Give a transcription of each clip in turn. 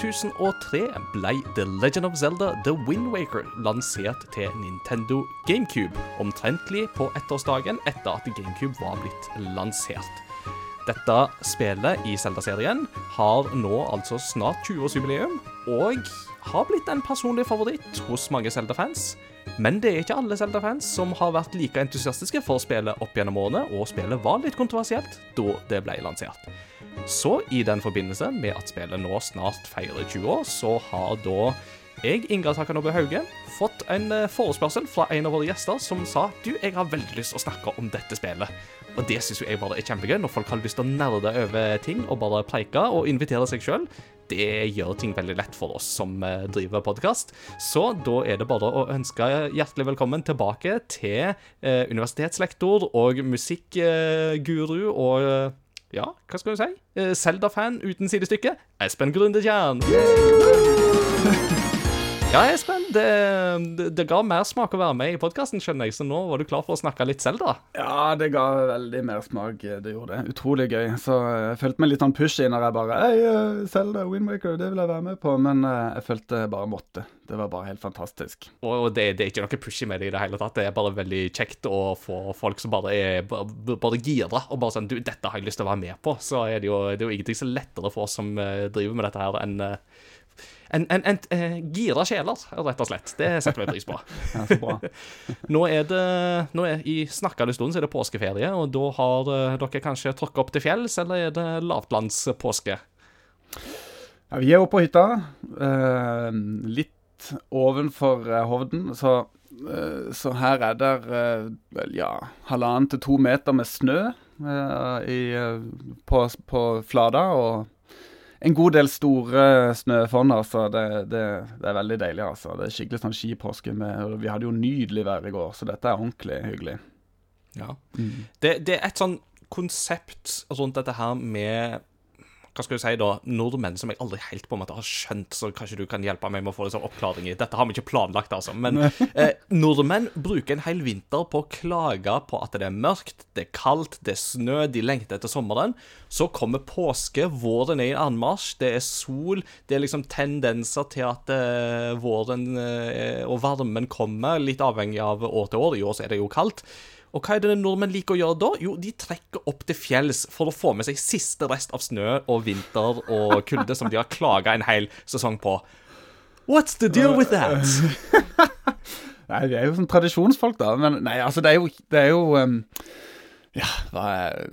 2003 ble The Legend of Zelda The Wind Waker lansert til Nintendo GameCube, omtrentlig på ettårsdagen etter at GameCube var blitt lansert. Dette spillet i Zelda-serien har nå altså snart 20-årsjubileum, og har blitt en personlig favoritt hos mange Zelda-fans. Men det er ikke alle Zelda-fans som har vært like entusiastiske for spillet opp gjennom årene, og spillet var litt kontroversielt da det ble lansert. Så i den forbindelse med at spillet nå snart feirer 20 år, så har da jeg, Ingar Takanobu Hauge, fått en eh, forespørsel fra en av våre gjester som sa du, jeg har veldig lyst til å snakke om dette spillet. Og det syns jeg bare er kjempegøy, når folk har lyst til å nerde over ting og bare preike og invitere seg sjøl. Det gjør ting veldig lett for oss som eh, driver podkast. Så da er det bare å ønske hjertelig velkommen tilbake til eh, universitetslektor og musikkguru eh, og ja, hva skal du si? Zelda-fan uten sidestykke. Espen Grundetjern. Ja, Espen, det, det, det, ga mer smak å være med i podkasten, skjønner jeg, så nå var du klar for å snakke litt Zelda? Ja, det ga veldig mer smak, det gjorde det. Utrolig gøy. Så jeg følte meg litt sånn pushy når jeg bare Hei, Zelda, Windmaker, det vil jeg være med på. Men jeg følte jeg bare måtte. Det var bare helt fantastisk. Og det, det er ikke noe pushy med det i det hele tatt. Det er bare veldig kjekt å få folk som bare er bare gira og bare sånn Du, dette har jeg lyst til å være med på. Så er det jo, det er jo ingenting så lettere for oss som driver med dette her, enn en, en, en, en uh, gira sjeler, rett og slett. Det setter vi pris på. ja, så bra. nå er det nå er, I snakkende stund så er det påskeferie, og da har uh, dere kanskje tråkka opp til fjells, eller er det lavtlandspåske? Ja, vi er oppe på hytta. Uh, litt ovenfor Hovden, så, så her er det vel, ja, halvannen til to meter med snø i, på, på Flada. og en god del store snøfonn. altså. Det, det, det, er veldig deilig. altså. Det er skikkelig sånn skipåske. Med, vi hadde jo nydelig vær i går, så dette er ordentlig hyggelig. Ja. Mm. Det, det, er et sånn konsept rundt dette her med hva skal du si da, nordmenn som jeg aldri helt på en måte har skjønt, så kanskje du kan hjelpe meg med å få litt sånn oppklaring i. Dette har vi ikke planlagt, altså. Men eh, nordmenn bruker en hel vinter på å klage på at det er mørkt, det er kaldt, det er snø, de lengter etter sommeren. Så kommer påske, våren er i anmarsj, det er sol, det er liksom tendenser til at eh, våren eh, og varmen kommer, litt avhengig av år til år. I år så er det jo kaldt. Og hva er det nordmenn liker å gjøre da? Jo, de trekker opp til fjells for å få med seg siste rest av snø og vinter og kulde som de har klaga en hel sesong på. What's the deal with that? nei, vi er jo sånn tradisjonsfolk, da. Men nei, altså, det er jo, det er jo um, Ja, er,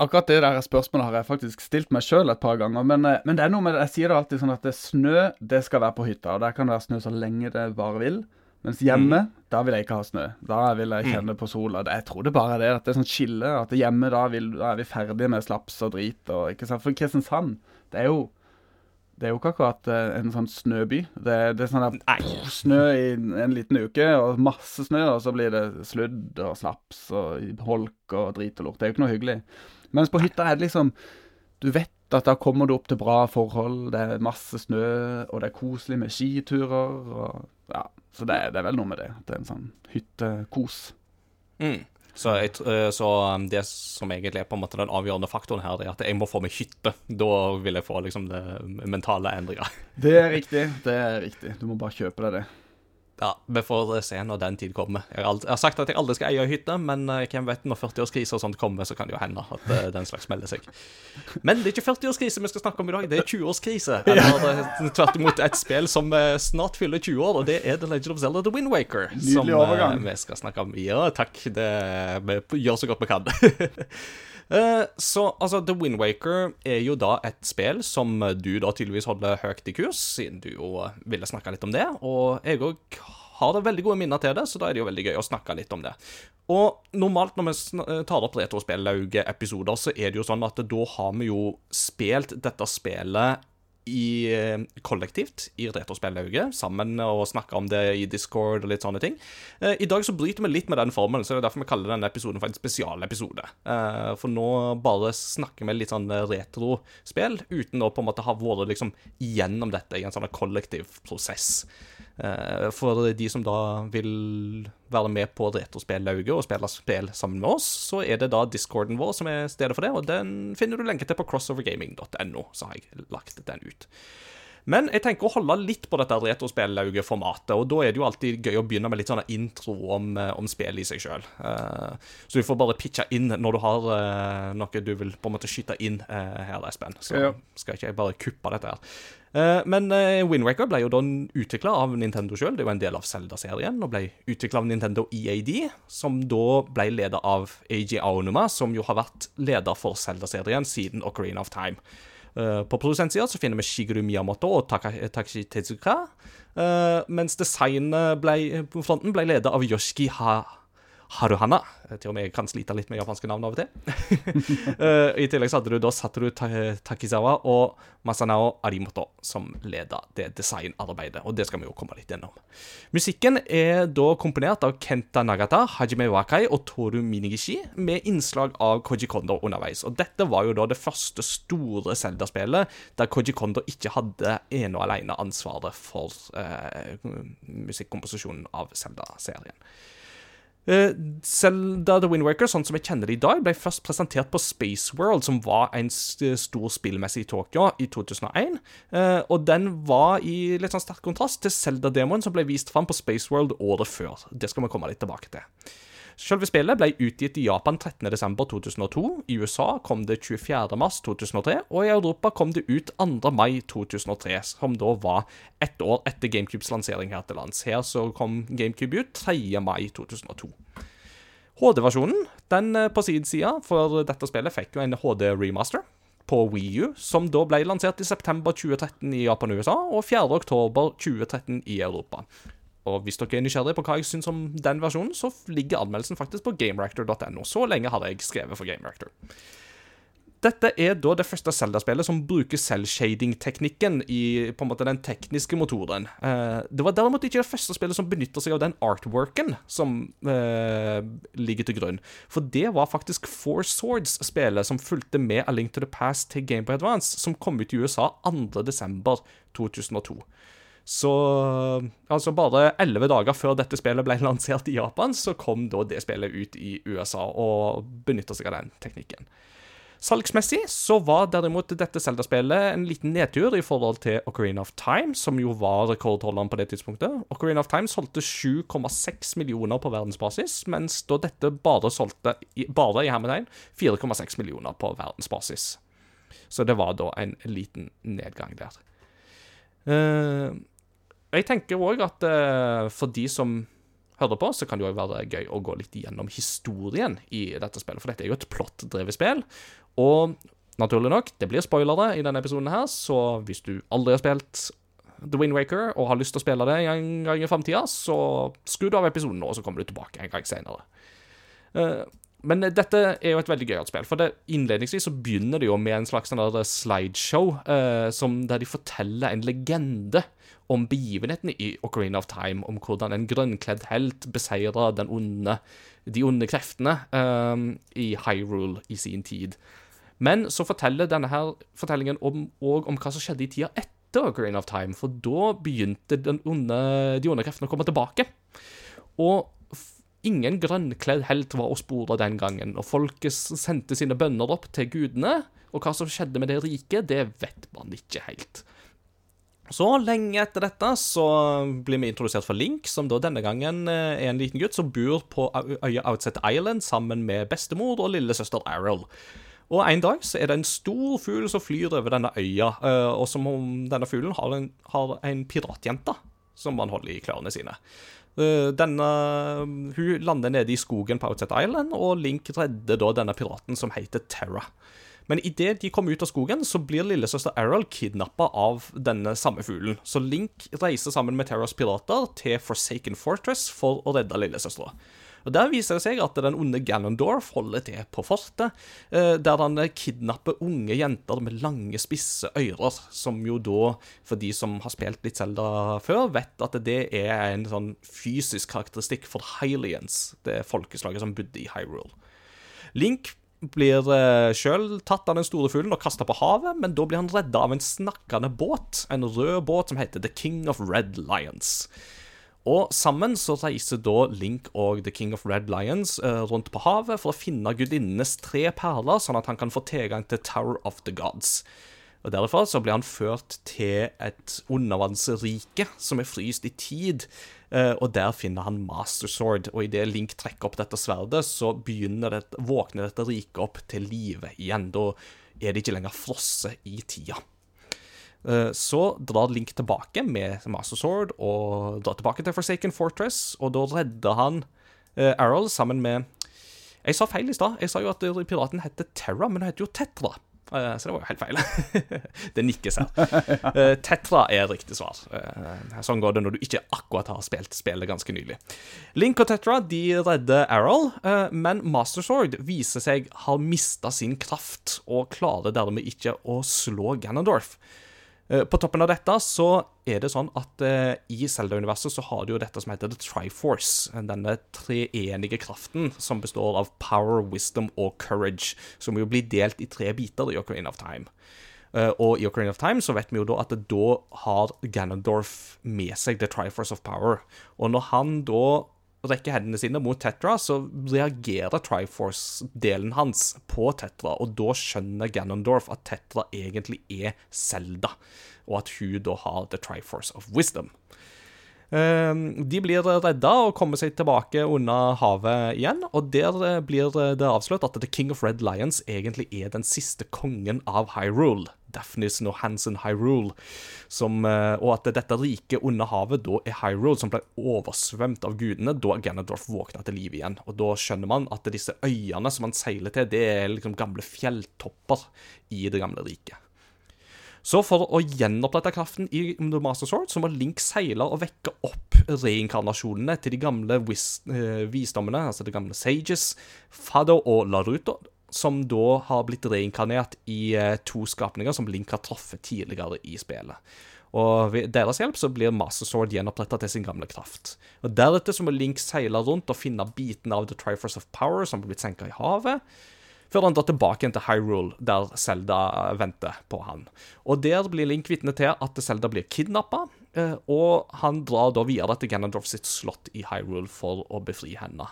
akkurat det der spørsmålet har jeg faktisk stilt meg sjøl et par ganger. Men, eh, men, det er noe med jeg sier det alltid sånn at det snø, det skal være på hytta. Og der kan det være snø så lenge det bare vil. Mens hjemme, mm. da vil jeg ikke ha snø. Da vil jeg mm. kjenne på sola. Jeg tror det bare er det, at det er sånn skille. At hjemme, da, vil, da er vi ferdige med slaps og drit. Og, ikke sant? For Kristiansand, det er jo det er jo ikke akkurat uh, en sånn snøby. Det, det er sånn der pff, snø i en liten uke, og masse snø, og så blir det sludd og slaps og holk og drit og lort. Det er jo ikke noe hyggelig. Mens på hytta er det liksom Du vet at da kommer du opp til bra forhold, det er masse snø, og det er koselig med skiturer. og ja, Så det, det er vel noe med det. Det er en sånn hyttekos. Mm. Så, jeg, eh, så, um, det som egentlig er på en måte den avgjørende faktoren her, er at jeg må få meg hytte. Da vil jeg få liksom det mentale endringer. Det er riktig. Det er riktig. Du må bare kjøpe deg det. Ja, vi får se når den tid kommer. Jeg har, aldri, jeg har sagt at jeg aldri skal eie hytte, men uh, hvem vet, når 40-årskrise og sånt kommer, så kan det jo hende at uh, den slags melder seg. Men det er ikke 40-årskrise vi skal snakke om i dag, det er 20-årskrise. Eller uh, tvert imot et spill som snart fyller 20 år, og det er The Legend of Zelda The Wind Waker. Nydelig overgang. vi skal snakke om. Ja, takk. Det, vi gjør så godt vi kan. Eh, så altså, The Wind Waker er jo da et spill som du da tydeligvis holder høyt i kurs, siden du jo ville snakke litt om det. Og jeg òg har da veldig gode minner til det, så da er det jo veldig gøy å snakke litt om det. Og normalt når vi eh, tar opp Retrospellauget-episoder, så er det jo sånn at da har vi jo spilt dette spillet i, eh, kollektivt i Retrospellauget, sammen og snakke om det i Discord og litt sånne ting. Eh, I dag så bryter vi litt med den formelen, så det er derfor vi kaller denne episoden for en spesialepisode. Eh, for nå bare snakker vi litt sånn retrospill, uten å på en måte ha vært liksom gjennom dette i en sånn kollektiv prosess. Eh, for de som da vil være med på Retrospellauget og spille spill sammen med oss, så er det da discorden vår som er stedet for det, og den finner du lenke til på crossovergaming.no, så har jeg lagt den ut. Men jeg tenker å holde litt på dette retrospillauget-formatet, og da er det jo alltid gøy å begynne med litt sånn intro om, eh, om spillet i seg sjøl. Uh, så du får bare pitche inn når du har uh, noe du vil på en måte skyte inn her, Espen. Så ja. skal ikke jeg bare kuppe dette her. Men Windwaker ble jo da utvikla av Nintendo sjøl. Det er jo en del av Zelda-serien. Og ble utvikla av Nintendo EAD, som da ble leder av AG Aonuma, som jo har vært leder for Zelda-serien siden Ocarina of Time. Uh, på produsentsida så finner vi Shigeru Miyamoto og Takashi Tezuka. Uh, mens designfronten ble, ble ledet av Yoshiki ha Haruhana. Til og med jeg kan slite litt med japanske navn av og til. uh, I tillegg så hadde du da Satoru Takizawa og Masanao Arimoto som leda det designarbeidet, og det skal vi jo komme litt gjennom. Musikken er da komponert av Kenta Nagata, Hajime Wakai og Toru Minigishi, med innslag av Koji Kondo underveis. Og dette var jo da det første store Zelda-spillet der Koji Kondo ikke hadde ene og alene ansvaret for eh, musikkomposisjonen av Zelda-serien. Zelda eh, The Wind Waker, sånn som jeg kjenner det i dag, ble først presentert på Space World, som var en stor spillmesse i Tokyo i 2001. Eh, og den var i litt sånn sterk kontrast til Zelda-demoen som ble vist fram på Space World året før. Det skal vi komme litt tilbake til. Selve spillet ble utgitt i Japan 13.12.2002. I USA kom det 24.3.2003, og i Europa kom det ut 2. mai 2003, som da var ett år etter GameCubes lansering her til lands. Her så kom GameCube ut 3. mai 2002. HD-versjonen den eh, på sin side for dette spillet fikk jo en HD-remaster på Wii U, som da ble lansert i september 2013 i Japan og USA, og 4. oktober 2013 i Europa. Og hvis dere er nysgjerrige på hva jeg syns om den versjonen, så ligger anmeldelsen faktisk på gamereactor.no. Så lenge har jeg skrevet for GameReactor. Dette er da det første Zelda-spillet som bruker cell-shading-teknikken i på en måte den tekniske motoren. Eh, det var derimot ikke det første spillet som benytter seg av den artworken som eh, ligger til grunn. For det var faktisk Four Swords-spillet som fulgte med A Link to the Past til Game Boy Advance, som kom ut i USA 2.12.2002. Så altså bare elleve dager før dette spillet ble lansert i Japan, så kom da det spillet ut i USA og benytta seg av den teknikken. Salgsmessig så var derimot dette Zelda-spillet en liten nedtur i forhold til Ocarina of Time, som jo var rekordholderen på det tidspunktet. Ocarina of Time solgte 7,6 millioner på verdensbasis, mens da dette bare solgte, bare i hermetegn, 4,6 millioner på verdensbasis. Så det var da en liten nedgang der. Uh, jeg tenker òg at uh, for de som hører på, så kan det jo være gøy å gå litt gjennom historien i dette spillet. For dette er jo et plottdrevet spill. Og naturlig nok, det blir spoilere i denne episoden her, så hvis du aldri har spilt The Wind Waker og har lyst til å spille det en gang i framtida, så skru av episoden nå, og så kommer du tilbake en gang senere. Uh, men dette er jo et veldig gøyalt spill. For det, Innledningsvis så begynner det jo med en slags sånn slideshow eh, der de forteller en legende om begivenhetene i Ocarina of Time. Om hvordan en grønnkledd helt beseirer de onde kreftene um, i Hyrule i sin tid. Men så forteller denne her fortellingen om, om, hva som skjedde i tida etter Ocarina of Time. For da begynte onde, de onde kreftene å komme tilbake. Og Ingen grønnkledd helt var å spore den gangen, og folket sendte sine bønner opp til gudene, og hva som skjedde med det riket, det vet man ikke helt. Så lenge etter dette så blir vi introdusert for Link, som da denne gangen eh, er en liten gutt som bor på øya Outset Island sammen med bestemor og lillesøster Arrow. Og En dag så er det en stor fugl som flyr over denne øya, eh, og som om denne fuglen har en, har en piratjente som man holder i klørne sine. Eh, denne, hun lander nede i skogen på Outset Island, og Link redder da denne piraten som heter Terra. Men idet de kommer ut av skogen, så blir lillesøster Errol kidnappa av denne samme fuglen. Så Link reiser sammen med Terras pirater til Forsaken Fortress for å redde lillesøstera. Og Der viser det seg at den onde Ganondorf holder til på fortet, eh, der han kidnapper unge jenter med lange, spisse ører, som jo da, for de som har spilt litt Zelda før, vet at det er en sånn fysisk karakteristikk for Hylians, det folkeslaget som bodde i Hyrule. Link blir uh, sjøl tatt av den store fuglen og kasta på havet, men da blir han redda av en snakkende båt, en rød båt som heter The King of Red Lions. Og sammen så reiser da Link og The King of Red Lions uh, rundt på havet for å finne gudinnenes tre perler, sånn at han kan få tilgang til Tower of the Gods. Og Derfor så blir han ført til et undervannsrike som er fryst i tid. Eh, og der finner han Master Sword. Og idet Link trekker opp dette sverdet, så det, våkner dette riket opp til live igjen. Da er det ikke lenger frosset i tida. Eh, så drar Link tilbake med Master Sword og drar tilbake til Forsaken Fortress, og da redder han uh, Arrow sammen med Jeg sa feil i stad. Jeg sa jo at piraten heter Terra, men hun heter jo Tetra. Eh, så det var jo helt feil. det nikkes her. Eh, Tetra er riktig svar. Eh, sånn går det når du ikke akkurat har spilt spillet ganske nylig. Link og Tetra de redder Errol, men Master Sword viser seg har mista sin kraft og klarer dermed ikke å slå Ganondorf. Eh, på toppen av dette så er det sånn at uh, i Zelda-universet så har du jo dette som heter The Triforce. Denne treenige kraften som består av power, wisdom og courage. Som jo blir delt i tre biter i Ocarina of Time. Og i Ocarina of Time så vet vi jo da at da har Ganondorf med seg The Triforce of Power. Og når han da rekker hendene sine mot Tetra, så reagerer Triforce-delen hans på Tetra, og da skjønner Ganondorf at Tetra egentlig er Zelda, og at hun da har The Triforce of Wisdom. Ehm, de blir redda og kommer seg tilbake unna havet igjen. Og der eh, blir det avslørt at The King of Red Lions egentlig er den siste kongen av Hyrule. Daphnis og Hansen Hyrule. Som, eh, og at dette riket under havet da er Hyrule, som ble oversvømt av gudene da Ganondorf våkna til liv igjen. Og da skjønner man at disse øyene som han seiler til, det er liksom gamle fjelltopper i det gamle riket. Så for å gjenopprette kraften i The Master Sword, så må Link seile og vekke opp reinkarnasjonene til de gamle vis uh, visdommene, altså de gamle sages, Fado og Laruto, som da har blitt reinkarnert i uh, to skapninger som Link har truffet tidligere i spillet. Og ved deres hjelp så blir Master Sword gjenoppretta til sin gamle kraft. Og Deretter så må Link seile rundt og finne biten av The Triforce of Power som har blitt senka i havet før han drar tilbake igjen til Hyrule, der Selda venter på han. Og Der blir Link vitne til at Selda blir kidnappa, eh, og han drar da videre til Ganondorf sitt slott i Hyrule for å befri henne.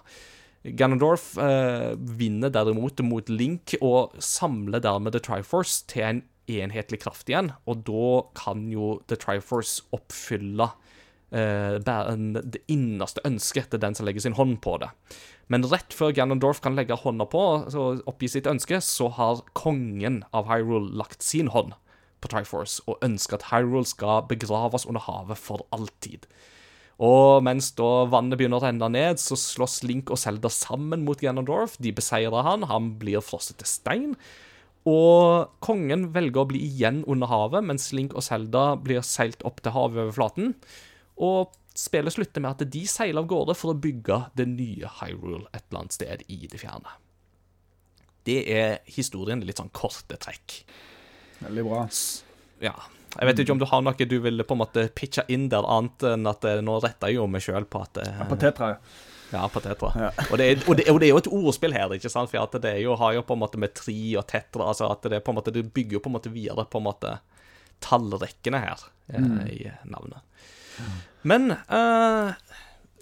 Ganondorf eh, vinner derimot mot Link og samler dermed The Triforce til en enhetlig kraft igjen, og da kan jo The Triforce oppfylle eh, det innerste ønsket til den som legger sin hånd på det. Men rett før Ganondorf kan legge hånda på og oppgi sitt ønske, så har kongen av Hyrule lagt sin hånd på Triforce og ønsker at Hyrule skal begraves under havet for alltid. Og mens da vannet begynner å renne ned, så slåss Link og Zelda sammen mot Ganondorf. De beseirer han, han blir frosset til stein. Og kongen velger å bli igjen under havet, mens Link og Zelda blir seilt opp til havoverflaten. Og spillet slutter med at de seiler av gårde for å bygge det nye Hyrule et eller annet sted i det fjerne. Det er historien i litt sånn korte trekk. Veldig bra. Ja. Jeg vet ikke om du har noe du vil på en måte pitche inn der, annet enn at eh, nå retter jeg jo meg sjøl på at ja, På Tetra, ja. Ja, på Tetra. Ja. Og, det er, og, det, og, det er, jo et ordspill her, ikke sant? for det jo, har jo på en måte med tri og tetra altså at det på en måte, Du bygger jo på en måte videre på en måte tallrekkene her eh, mm. i navnet. Men uh,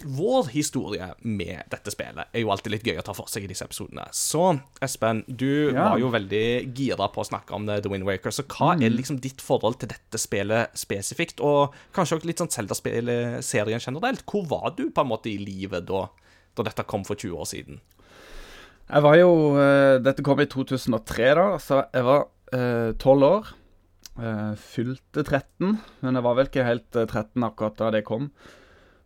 vår historie med dette spillet er jo alltid litt gøy å ta for seg i disse episodene. Så Espen, du ja. var jo veldig gira på å snakke om The Wind Waker. Så hva mm. er liksom ditt forhold til dette spillet spesifikt? Og kanskje også litt sånn Zelda-serien generelt. Hvor var du på en måte i livet da, da dette kom for 20 år siden? Jeg var jo uh, Dette kom i 2003, da, så jeg var eh, tolv uh, år. Uh, fylte 13, men jeg var vel ikke helt 13 eh, akkurat da det kom.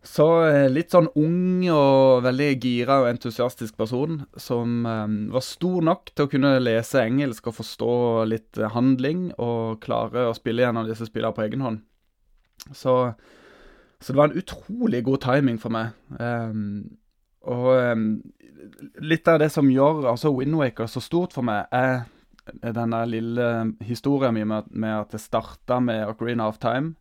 Så uh, litt sånn ung og veldig gira og entusiastisk person som um, var stor nok til å kunne lese engelsk og forstå litt handling og klare å spille gjennom disse spillene på egen hånd. Så, så, det var en utrolig god timing for meg. Um, og um, litt av det som gjør altså Windwaker så stort for meg, er denne lille historien min med, med at det starta med Ocarina of Time.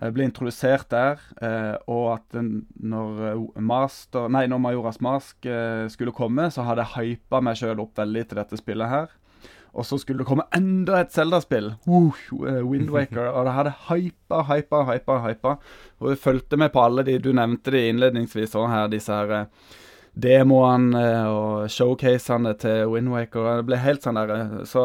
Jeg ble introdusert der, eh, og at når, eh, master, nei, når Majoras Mask eh, skulle komme, så hadde jeg hypa meg sjøl opp veldig til dette spillet her. Og så skulle det komme enda et Zelda-spill, uh, Windwaker, og det hadde hypa, hypa, hypa, hypa. Og jeg fulgte med på alle de du nevnte de innledningsvis òg her, disse her demoene eh, og showcasene til Windwaker. Det ble helt sånn der, eh, Så,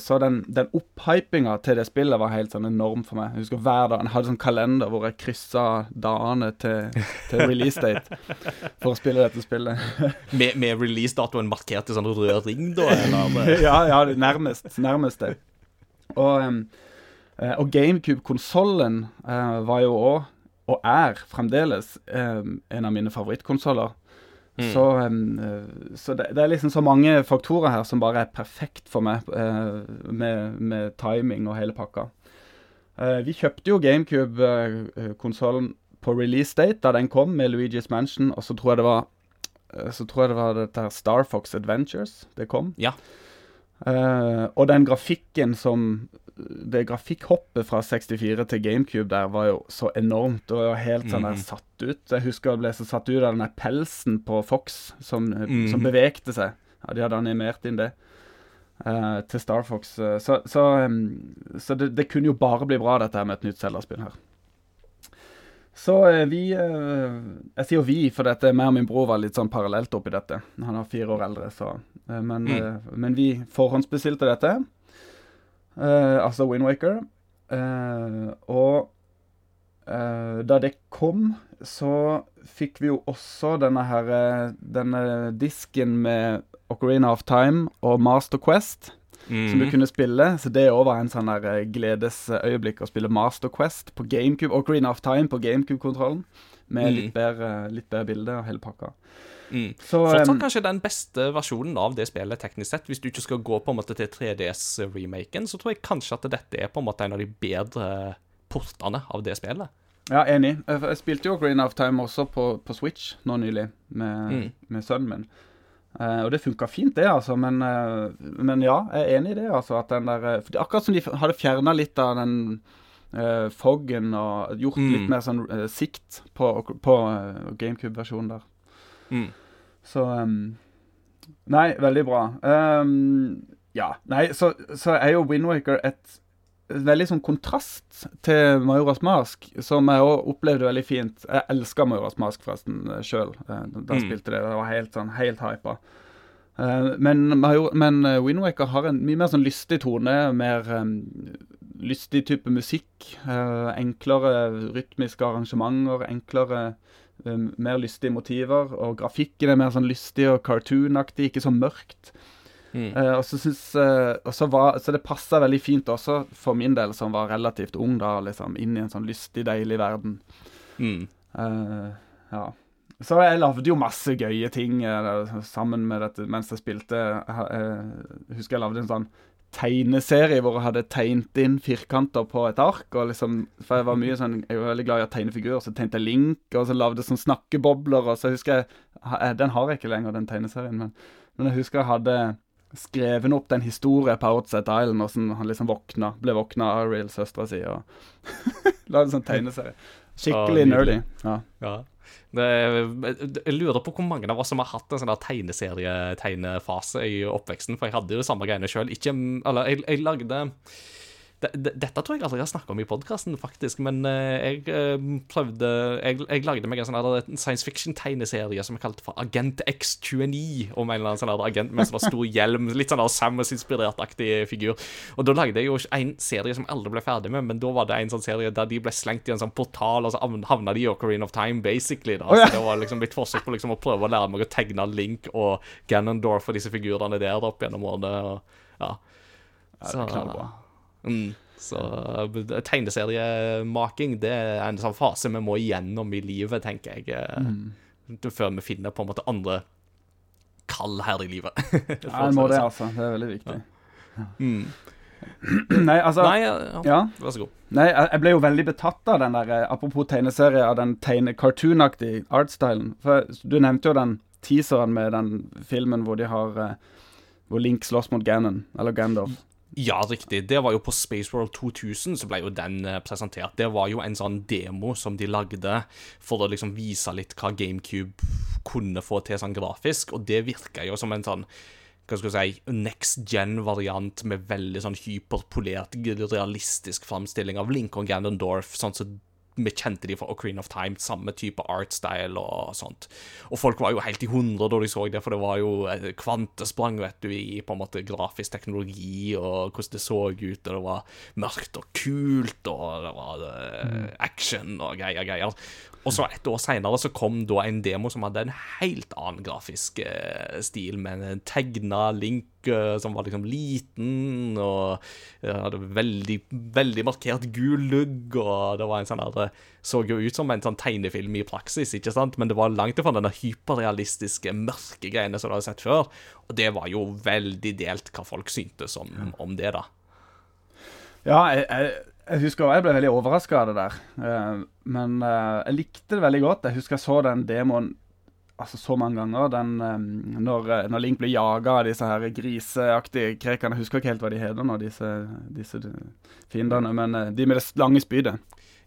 så den, den opphypinga til det spillet var helt sånn enorm for meg. Jeg husker hver dag, Jeg hadde sånn kalender hvor jeg kryssa dagene til, til release date for å spille dette spillet. med, med releasedatoen markert i sånn rød ring, da? Ja, ja, nærmest. Nærmest det. Og, og GameCube-konsollen var jo òg, og er fremdeles, en av mine favorittkonsoller. Mm. Så, um, så det, det, er liksom så mange faktorer her som bare er perfekt for meg, uh, med, med, timing og hele pakka. Uh, vi kjøpte jo GameCube-konsollen uh, på release date da den kom, med Luigi's Mansion, og så tror jeg det var så tror jeg det var dette her Star Fox Adventures det kom. Ja. og den grafikken som det grafikkhoppet fra 64 til GameCube der var jo så enormt og helt sånn der mhm. satt ut. Jeg husker jeg ble så satt ut av den der pelsen på Fox som, mm. som bevegte seg. Ja, De hadde animert inn det uh, til Star Fox. Uh, så, så, um, så det, det, kunne jo bare bli bra, dette her med et nytt Zelda-spill her. Så uh, vi Jeg sier vi, for dette meg og min bror var litt sånn parallelt oppi dette. Han er fire år eldre, så men, mm. men vi forhåndsbestilte dette. Uh, altså Windwaker. Uh, eh, og uh, da det kom, så fikk vi jo også denne her Denne disken med Ocarina of Time og Master Quest. Mm. Som du mhm. kunne spille. Så det òg var en sånn der gledesøyeblikk å spille Master Quest på GameCube. Ocarina of Time på GameCube-kontrollen. Med mm. litt, bedre, litt bedre bilde og hele pakka. Mm. Så, Fortsatt um, kanskje den beste versjonen av det spillet, teknisk sett. Hvis du ikke skal gå på en måte til 3DS-remaken, så tror jeg kanskje at dette er på en måte en av de bedre portene av det spillet. Ja, enig. Jeg spilte jo Green of Time også på, på Switch nå nylig, med, mm. med sønnen min. Uh, og det funka fint, det, altså. Men, uh, men, ja, jeg er enig i det. altså, at den der, for Akkurat som de hadde fjerna litt av den uh, foggen og gjort mm. litt mer sånn sikt på, på GameCube-versjonen der. Mm. Så um, Nei, veldig bra. Um, ja. Nei, så, så, er jo Windwaker et veldig sånn kontrast til Majoras Mask, som jeg òg opplevde veldig fint. Jeg elska Majoras Mask forresten sjøl da mm. spilte det. Det var helt sånn helt hypa. Uh, men, men uh, Windwaker har en mye mer sånn lystig tone, mer um, lystig type musikk. Uh, enklere rytmiske arrangementer, enklere um, mer lystige motiver, og grafikken er mer sånn lystig og cartoonaktig, ikke så mørkt. Mm. Uh, og så synes, uh, så, var, så det passa veldig fint også for min del, som var relativt ung da, liksom, inn i en sånn lystig, deilig verden. Mm. Uh, ja. Så jeg lagde jo masse gøye ting sammen med dette mens jeg spilte. Jeg husker jeg lagde en sånn tegneserie hvor jeg hadde tegnet inn firkanter på et ark. og liksom, For jeg var mye sånn, jeg var veldig glad i å tegne figurer, så tegnte jeg Link, og så lagde sånn snakkebobler. og så husker jeg, Den har jeg ikke lenger, den tegneserien, men, men jeg husker jeg hadde skrevet opp den historien på Outset Island, hvordan han liksom våkna, ble våkna av Ariel, søstera si, og lagde sånn tegneserie. Skikkelig nerdy. Ja. ja. Jeg lurer på hvor mange av oss som har hatt en sånn tegneserie-tegnefase i oppveksten. For jeg hadde jo det samme greiene sjøl. Eller, jeg, jeg lagde dette tror jeg aldri jeg har snakka om i podkasten, faktisk. Men uh, jeg uh, prøvde jeg, jeg, lagde meg en sånn science fiction-tegneserie som jeg kalte for Agent X29. Om en eller annen sånn agent med sånn stor hjelm. Litt sånn Samus-inspirert-aktig figur. Og da lagde jeg jo en serie som aldri ble ferdig med, men da var det en sånn serie der de ble slengt i en sånn portal, og så havna de i Ocarina of Time, basically. da. Så det var liksom mitt forsøk på liksom å prøve å lære meg å tegne Link og Ganondorf og disse figurene der opp gjennom årene. Og, ja. Så, ja, det Mm. Så eh, tegneseriemaking det er en sånn fase vi må igjennom i livet, tenker jeg. Eh, mm. Før vi finner på en måte andre kall her i livet. ja, en må det, sånn. altså. Det er veldig viktig. Ja. Mm. Nei, altså Nei, ja. ja. Vær så god. Nei, jeg ble jo veldig betatt av den der eh, Apropos tegneserie, av den tegne, cartoonaktige artstylen. For du nevnte jo den teaseren med den filmen hvor de har Hvor Link slåss mot Ganon, eller Gandalf. Ja, riktig. Det var jo på Spaceworld 2000 så ble jo den eh, presentert. Det var jo en sånn demo som de lagde for å liksom vise litt hva GameCube kunne få til sånn grafisk, og det virka jo som en sånn hva skal jeg si, next gen-variant med veldig sånn hyperpolert, realistisk framstilling av Lincoln Ganondorf, sånn som vi kjente de fra Ocarina of Time, samme type artstyle og sånt. Og folk var jo helt i hundre da de så det, for det var jo kvantesprang, vet du, i på en måte grafisk teknologi, og hvordan det så ut, og det var mørkt og kult, og det var mm. action og greier, greier. Og så et år seinere så kom da en demo som hadde en helt annen grafisk eh, stil, med en tegna link eh, som var liksom liten, og eh, hadde veldig, veldig markert gul lugg, og det var en sånn der Så jo ut som en sånn tegnefilm i praksis, ikke sant, men det var langt ifra denne hyperrealistiske, mørke greiene som du hadde sett før, og det var jo veldig delt hva folk syntes om, om det, da. Ja, jeg, jeg jeg husker jeg ble veldig overraska av det der. Uh, men uh, jeg likte det veldig godt. Jeg husker jeg så den demoen altså så mange ganger. Den, um, når, når, Link blir jaga av disse her griseaktige krekene. Jeg husker ikke helt hva de heter nå, disse, disse fiendene. Men de med det lange spydet.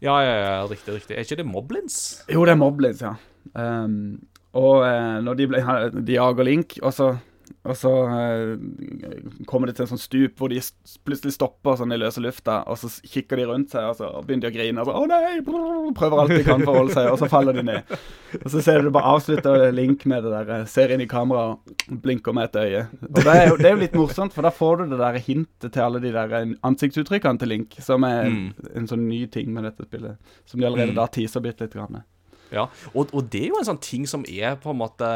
Ja, ja, ja, riktig, riktig. Er ikke det Moblins? Jo, det er Moblins, ja. Um, og når de, ble, de jager Link, og så og så uh, kommer de til en sånn stup hvor de plutselig stopper sånn i løse lufta, og så kikker de rundt seg, og så begynner de å grine. Og så 'Å nei!' Brrr, prøver alt de kan for å holde seg, og så faller de ned. Og så ser du bare avslutter Link med det der, eh, ser inn i kameraet og blinker med et øye. Og det er, jo, det er jo litt morsomt, for da får du det der hintet til alle de der eh, ansiktsuttrykkene til Link, som er mm. en sånn ny ting med dette spillet. Som de allerede mm. da teaser bitte litt. Grann. Ja, og, og, det er jo en sånn ting som er på en måte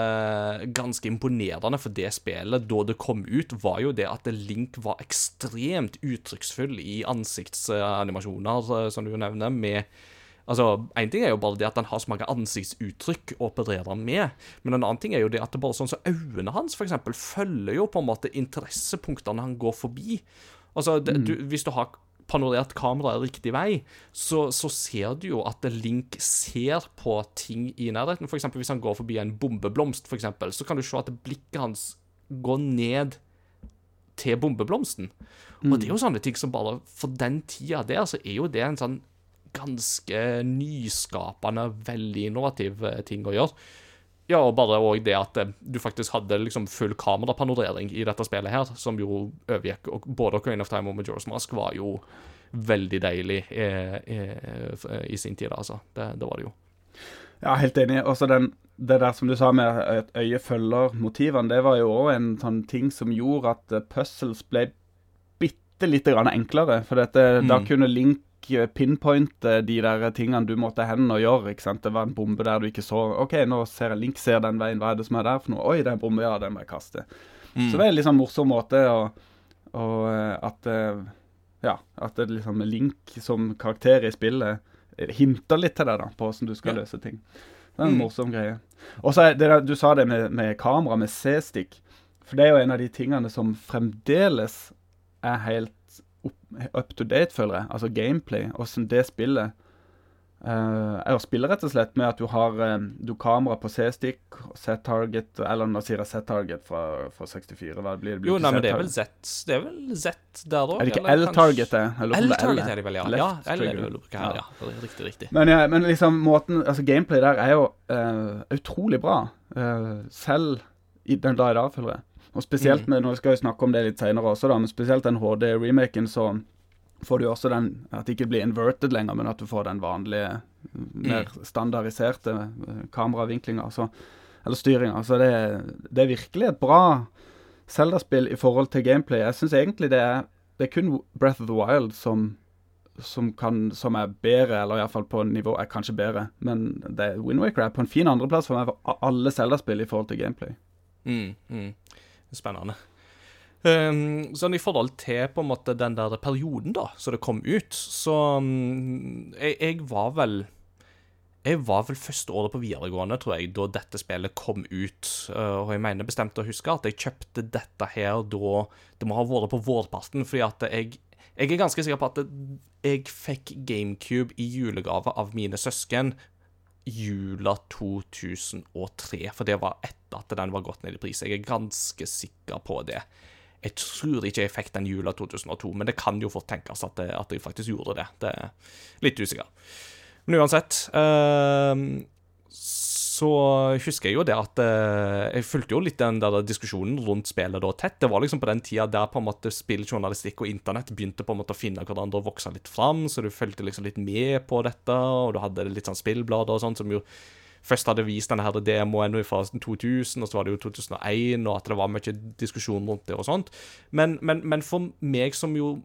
ganske imponerende for det spillet da det kom ut, var jo det at Link var ekstremt uttrykksfull i ansiktsanimasjoner, som du nevner, med Altså, Én ting er jo bare det at han har så mange ansiktsuttrykk å operere med, men en annen ting er jo det at det bare sånn som så øynene hans for eksempel, følger jo på en måte interessepunktene han går forbi. Altså, det, du, Hvis du har panorert kameraet riktig vei, så, så, ser du jo at Link ser på ting i nærheten. For eksempel, hvis han går forbi en bombeblomst, for eksempel, så kan du se at blikket hans går ned til bombeblomsten. Mm. Og det er jo mm. sånne ting som bare For den tida der, så er jo det en sånn ganske nyskapende, veldig innovativ eh, ting å gjøre. Ja, og bare òg det at eh, du faktisk hadde liksom full kamerapanorering i dette spillet her, som jo overgikk og Både Crane of Time og Majora's Mask var jo veldig deilig eh, eh, i sin tid, altså. Det, det, var det jo. Ja, helt enig. Også den, det der som du sa med at øyet følger motivene, det var jo òg en sånn ting som gjorde at eh, puzzles ble bitte lite grann enklere. For dette, mm. da kunne Link pinpointe de der tingene du måtte hen og gjøre. ikke sant? Det var en bombe der du ikke så. OK, nå ser jeg Link ser den veien, hva er det som er der for noe? Oi, det er en bombe, ja, den må jeg kaste. Mm. Så det er en sånn morsom måte å og eh, at eh, Ja, at det liksom Link som karakter i spillet eh, hinter litt til deg da, på hvordan du skal ja. løse ting. Det er en mm. morsom greie. Og så Du sa det med, med kamera, med C-stick. For det er jo en av de tingene som fremdeles er helt up to date, føler jeg. Altså gameplay, åssen det spillet uh, er å spille, rett og slett, med at du har um, du kamera på C-stick, Z-target Eller nå sier jeg Z-target fra, fra 64. Hva blir det? Blir jo, nei, men det er vel Z Det er vel Z der da? Er det ikke L-target? L-target er det vel, ja. ja L er det vel ja. ja. Riktig, riktig. Men, ja, men liksom måten Altså, gameplay der er jo uh, utrolig bra. Uh, selv i den dag i dag, føler jeg. Og spesielt mm. med, Nå skal vi snakke om det litt senere også, da, men spesielt den HD-remaken, så får du også den At det ikke blir inverted lenger, men at du får den vanlige, mer mm. standardiserte kameravinklinga. Altså, Eller styringa. Så det, det, er virkelig et bra Zelda-spill i forhold til gameplay. Jeg syns egentlig det er Det er kun Breath of the Wild som som, kan, som er bedre, eller iallfall på nivå er kanskje bedre. Men Windwaker er på en fin andreplass for meg for alle Zelda-spill i forhold til gameplay. Mm, mm. Spennende. Um, sånn I forhold til på en måte den der perioden da, så det kom ut, så um, jeg, jeg, var vel Jeg var vel første året på videregående, tror jeg, da dette spillet kom ut. Uh, og jeg mener bestemt å huske at jeg kjøpte dette her da Det må ha vært på vårparten, fordi at jeg jeg er ganske sikker på at jeg fikk GameCube i julegave av mine søsken jula 2003, for det var etter at den var gått ned i pris. Jeg er ganske sikker på det. Jeg tror ikke jeg fikk den jula 2002, men det kan jo fort tenkes at, det, at jeg faktisk gjorde det. Det er litt usikker. Men uansett uh, så husker jeg jo det at eh, Jeg fulgte jo litt den der diskusjonen rundt spillet da tett. Det var liksom på den tida der på en måte spilljournalistikk og internett begynte på en måte å finne hverandre og vokse litt fram, så du fulgte liksom litt med på dette, og du hadde litt sånn spillblader og sånn som jo først hadde vist denne her demoen fra 2000, og så var det jo 2001, og at det var mye diskusjon rundt det og sånt. Men, men, men for meg som jo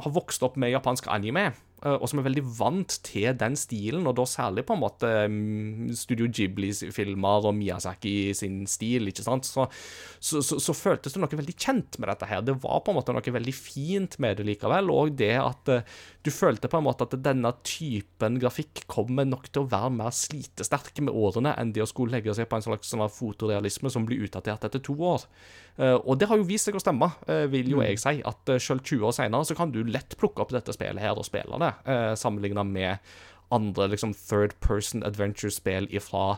har vokst opp med japansk anime, og som er veldig vant til den stilen, og da særlig på en måte mm, Studio Ghibli-filmer og Miyazaki sin stil, ikke sant, så, så, så, så, føltes det noe veldig kjent med dette her. Det var på en måte noe veldig fint med det likevel, og det at uh, du følte på en måte at denne typen grafikk kommer nok til å være mer slitesterk med årene enn det å skulle legge seg på en slags sånn fotorealisme som blir utdatert etter to år. Uh, og det har jo vist seg å stemme, vil jo mm. jeg si. At sjøl selv 20 år senere så kan du lett plukke opp dette spillet her og spille det, uh, sammenligna med andre liksom third person adventure-spill ifra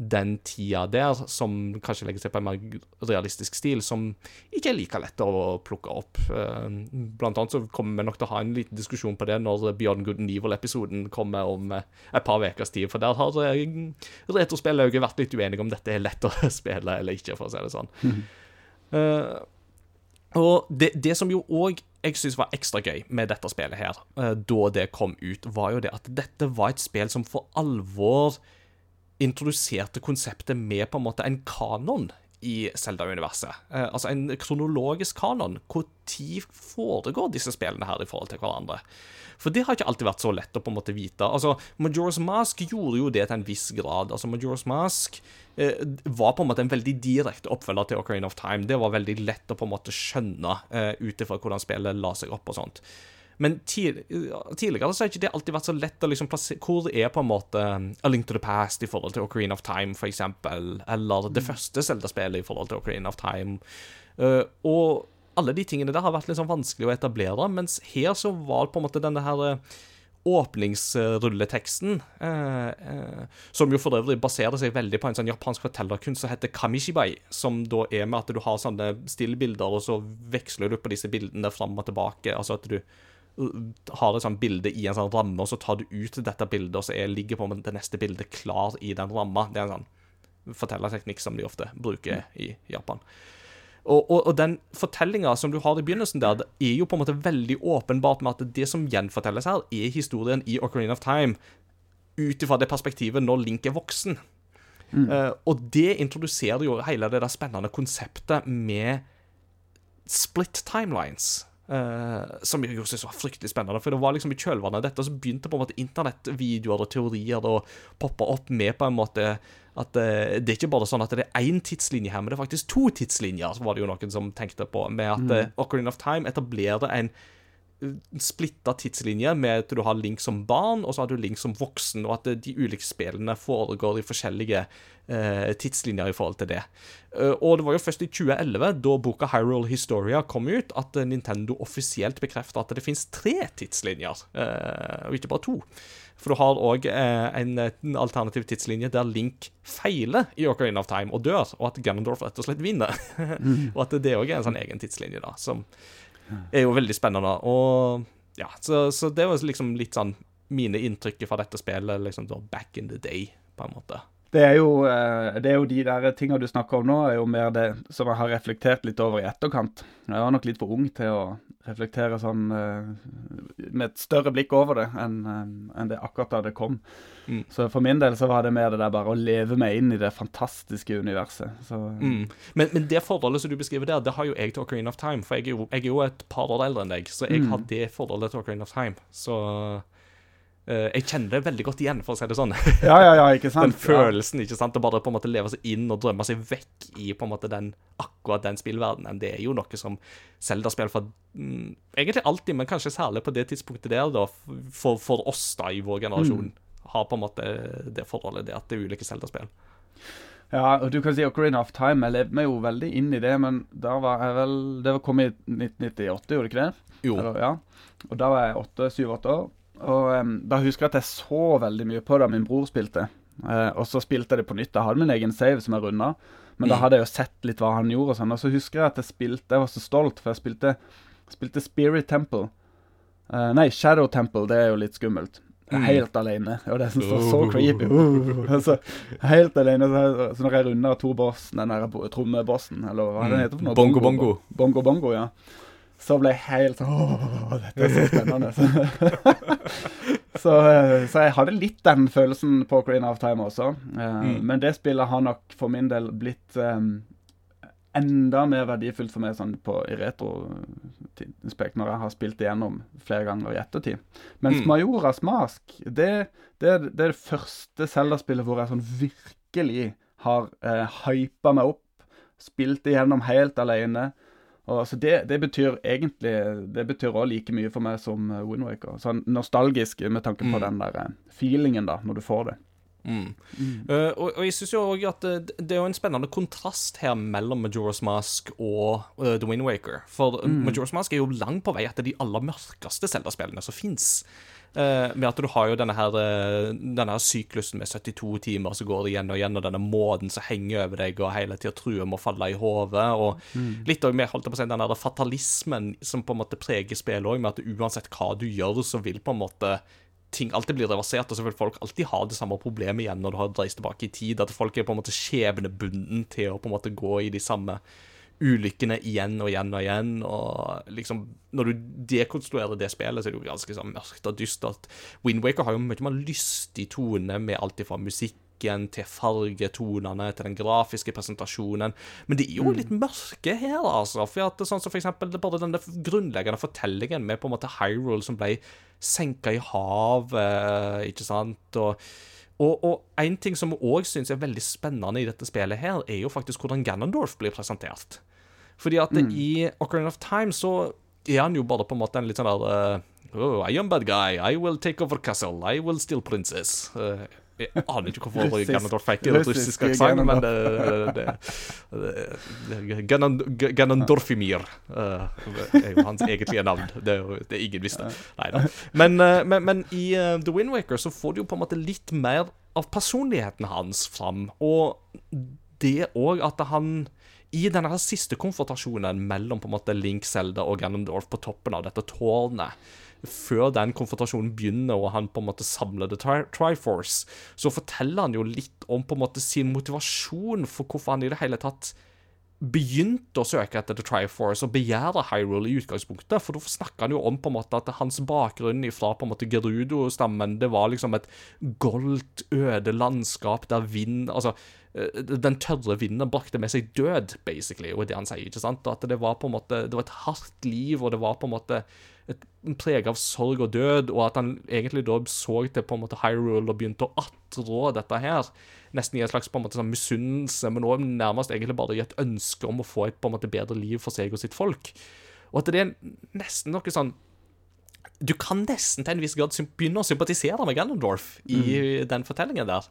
den tida der, som kanskje legger seg på en mer realistisk stil, som ikke er like lett å plukke opp. Blant annet så kommer vi nok til å ha en liten diskusjon på det når Beyond Good and Evil-episoden kommer om et par ukers tid, for der har retrospillauget vært litt uenige om dette er lett å spille eller ikke, for å si det sånn. Mm. Uh, og det, det, som jo òg jeg syns var ekstra gøy med dette spillet her, uh, da det kom ut, var jo det at dette var et spill som for alvor introduserte konseptet med på en måte en kanon i Zelda-universet. Eh, altså en kronologisk kanon. Når foregår disse spillene her i forhold til hverandre? For det har ikke alltid vært så lett å på en måte vite. Altså, Majora's Mask gjorde jo det til en viss grad. Altså, Majora's Mask eh, var på en måte en veldig direkte oppfølger til Ocarina of Time. Det var veldig lett å på en måte skjønne eh, ut ifra hvordan spillet la seg opp og sånt. Men tidligere så har ikke det alltid vært så lett å liksom plassere Hvor er på en måte um, A Link to the Past i forhold til Ocarina of Time, for eksempel? Eller det mm. første Zelda-spillet i forhold til Ocarina of Time? Uh, og alle de tingene der har vært litt sånn vanskelig å etablere, mens her så var på en måte denne her eh, åpningsrulleteksten, eh, eh, som jo for øvrig baserer seg veldig på en sånn japansk fortellerkunst som heter kamishibai, som da er med at du har sånne stillbilder, og så veksler du på disse bildene fram og tilbake. Altså at du har et sånt bilde i en sånn ramme, og så tar du ut dette bildet, og så er, ligger på med det neste bildet klar i den ramma. Det er en sånn fortellerteknikk som de ofte bruker i Japan. Og, og, og, den fortellinga som du har i begynnelsen der, det er jo på en måte veldig åpenbart med at det som gjenfortelles her, er historien i Ocarina of Time ut ifra det perspektivet når Link er voksen. Mm. Uh, og det introduserer jo hele det der spennende konseptet med split timelines. Uh, som jeg synes var fryktelig spennende. For det var liksom i kjølvannet av dette så begynte på en måte internettvideoer og teorier å poppe opp med på en måte at uh, det er ikke bare sånn at det er én tidslinje her, men det er faktisk to tidslinjer, så var det jo noen som tenkte på. Med at uh, Ocarina of Time etablerer en splitta tidslinje med at du har Link som barn, og så har du Link som voksen, og at de ulike spillene foregår i forskjellige eh, tidslinjer i forhold til det. Uh, og det var jo først i 2011, da boka Hyrule Historia kom ut, at Nintendo offisielt bekrefta at det finnes tre tidslinjer, eh, og ikke bare to. For du har òg eh, en, en, alternativ tidslinje der Link feiler i Ocarina of Time og dør, og at Ganondorf rett og slett vinner. mm. og at det òg er en sånn egen tidslinje, da, som er jo veldig spennende. Og ja, så, så det var liksom litt sånn mine inntrykk fra dette spillet liksom da back in the day, på en måte. Det er, jo, eh, det er jo de der tinga du snakker om nå, er jo mer det som jeg har reflektert litt over i etterkant. Jeg var nok litt for ung til å reflektere sånn eh, med et større blikk over det enn en det akkurat da det kom. Mm. Så for min del så var det mer det der bare å leve meg inn i det fantastiske universet. Mm. Men, men, det forholdet som du beskriver der, det har jo jeg til Ocarina of Time. For jeg er jo, jeg er jo et par år eldre enn deg, så jeg mm. har det forholdet til Ocarina of Time. Så jeg kjenner det veldig godt igjen, for å si det sånn. Ja, ja, ja, ikke sant? Den følelsen, ikke sant? Å bare på en måte leve seg inn og drømme seg vekk i på en måte den, akkurat den spillverdenen. Det er jo noe som Zelda-spill for mm, egentlig alltid, men kanskje særlig på det tidspunktet der, da, for, for oss da i vår generasjon, mm. har på en måte det forholdet det at det er ulike Zelda-spill. Ja, og du kan si Ocarina of Time. Jeg levde meg jo veldig inn i det, men da var jeg vel Det var kommet i 1998, gjorde det ikke det? Jo. Eller, ja. Og da var jeg 7-8 år. Og um, da husker jeg at jeg så veldig mye på det min bror spilte. Uh, og så spilte jeg det på nytt. Jeg hadde min egen save som jeg runda, men mm. da hadde jeg jo sett litt hva han gjorde og sånn. Og så husker jeg at jeg spilte Jeg var så stolt, for jeg spilte, spilte Spirit Temple. Uh, nei, Shadow Temple, det er jo litt skummelt. helt alene. Og det er så, så creepy. Uh, altså, helt alene. Så, så når jeg runder to boss, den der trommebossen, eller hva er det den heter for noe? Bongo Bongo. Bongo Bongo, ja. Så ble jeg helt sånn Åh, dette er så spennende. så, eh, så, jeg hadde litt den følelsen på Green of Time også. Uh, mm. Men det spillet har nok for min del blitt um, enda mer verdifullt for meg sånn på, i retrospekt når jeg har spilt igjennom flere ganger i ettertid. Mens mm. Majoras Mask, det, det, det, er det første Zelda-spillet hvor jeg sånn virkelig har eh, hypa meg opp. Spilt igjennom helt alene. Og, altså, det, det, betyr egentlig Det betyr òg like mye for meg som uh, Windwaker. Sånn nostalgisk med tanke på mm. den der uh, feelingen da, når du får det. Mm. Mm. Uh, og, og, jeg syns jo òg at det, det, er jo en spennende kontrast her mellom Majora's Mask og uh, The Wind Waker. For mm. Majora's Mask er jo langt på vei etter de aller mørkeste Zelda-spillene som fins. Uh, med at du har jo denne her, denne her syklusen med 72 timer som går igjen og igjen, og denne måten som henger over deg og hele tida truer med å falle i hodet. Og mm. litt òg med holdt på å si, den der fatalismen som på en måte preger spillet òg, med at uansett hva du gjør, så vil på en måte ting alltid blir reversert, og så vil folk alltid ha det samme problemet igjen når du har dreist tilbake i tid. At folk er på en måte skjebnebunden til å på en måte gå i de samme ulykkene igjen og igjen og igjen. Og liksom, når du dekonstruerer det spillet, så er det jo ganske sånn mørkt og dystert. Windwaker har jo mye mer lystig tone med alt ifra musikken til fargetonene, til den grafiske presentasjonen. Men det er jo litt mørke her, altså. For at, sånn som for eksempel bare den grunnleggende fortellingen med på en måte Hyrule som ble senka i havet, ikke sant. og og, og en ting som vi òg syns er veldig spennende i dette spillet, her, er jo faktisk hvordan Ganondorf blir presentert. Fordi at mm. i Ocarina of Time så er han jo bare på en måte en litt sånn der uh, Oh, I am bad guy. I will take over castle. I will steal princess. Uh, jeg aner ikke hvorfor Ganondorf fikk russisk aksent, men det, det, det Ganondorfimir uh, er jo hans egentlige navn. Det er jo det ingen visste. Neida. Men, men, men i The Wind Waker så får du jo på en måte litt mer av personligheten hans fram. Og det òg at han i denne siste konfrontasjonen mellom på en måte Link, Zelda og Ganondorf på toppen av dette tårnet før den konfrontasjonen begynner, og han på en måte samler The Triforce, så forteller han jo litt om på en måte sin motivasjon for hvorfor han i det hele tatt begynte å søke etter The Triforce og begjære Hyrule i utgangspunktet. For da snakker han jo om på en måte at hans bakgrunn fra på en måte Gerudo-stammen det var liksom et goldt, øde landskap der vind Altså, eh, den tørre vinden brakte med seg død, basically, og det han sier. ikke sant? At det var på en måte Det var et hardt liv, og det var på en måte et preg av sorg og død, og at han egentlig da så til på en måte Hyrule og begynte å attrå dette her. Nesten i en slags på en måte sånn misunnelse, men også nærmest egentlig bare i et ønske om å få et på en måte bedre liv for seg og sitt folk. Og at det er nesten noe sånn Du kan nesten til en viss grad begynne å sympatisere med Ganondorf i mm. den fortellingen der.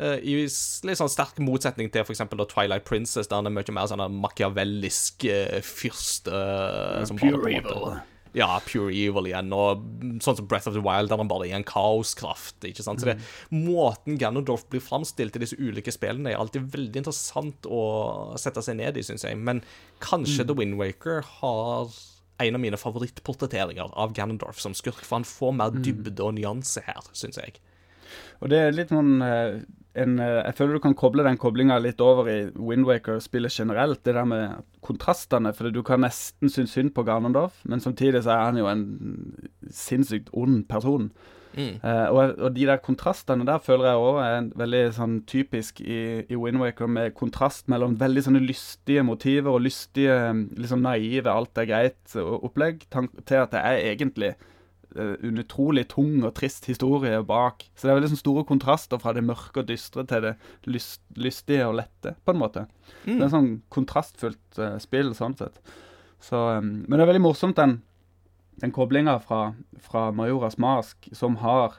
Uh, I litt sånn sterk motsetning til f.eks. Twilight Princess, der han er mye mer sånn machiavellisk uh, fyrste. Uh, pure evil. Ja, pure evil igjen. Og sånn som Breath of the Wild, der han bare er en kaoskraft. ikke sant? Så det, mm. Måten Ganondorf blir framstilt i disse ulike spillene, er alltid veldig interessant å sette seg ned i, syns jeg. Men kanskje mm. The Wind Waker har en av mine favorittportretteringer av Ganondorf som skurk, for han får mer mm. dybde og nyanse her, syns jeg. Og det er litt sånn eh, en, eh, jeg føler du kan koble den koblinga litt over i Windwaker-spillet generelt. Det der med kontrastene. For du kan nesten synes synd på Ganondorf, men samtidig så er han jo en sinnssykt ond person. Mm. Uh, og, og, de der kontrastene der føler jeg òg er veldig sånn typisk i, i Windwaker, med kontrast mellom veldig sånne lystige motiver og lystige, liksom naive, alt er greit-opplegg, til at det er egentlig en utrolig tung og trist historie bak. Så det er veldig sånn store kontraster fra det mørke og dystre til det lyst, lystige og lette, på en måte. Mm. Det er en sånn kontrastfullt uh, spill, sånn sett. Så, um, men det er veldig morsomt, den, den koblinga fra, fra Majoras Mask, som har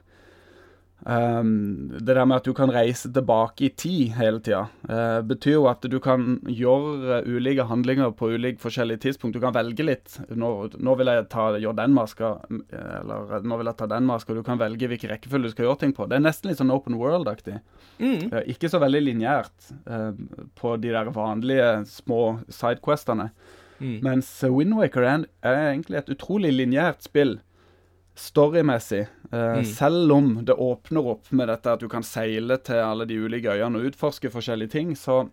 Um, det der med at du kan reise tilbake i tid hele tida, uh, betyr jo at du kan gjøre ulike handlinger på ulike forskjellige tidspunkt. Du kan velge litt. Nå, nå vil jeg ta, gjøre den maska, eller nå vil jeg ta den maska. Du kan velge hvilken rekkefølge du skal gjøre ting på. Det er nesten litt sånn open world-aktig. Mm. Uh, ikke så veldig lineært uh, på de der vanlige små sidequestene. Mm. Mens Windwaker er, er egentlig et utrolig lineært spill storymessig, eh, Mm. selv om det åpner opp med dette at du kan seile til alle de ulike øyene og utforske forskjellige ting, så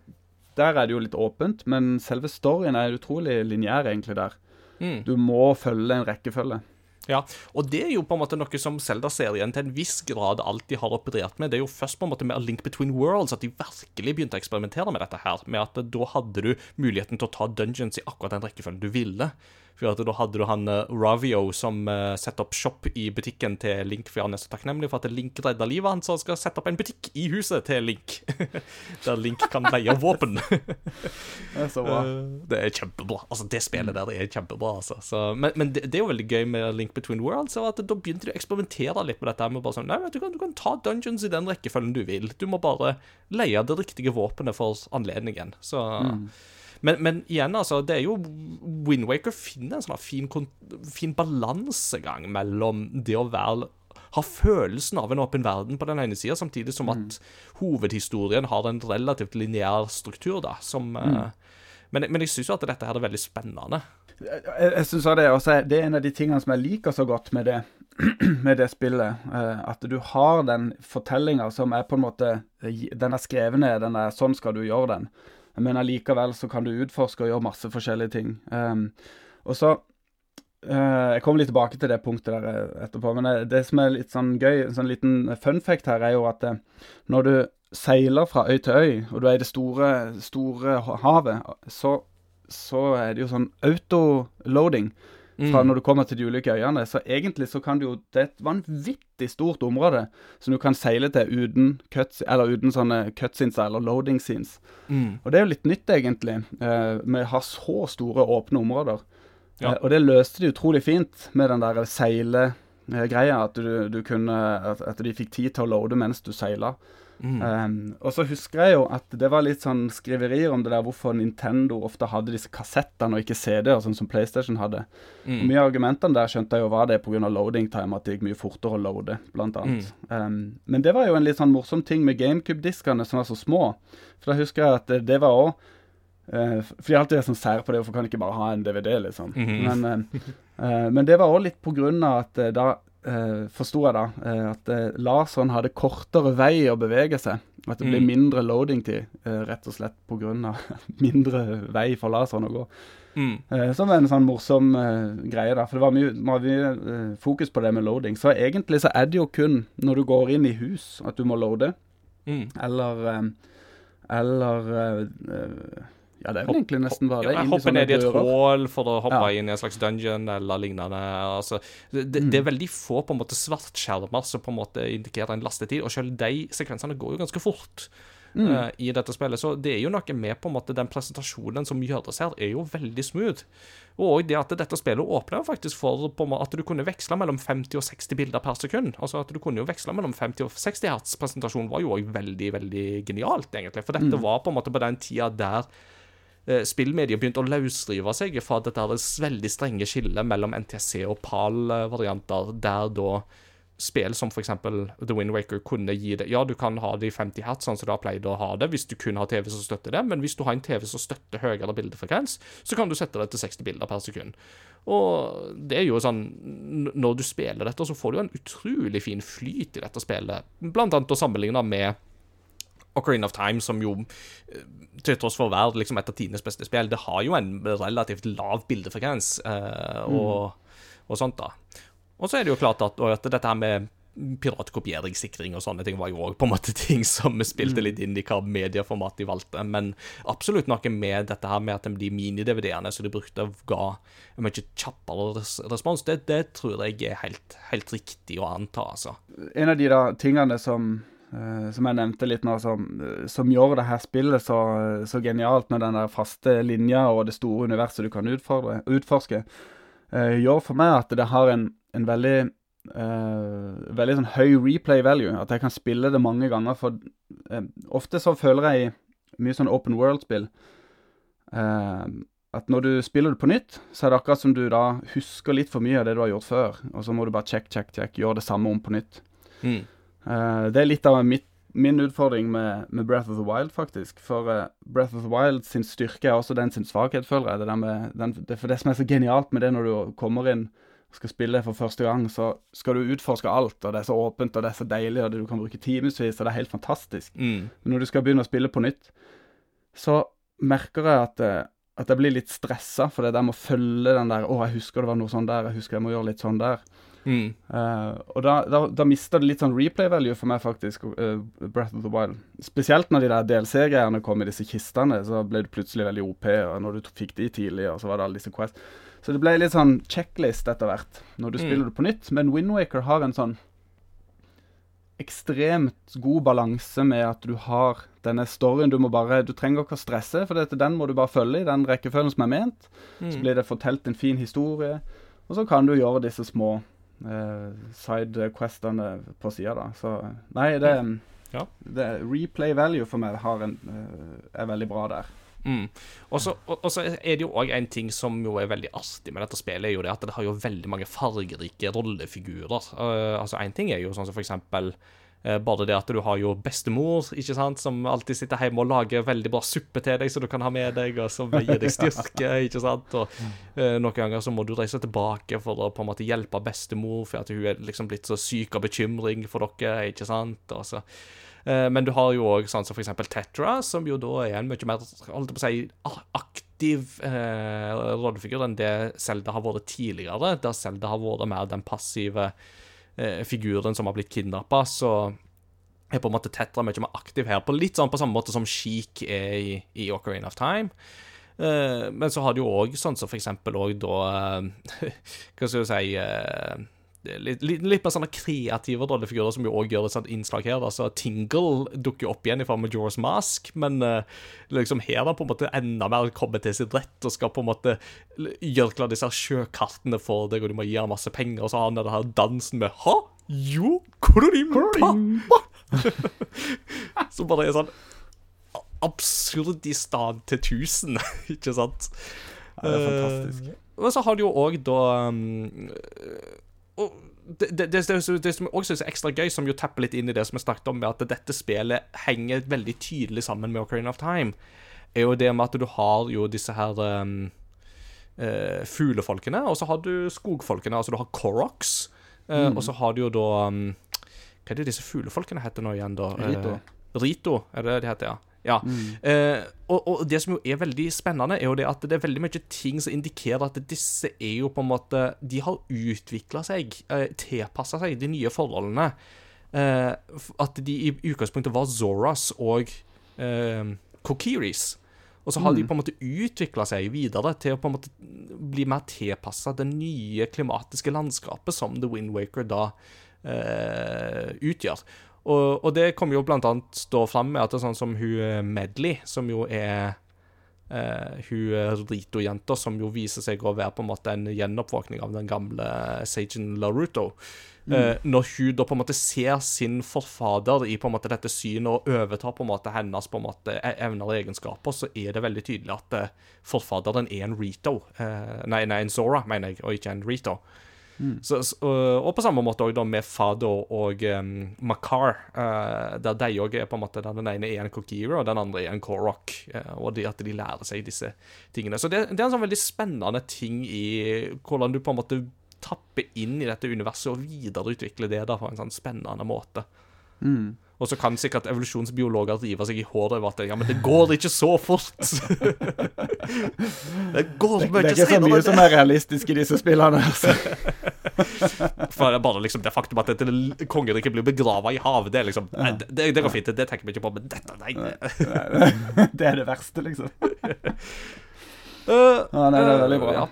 der er det jo litt åpent. Men selve storyen er utrolig lineær, egentlig, der. Mm. Du må følge en rekkefølge. Ja, og det er jo på en måte noe som Zelda-serien til en viss grad alltid har operert med. Det er jo først på en måte med A Link Between Worlds at de virkelig begynte å eksperimentere med dette her. Med at da hadde du muligheten til å ta dungeons i akkurat den rekkefølgen du ville. For da hadde du han eh, Ravio som uh, setter opp shop i butikken til Link, for han er så takknemlig for at Link redda livet hans, så han skal sette opp en butikk i huset til Link. Der Link kan leie våpen. Det er så bra. Uh, Det er kjempebra. Altså, det spillet der er kjempebra, altså. Så, men men det, det er jo veldig gøy med Link Between Worlds, at da begynte de å eksperimentere litt med dette. med bare sånn, nei, vet du, kan, du kan ta dungeons i den rekkefølgen du vil. Du må bare leie det riktige våpenet for anledningen. Så men, men igjen, altså, det er jo Windwaker finner en sånn fin, fin balansegang mellom det å være ha følelsen av en åpen verden på den ene sida, samtidig som at hovedhistorien har en relativt lineær struktur, da, som eh, men, men jeg syns jo at dette her er veldig spennende. Jeg, jeg synes også det, også det er en av de tingene som jeg liker så godt med det, med det spillet. Uh, at du har den fortellinga som er på en måte Den er skrevet ned, den er sånn skal du gjøre den. Men allikevel så kan du utforske og gjøre masse forskjellige ting. Um, og så uh, Jeg kommer litt tilbake til det punktet der eh, etterpå. Men det, det som er litt sånn gøy, en sånn liten fun fact her, er jo at eh, når du seiler fra øy til øy, og du er i det store, store havet, så, så er det jo sånn autoloading fra når du kommer til de ulike øyene. Så egentlig så kan du jo Det er et vanvittig stort område som du kan seile til uten cuts, eller uten sånne cutscenes eller loading scenes. Mm. Og det er jo litt nytt, egentlig, eh, med å ha så store, åpne områder. Ja. Eh, og det løste de utrolig fint med den der seile-greia, at, du, du kunne, at, at de fikk tid til å loade mens du seila. Mm. Um, og så husker jeg jo at det var litt sånn skriverier om det der hvorfor Nintendo ofte hadde disse kassettene og ikke CD-er, sånn som PlayStation hadde. Mm. Mye av argumentene der skjønte jeg jo var det pga. loading time, at det gikk mye fortere å loade, blant annet. Um, men det var jo en litt sånn morsom ting med GameCube-diskene som var så små. For da husker jeg at det, det var òg uh, For de alltid er sånn sær på det, hvorfor kan de ikke bare ha en DVD, liksom? Mhm. Men, uh, men det var òg litt på grunn av at da uh, forsto jeg da uh, at uh, Larsson hadde kortere vei å bevege seg. At det ble Mm. mindre loading-tid, uh, rett og slett pga. mindre vei for laseren å gå. Mm. Eh, som er en sånn morsom eh, greie, da. For det var mye, mye eh, fokus på det med loading. Så egentlig så er det jo kun når du går inn i hus at du må loade. Mm. Eller eh, Eller eh, eh, Ja, det er vel egentlig nesten bare det. Ja, hoppe ned i et hull for å hoppe Ja. inn i en slags dungeon eller lignende. Altså, det, Mm. det er veldig få på en måte svartskjermer som på en måte indikerer en lastetid, og selv de sekvensene går jo ganske fort. Mm. eh, i dette spillet, Så det er jo noe med på en måte den presentasjonen som gjøres her, er jo veldig smooth. Og det at dette spillet åpner faktisk for på en måte at du kunne veksle mellom 50 og 60 bilder per sekund. Altså at du kunne jo veksle mellom 50 og 60 hertz. Presentasjonen var jo òg veldig, veldig genialt, egentlig. For dette var på en måte på den tida der eh, spillmediet begynte å løsrive seg fra dette her veldig strenge skillet mellom NTC og PAL-varianter, der da spill som f.eks. The Wind Waker kunne gi det Ja, du kan ha det i 50 hertz, sånn som du har pleid å ha det, hvis du kun har TV som støtter det, men hvis du har en TV som støtter høyere bildefrekvens, så kan du sette det til 60 bilder per sekund. Og det er jo sånn Når du spiller dette, så får du en utrolig fin flyt i dette spillet, blant annet å sammenligne med Ocarina of Time, som jo, eh, til tross for å være liksom et av tidenes beste spill, det har jo en relativt lav bildefrekvens eh, og, og sånt, da. Og så er det jo klart at, at dette her med piratkopieringssikring og sånne ting var jo òg på en måte ting som spilte litt inn i hva medieformat de valgte. Men absolutt noe med dette her med at de mini-DVD-ene som de brukte, ga en mye kjappere respons. Det, det tror jeg er helt, helt riktig å anta, altså. En av de da tingene som som jeg nevnte litt nå, som, eh, som gjør det her spillet så, så genialt med den der faste linja og det store universet du kan utfordre, utforske, eh, gjør for meg at det har en, en veldig uh, veldig sånn høy replay value. At jeg kan spille det mange ganger. For uh, ofte så føler jeg i mye sånn open world-spill uh, at når du spiller det på nytt, så er det akkurat som du da husker litt for mye av det du har gjort før. Og så må du bare check, check, check, gjøre det samme om på nytt. Mm. Eh, det er litt av mitt, min utfordring med, med Breath of the Wild, faktisk. For eh, Breath of the Wild sin styrke er også den sin svakhet, føler jeg. Det, med den, det, for det som er så genialt med det når du kommer inn og skal spille for første gang, så skal du utforske alt, og det er så åpent, og det er så deilig, og du kan bruke timevis, og det er helt fantastisk. Mm. Men når du skal begynne å spille på nytt, så merker jeg at, eh, at jeg blir litt stressa, for det der med å følge den der 'Å, jeg husker det var noe sånn der. Jeg husker jeg må gjøre litt sånn der'. Mm. Eh, og da, da, da mista det litt sånn replay value for meg, faktisk, uh, Breath of the Wild. Spesielt når de der DLC-greiene kom i disse kistene, så ble det plutselig veldig OP, og når du fikk de tidlig, og så var det alle disse Quest. Så det ble litt sånn checklist etter hvert, når du Mm. spiller det på nytt. Men Windwaker har en sånn ekstremt god balanse med at du har denne storyen. Du må bare Du trenger ikke å stresse, for dette, den må du bare følge i den rekkefølgen som er ment. Så Mm. blir det fortalt en fin historie, og så kan du gjøre disse små sidequestene på sida, da. Så nei, det, Ja. det Replay value for meg har en, eh, er veldig bra der. Mm. Og så er det jo òg en ting som jo er veldig artig med dette spillet, er jo det at det har jo veldig mange fargerike rollefigurer. Uh, altså Én ting er jo sånn som for eksempel eh, bare det at du har jo bestemor, ikke sant, som alltid sitter hjemme og lager veldig bra suppe til deg, som du kan ha med deg, og som gir deg styrke, ikke sant. Og eh, noen ganger så må du reise tilbake for å på en måte hjelpe bestemor, for at hun er liksom blitt så syk av bekymring for dere, ikke sant. Og så Eh, Men du har jo òg sånn som for eksempel Tetra, som jo da er en mye mer holdt på å si, aktiv eh, rollefigur enn det Selda har vært tidligere. Der Selda har vært mer den passive eh, figuren som har blitt kidnappa, så er på en måte Tetra mye mer aktiv her, på litt sånn på samme måte som Sheik er i, i Ocarina of Time. Eh, men så har du jo òg sånn som for eksempel òg da eh, Hva skal du si eh, Litt, litt, litt mer sånne kreative rollefigurer som jo òg gjør et sånt innslag her. Altså, Tingle dukker jo opp igjen i form av Jorahs Mask, men uh, liksom her har på en måte enda mer kommet til sitt rett og skal på en måte gjøre klar disse sjøkartene for deg, og du må gi ham masse penger, og så har han denne her dansen med Ha? Jo, kururim, pappa! Som bare er sånn Absurdistan til 1000, ikke sant? Ja, det er fantastisk. Men så har du jo òg da um, og det, det, det, det, som jeg også synes er ekstra gøy, som jo tapper litt inn i det som vi snakket om, med at dette spillet henger veldig tydelig sammen med Ocarina of Time, er jo det med at du har jo disse her um, uh, fuglefolkene, og så har du skogfolkene, altså du har Koroks, mm. og så har du jo da um, Hva er det disse fuglefolkene heter nå igjen, da? Rito. Uh, Rito, er det det de heter, ja. Ja. Eh, og, og det som jo er veldig spennende, er jo det at det er veldig mye ting som indikerer at disse er jo på en måte De har utvikla seg, eh, tilpassa seg de nye forholdene. Eh, at de i utgangspunktet var Zoras og eh, Kokiris. Og så har de på en måte utvikla seg videre til å på en måte bli mer tilpassa det nye klimatiske landskapet som The Wind Waker da eh, utgjør. Og, og det kommer jo blant annet stå fram med at det er sånn som hun eh, Medley, som jo er Uh, hun eh, Rito-jenta, som jo viser seg å være på en måte en gjenoppvåkning av den gamle Sagen Laruto. Eh, når hun da på en måte ser sin forfader i på en måte dette synet og overtar på en måte hennes på en måte e- evner og egenskaper, så er det veldig tydelig at forfaderen er en Rito. Uh, nei, nei, en Zora, mener jeg, og ikke en Rito. Så, og, på samme måte også med Fado og um, Makar, eh, der de òg er på en måte den ene er en Kokiri, og den andre er en Korok. eh, og det at de lærer seg disse tingene. Så det, det er en sånn veldig spennende ting i hvordan du på en måte tapper inn i dette universet og videreutvikler det da på en sånn spennende måte. Mm. Og så kan sikkert evolusjonsbiologer rive seg i håret over at ja, men det går ikke så fort. det går Det er ikke så mye som er realistisk i disse spillene. Altså. For bare liksom det faktum at dette kongeriket blir begrava i havet, det liksom nei, det, det går fint, det tenker vi ikke på, men dette, nei. det- Det er det verste, liksom. Uh, Ja, nei, det er veldig bra. ja.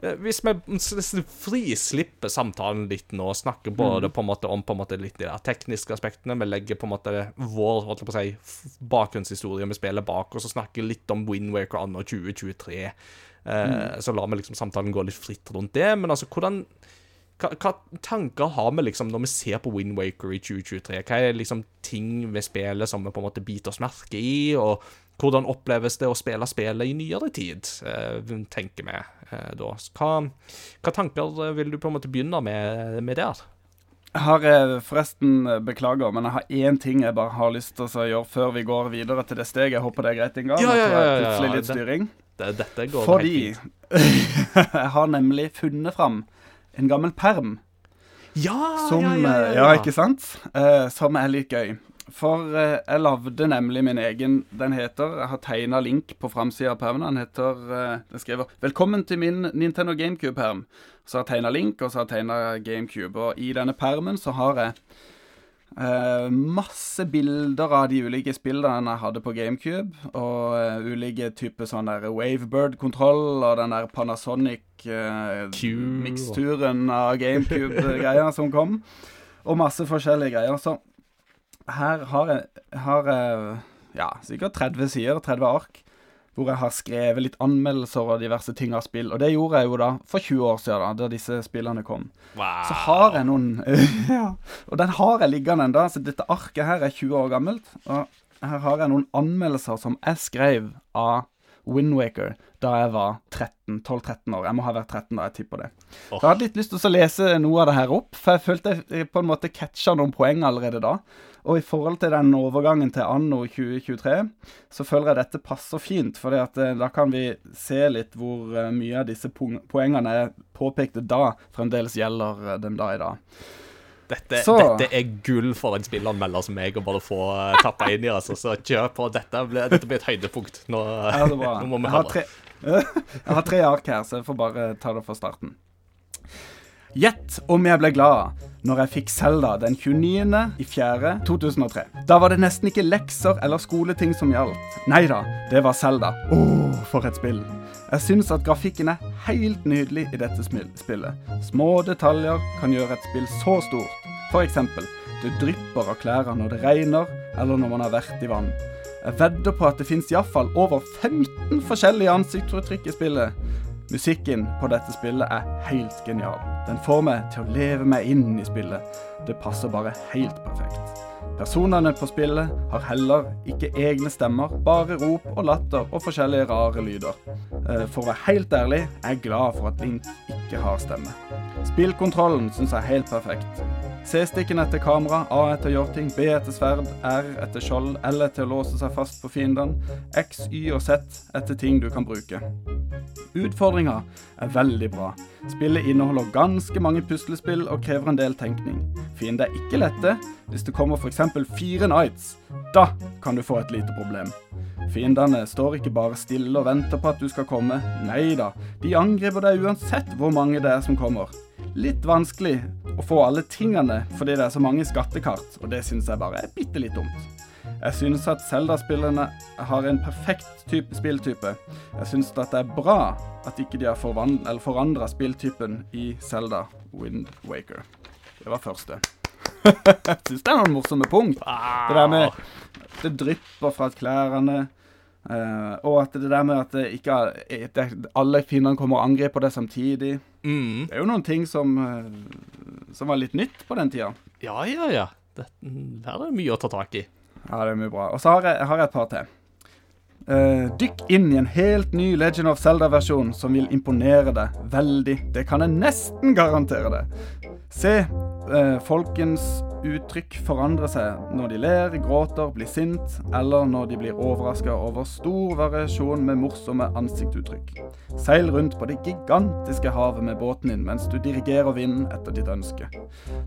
Eh, Hvis vi frislipper samtalen litt nå, snakker både Mm. på en måte om på en måte litt de der tekniske aspektene, vi legger på en måte vår holdt på å si, bakgrunnshistorie vi spiller bak og så snakker litt om Windwaker anno 2023, eh, Mm. så lar vi liksom samtalen gå litt fritt rundt det. Men altså, hvordan hva, hva tanker har vi liksom når vi ser på Windwaker i 2023? Hva er liksom ting ved spillet som vi på en måte biter oss merke i, og hvordan oppleves det å spille spillet i nyere tid, eh, tenker vi eh, da. Hva, hva tanker vil du på en måte begynne med, med der? Jeg har eh, forresten, beklager, men jeg har én ting jeg bare har lyst til å gjøre før vi går videre til det steget. Jeg håper det er greit, Ingar? Ja, ja, ja, ja, Plutselig litt det- styring. Det, dette går Fordi helt fint. jeg har nemlig funnet fram en gammel perm. Ja, Som, ja, ja, ja, ja, ikke sant? Eh, som er litt gøy. For eh, jeg lagde nemlig min egen Den heter Jeg har tegna link på framsida av permen. Den heter eh, Den skriver 'Velkommen til min Nintendo GameCube-perm'. Så har jeg tegna link, og så har jeg tegna GameCube. Og i denne permen så har jeg eh, masse bilder av de ulike spillene jeg hadde på GameCube. Og uh, ulike typer sånn der Wavebird-kontroll og den der Panasonic-miksturen av GameCube-greier som kom. Og masse forskjellige greier. Så her har jeg, har jeg ja, sikkert 30 sider, 30 ark, hvor jeg har skrevet litt anmeldelser og diverse ting av spill. Og det gjorde jeg jo da for 20 år siden, da, da disse spillene kom. Wow. Så har jeg noen ja, Og den har jeg liggende ennå. Så dette arket her er 20 år gammelt. Og her har jeg noen anmeldelser som jeg skrev av Windwaker da jeg var 13, 12-13 år. Jeg må ha vært 13 da, jeg tipper det. Oh. Jeg hadde litt lyst til å lese noe av det her opp, for jeg følte jeg på en måte catcha noen poeng allerede da. Og i forhold til den overgangen til anno 2023, så føler jeg dette passer fint. For da kan vi se litt hvor eh, mye av disse poengene jeg påpekte da, fremdeles gjelder dem den dag i dag. Dette, dette er gull for en spillanmelder som meg å bare få uh, tappa inn i. altså, Så kjør på. Dette blir, dette blir et høydepunkt. Nå, Ja, nå må vi høre. jeg har tre ark her, så jeg får bare ta det fra starten. Gjett om jeg ble glad når jeg fikk Selda den 29. i 4. 2003. Da var det nesten ikke lekser eller skoleting som gjaldt. Nei da, det var Selda. Å, for et spill. Jeg syns at grafikken er helt nydelig i dette spillet. Små detaljer kan gjøre et spill så stort. Eksempel, det drypper av klærne når det regner, eller når man har vært i vann. Jeg vedder på at det fins iallfall over 15 forskjellige ansiktsuttrykk i spillet. Musikken på dette spillet er helt genial. Den får meg til å leve meg inn i spillet. Det passer bare helt perfekt. Personene på spillet har heller ikke egne stemmer, bare rop og latter og forskjellige rare lyder. Eh, For å være helt ærlig er jeg glad for at Link ikke har stemme. Spillkontrollen syns jeg er helt perfekt. C-stikken etter kamera, A etter gjørting, B etter sverd, R etter skjold, L etter å låse seg fast på fiendene, X, Y og Z etter ting du kan bruke. Utfordringa er veldig bra. Spillet inneholder ganske mange puslespill og krever en del tenkning. Fiender er ikke lette. Hvis det kommer f.eks. fire Nights, da kan du få et lite problem. Fiendene står ikke bare stille og venter på at du skal komme. Nei da, de angriper deg uansett hvor mange det er som kommer. Litt vanskelig å få alle tingene fordi det er så mange skattekart, og det synes jeg bare er bitte litt dumt. Jeg synes at Zelda-spillerne har en perfekt type spilltype. Jeg synes at det er bra at ikke de har forandra spilltypen i Zelda Wind Waker. Det var første. Jeg synes det er noen morsomme punkt. Det der med det drypper fra klærne. Eh, og at det der med at det ikke det, alle fiendene kommer og angriper deg samtidig. Mm. Det er jo noen ting som, eh, som var litt nytt på den tida. Ja, ja, ja. Det, her er det mye å ta tak i. Ja, det er mye bra. Og så har jeg, har jeg et par til. Uh, dykk inn i en helt ny Legend of Zelda-versjon som vil imponere deg veldig. Det kan jeg nesten garantere deg. Se uh, folkens uttrykk forandre seg når de ler, gråter, blir sint, eller når de blir overraska over stor variasjon med morsomme ansiktsuttrykk. Seil rundt på det gigantiske havet med båten din mens du dirigerer vinden etter ditt ønske.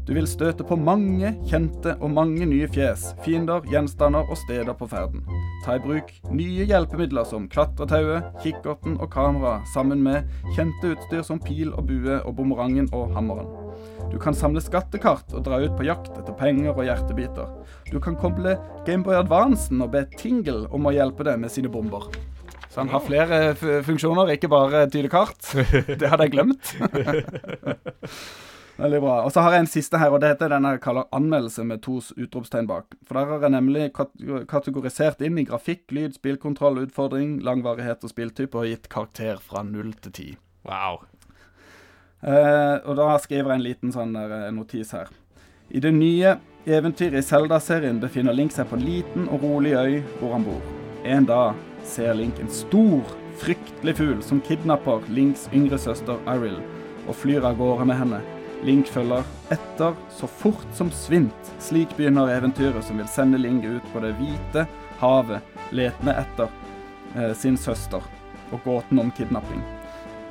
Du vil støte på mange kjente og mange nye fjes, fiender, gjenstander og steder på ferden. Ta i bruk nye hjelpemidler som klatretauet, kikkerten og kamera, sammen med kjente utstyr som pil og bue og bumerangen og hammeren. Du kan samle skattekart og dra ut på jakt etter penger og hjertebiter. Du kan koble Gameboy Advancen og be Tingle om å hjelpe deg med sine bomber. Så han har flere funksjoner, ikke bare tyde kart. Det hadde jeg glemt. Veldig bra. Og så har jeg en siste her, og det heter den jeg kaller anmeldelse med to utropstegn bak. For der har jeg nemlig kategorisert inn i grafikk, lyd, spillkontroll, utfordring, langvarighet og spilltype, og gitt karakter fra null til ti. Wow. Eh, og da skriver jeg en liten sånn der, eh, notis her. I det nye eventyret i Zelda-serien befinner Link seg på en liten og rolig øy hvor han bor. En dag ser Link en stor, fryktelig fugl som kidnapper Links yngre søster Iril og flyr av gårde med henne. Link følger etter så fort som svint. Slik begynner eventyret som vil sende Link ut på det hvite havet, letende etter eh, sin søster og gåten om kidnapping.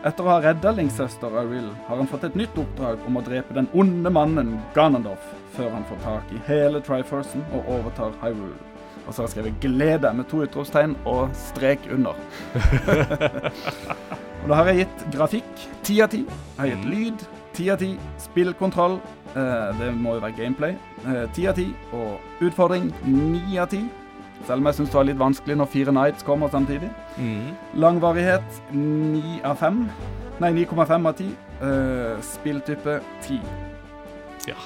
Etter å ha redda Linksøster Arild, har han fått et nytt oppdrag om å drepe den onde mannen Ganondorf før han får tak i hele Triforcen og overtar Hyrule. Og så har jeg skrevet 'glede' med to utropstegn og strek under. og da har jeg gitt grafikk ti av ti. Jeg har gitt lyd ti av ti. Spillkontroll, eh, det må jo være gameplay, ti av ti. Og utfordring ni av ti. Selv om jeg syns det var litt vanskelig når fire nights kommer samtidig. Mm. Langvarighet 9 av 5. Nei, 9,5 av 10. Uh, spilltype 10. Ja.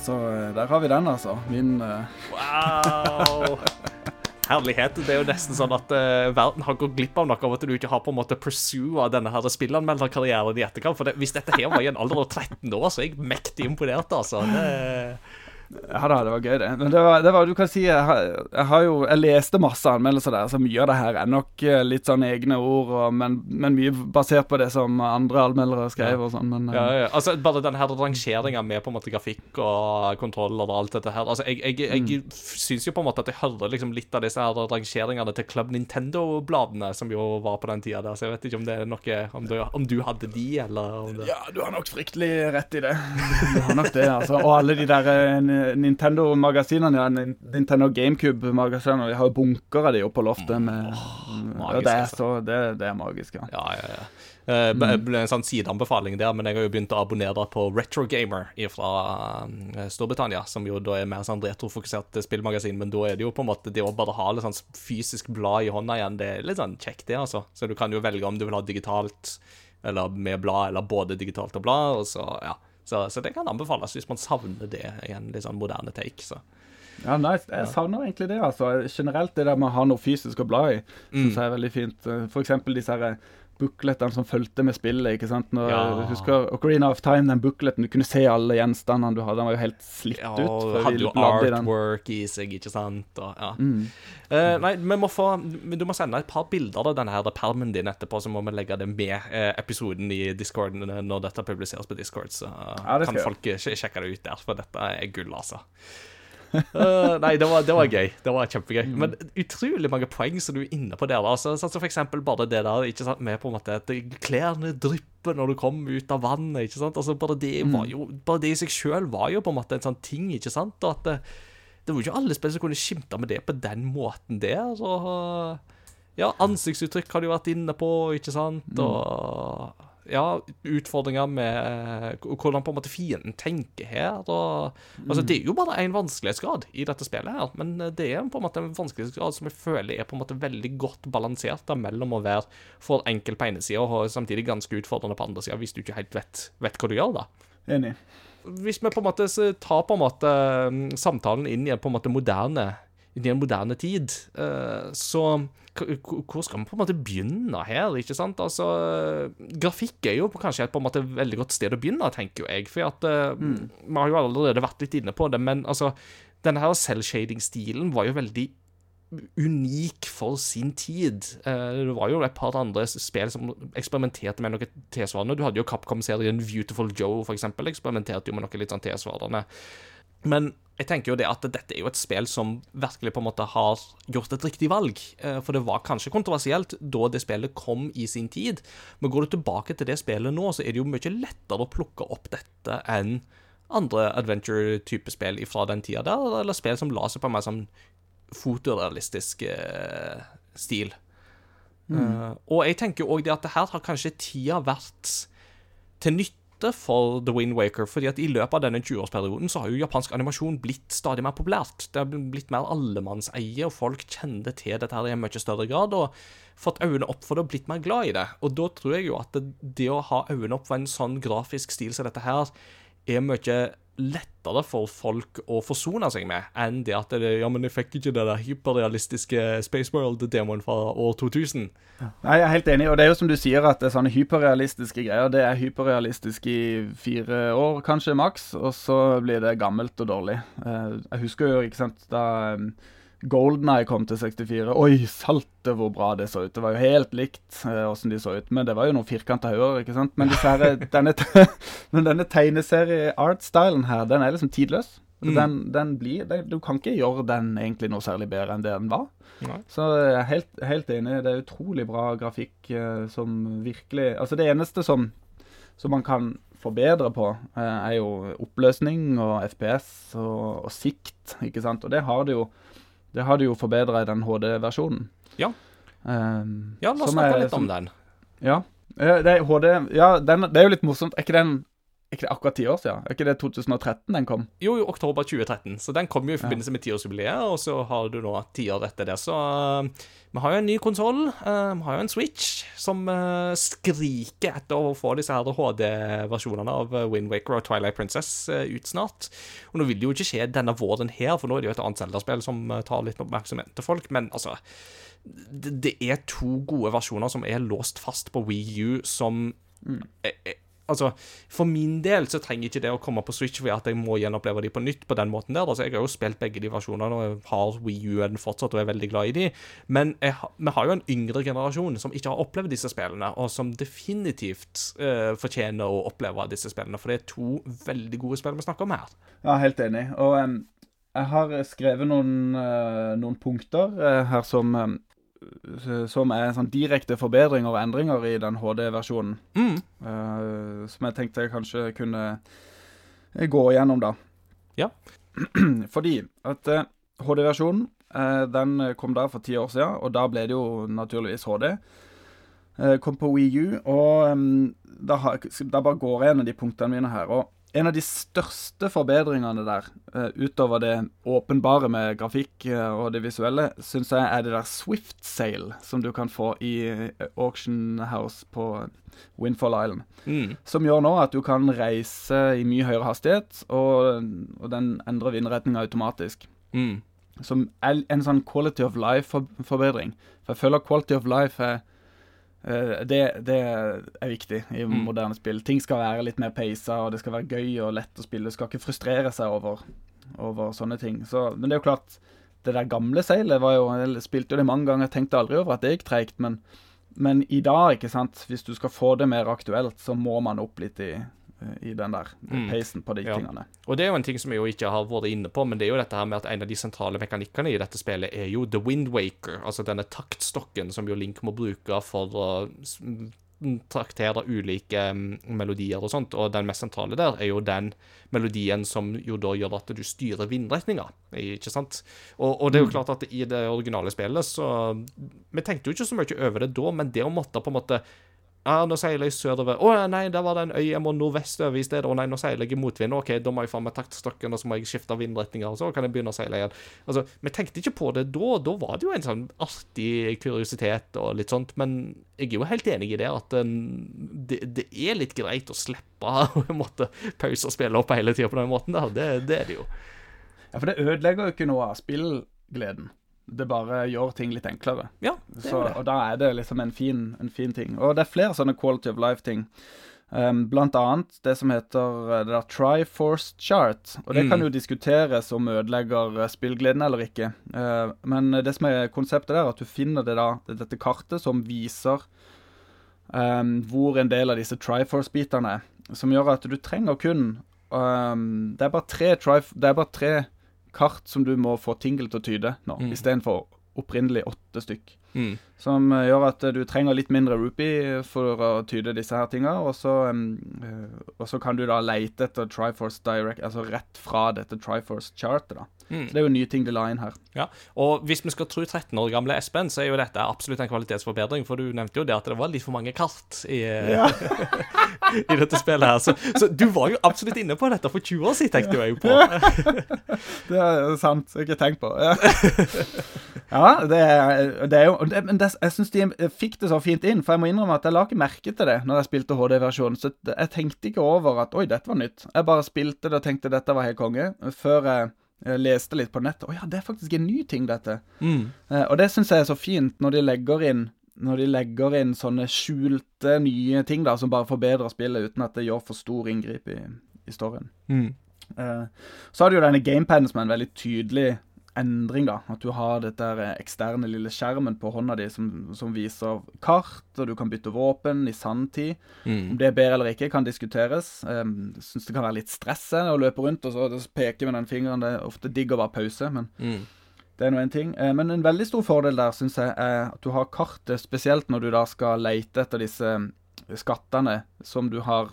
Så uh, der har vi den, altså. Min uh... Wow! Herlighet. Det er jo nesten sånn at uh, verden har gått glipp av noe av at du ikke har på en måte pursua denne her spillanmelderkarrieren i etterkant. For det, hvis dette her var i en alder av 13 år, så er jeg mektig imponert, altså. Det ja da, det var gøy, det. Men det var, det var du kan si jeg har, jeg har, jo Jeg leste masse anmeldelser der, så mye av det her er nok eh, litt sånn egne ord, og, men, men, mye basert på det som andre anmeldere skrev og sånn, men ja, ja. Altså, bare den her rangeringa med på en måte grafikk og kontroll og alt dette her. Altså, jeg, jeg, jeg mm. syns jo på en måte at jeg hører liksom litt av disse her rangeringene til Club Nintendo-bladene som jo var på den tida der, så jeg vet ikke om det er noe Om du, om du hadde de, eller om det Ja, du har nok fryktelig rett i det. Du har nok det, altså. Og alle de der eh, Nintendo-magasinene, ja, Nintendo GameCube-magasinene, vi har jo bunker av de oppe på loftet. Med, oh, magisk, det, er altså. så, det, det, er magisk, ja. ja, ja, ja. Uh, mm. En sånn sideanbefaling der, men jeg har jo begynt å abonnere på Retrogamer fra uh, Storbritannia, som jo da er mer sånn retrofokusert spillmagasin, men da er det jo på en måte det å bare ha litt sånn fysisk blad i hånda igjen, det er litt sånn kjekt, det, altså. Så du kan jo velge om du vil ha digitalt eller med blad, eller både digitalt og blad, og så, ja. Så, så, det kan anbefales hvis man savner det i en litt sånn moderne take. så. Ja, nice. Jeg savner egentlig det. altså. Generelt det der med å ha noe fysisk å bla i, mm. syns jeg er veldig fint. For eksempel disse her bookletene som fulgte med spillet. ikke sant? Når, ja. Husker Ocarina of Time, den bookleten, du kunne se alle gjenstandene du hadde. Den var jo helt slitt ja, ut. Ja, hadde jo artwork i, i seg, ikke sant. Og, ja. Mm. Uh, nei, vi må få Du må sende et par bilder av denne her permen din etterpå, så må vi legge det med uh, episoden i Discord når dette publiseres på Discord. Så uh, kan folk sjekke det ut der, for dette er gull, altså uh, nei, det var, det var, gøy. Det var kjempegøy. Mm. Men utrolig mange poeng som du er inne på der. da. Så, så for eksempel bare det der ikke sant, med på en måte at klærne drypper når du kommer ut av vannet. ikke sant? Altså, bare det, var mm. jo, bare det i seg sjøl var jo på en måte en sånn ting, ikke sant? Og at det, det var jo ikke alle spill som kunne skimte med det på den måten der. Og ja, ansiktsuttrykk har du vært inne på, ikke sant? Mm. Og ja, utfordringer med uh, hvordan på en måte fienden tenker her. Og, mm. altså, det er jo bare én vanskelighetsgrad i dette spillet, her, men eh, det er på en måte en vanskelighetsgrad som jeg føler er på en måte veldig godt balansert da, mellom å være for enkel på ene sida og samtidig ganske utfordrende på andre sida, hvis du ikke helt vet, vet, hva du gjør. da. Enig. Hvis vi på en måte tar på en måte mm, samtalen inn i en på en måte moderne, i en moderne tid, uh, så hvor skal man på en måte begynne her? ikke sant? Altså, Grafikk er jo kanskje et på en måte veldig godt sted å begynne, tenker jo jeg. For at, uh, mm. vi har jo allerede vært litt inne på det, men altså, denne her selvshading-stilen var jo veldig unik for sin tid. Uh, det var jo et par andre spill som eksperimenterte med noe tilsvarende. Du hadde jo Capcom-serien Beautiful Joe, for eksempel, eksperimenterte jo med noe litt sånn tilsvarende. Men jeg tenker jo det at dette er jo et spill som virkelig på en måte har gjort et riktig valg. Eh, for det var kanskje kontroversielt da det spillet kom i sin tid. Men går du tilbake til det spillet nå, så er det jo mye lettere å plukke opp dette enn andre adventure-type spill fra den tida der, eller spill som la seg på en mer sånn fotorealistisk uh, stil. Mm. Uh, og jeg tenker òg det at det her har kanskje tida vært til nytte for The Wind Waker, fordi at i løpet av denne 20-årsperioden så har jo japansk animasjon blitt stadig mer populært. Det har blitt mer allemannseie, og folk kjenner til dette her i en mye større grad. og fått øynene opp for det og blitt mer glad i det. Og da tror jeg jo at det, det å ha øynene opp for en sånn grafisk stil som dette her, er mye lettere for folk å forsone seg med enn det at det, Ja, men jeg fikk ikke det der hyperrealistiske Space World-demoen fra år 2000. Nei, Jeg er helt enig, og det er jo som du sier, at det er sånne hyperrealistiske greier. Det er hyperrealistisk i fire år, kanskje maks, og så blir det gammelt og dårlig. Eh, jeg husker jo, ikke sant, da Golden Eye kom til 64. Oi, salte hvor bra det så ut. Det var jo helt likt eh, åssen de så ut. Men det var jo noen firkanta hauger, ikke sant. Men her, denne, denne tegneserie-art-stylen her, den er liksom tidløs. Mm. Den, den blir den, Du kan ikke gjøre den egentlig noe særlig bedre enn det den var. Nei. Så jeg er helt, helt enig. Det er utrolig bra grafikk eh, som virkelig Altså, det eneste som, som man kan forbedre på, eh, er jo oppløsning og FPS og, og sikt, ikke sant. Og det har det jo Det har de jo forbedra i den HD-versjonen. Ja. Um, Ja, la oss snakke litt om den. Ja. Eh, Det HD Ja, den, det er jo litt morsomt. Er ikke den er ikke det akkurat ti år siden? Er ikke det 2013 den kom? Jo, i oktober 2013, så den kom jo i forbindelse med tiårsjubileet, og så har du nå ti år etter det, så uh, vi har jo en ny konsoll, vi har jo en Switch, som uh, skriker etter å få disse her HD-versjonene av Windwaker Wind Waker og Twilight Princess uh, ut snart. Og nå vil det jo ikke skje denne våren her, for nå er det jo et annet Zelda-spill som uh, tar litt oppmerksomhet til folk, men altså det, det er to gode versjoner som er låst fast på Wii U, som mm. eh, Altså, For min del så trenger ikke det å komme på Switch fordi at jeg må gjenoppleve de på nytt på den måten der. Altså, Jeg har jo spilt begge de versjonene og har Wii U-en fortsatt og er veldig glad i de. Men jeg, vi har jo en yngre generasjon som ikke har opplevd disse spillene, og som definitivt uh, fortjener å oppleve disse spillene. For det er to veldig gode spill vi snakker om her. Ja, helt enig. Og um, jeg har skrevet noen, uh, noen punkter uh, her som, s- som er sånn direkte forbedringer og endringer i den HD-versjonen. Mm. Uh, som jeg tenkte jeg kanskje kunne eh, gå igjennom, da. Ja. Fordi at uh, HD-versjonen uh, den kom da for ti år siden, og da ble det jo naturligvis HD. Eh, kom på Wii U, og um, da, har, da bare går jeg gjennom de punktene mine her. Og en av de største forbedringene der, eh, utover det åpenbare med grafikk eh, og det visuelle, syns jeg er det der Swift Sail som du kan få i eh, Auction House på Windfall Island. Mm. Som gjør nå at du kan reise i mye høyere hastighet, og, og den endrer vindretninga automatisk. Mm. Som er en sånn quality of life-forbedring. For jeg føler quality of life er det, det er viktig i Mm. moderne spill. Ting skal være litt mer peisa, og det skal være gøy og lett å spille. Du skal ikke frustrere seg over, over sånne ting. Så, men det er jo klart, det der gamle seilet var jo Jeg spilte jo det mange ganger, tenkte aldri over at det gikk treigt, men, men i dag, ikke sant, hvis du skal få det mer aktuelt, så må man opp litt i, i den der Mm. peisen på de Ja. tingene. Og det er jo en ting som jeg jo ikke har vært inne på, men det er jo dette her med at en av de sentrale mekanikkene i dette spillet er jo The Wind Waker, altså denne taktstokken som jo Link må bruke for å traktere ulike mm, melodier og sånt, og den mest sentrale der er jo den melodien som jo da gjør at du styrer vindretninga, ikke sant? Og, og det er jo klart at i det originale spillet så Vi tenkte jo ikke så mye over det da, men det å måtte på en måte ja, nå seiler jeg sørover. Å nei, der var det en øy jeg må nordvestover i stedet. Å nei, nå seiler jeg i motvind. OK, da må jeg få med taktstokken, og så må jeg skifte vindretninger, og så kan jeg begynne å seile igjen. Altså, Vi tenkte ikke på det da. Da var det jo en sånn artig kuriositet og litt sånt. Men jeg er jo helt enig i det at eh, det, det er litt greit å slippe å måtte pause og spille opp hele tida på den måten der. Det, det er det jo. Ja, for det ødelegger jo ikke noe av spillgleden. Det bare gjør ting litt enklere. Ja, det Så, det. og da er det liksom en fin, en fin ting. Og det er flere sånne quality of life-ting. Um, blant annet det som heter uh, det der Triforce Chart. Og det Mm. kan jo diskuteres om ødelegger uh, spillgleden eller ikke. Uh, men det som er konseptet der, er at du finner det da, dette kartet som viser um, hvor en del av disse Triforce-bitene er. Som gjør at du trenger kun um, det, er bare tre trif det er bare tre kart som du må få Tingle til å tyde nå, Mm. istedenfor opprinnelig åtte stykk. Mm. Som eh, gjør at eh, du trenger litt mindre rupee for å tyde disse her tinga. Og så, eh, og så kan du da leite etter Triforce Direct, altså rett fra dette Triforce-chartet. da. Mm. Så det er jo nye ting de la inn her. Ja, og hvis vi skal tro 13 år gamle Espen, så er jo dette absolutt en kvalitetsforbedring, for du nevnte jo det at det var litt for mange kart i, i dette spillet her. Så, så du var jo absolutt inne på dette for 20 år siden, tenkte jeg jo på. Det er sant. Jeg har ikke tenkt på. Ja, ja det, er, det er jo det, Men det, jeg syns de fikk det så fint inn, for jeg må innrømme at jeg la ikke merke til det når jeg spilte HD-versjonen. Så jeg tenkte ikke over at oi, dette var nytt. Jeg bare spilte det og tenkte dette var helt konge, før jeg, jeg leste litt på nettet. Å ja, det er faktisk en ny ting, dette. Mm. Eh, og det syns jeg er så fint når de legger inn når de legger inn sånne skjulte nye ting da, som bare forbedrer spillet uten at det gjør for stor inngrip i, i storyen. Mm. Eh, så har du jo denne gamepaden som er en veldig tydelig endring, da. At du har dette der eksterne lille skjermen på hånda di som, som viser kart, og du kan bytte våpen i sanntid. Mm. Om det er bedre eller ikke, kan diskuteres. Um, Syns det kan være litt stressende å løpe rundt og så peke med den fingeren. Det er ofte digg å være pause, men Mm. det er nå en ting. Eh, Men en veldig stor fordel der syns jeg er at du har kartet, spesielt når du da skal leite etter disse eh, skattene som du har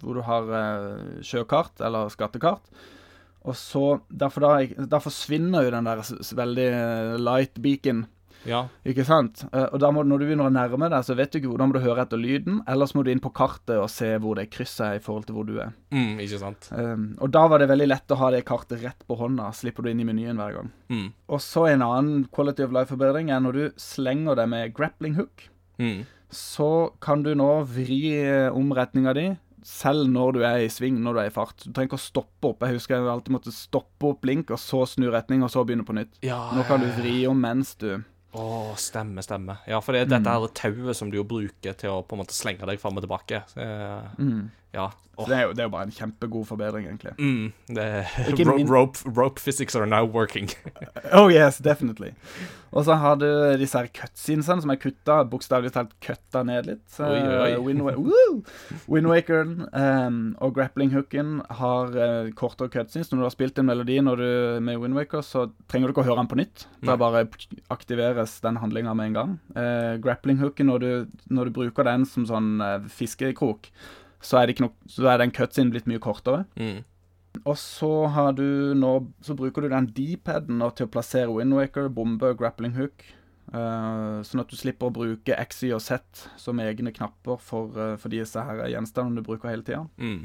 Hvor du har eh, sjøkart, eller skattekart. Og så Derfor da, da forsvinner jo den der veldig eh, light beacon, Ja. ikke sant? Eh, Og da må, når du begynner å nærme deg, så vet du ikke hvor Da må du høre etter lyden, ellers må du inn på kartet og se hvor det krysset er i forhold til hvor du er. Mm, ikke sant. Um, og da var det veldig lett å ha det kartet rett på hånda, slipper du inn i menyen hver gang. Mm. Og så en annen quality of life-forbedring er når du slenger deg med grappling hook, Mm. så kan du nå vri omretninga om retninga di, selv når du er i sving, når du er i fart. Du trenger ikke å stoppe opp. Jeg husker jeg alltid måtte stoppe opp blink, og så snu retning, og så begynne på nytt. Ja, Nå kan du vri om mens du Å, stemme, stemme. Ja, for det er dette her tauet som du jo bruker til å på en måte slenge deg fram og tilbake. Eh, mm. Ja. Så det er, jo, det er jo bare en kjempegod forbedring, egentlig. Mm, ro rope, rope physics are now working. Oh yes, definitely. Og så har du disse her cutscenesene som er kutta, bokstavelig talt kutta ned litt. Oi, oi, Wind, Windwakeren um, og grappling hooken har uh, kortere cutscenes. Når du har spilt en melodi du, med Windwaker, så trenger du ikke å høre den på nytt. Da bare aktiveres den handlinga med en gang. Uh, grappling hooken, når du, når du bruker den som sånn fiskekrok, så er, nok, så er den cutscenen blitt mye kortere. Mm. Og så har du nå Så bruker du den D-paden til å plassere Windwaker, bombe, grappling hook. Uh, sånn at du slipper å bruke X, Y og Z som egne knapper for, uh, for disse her gjenstandene du bruker hele tida. Mm.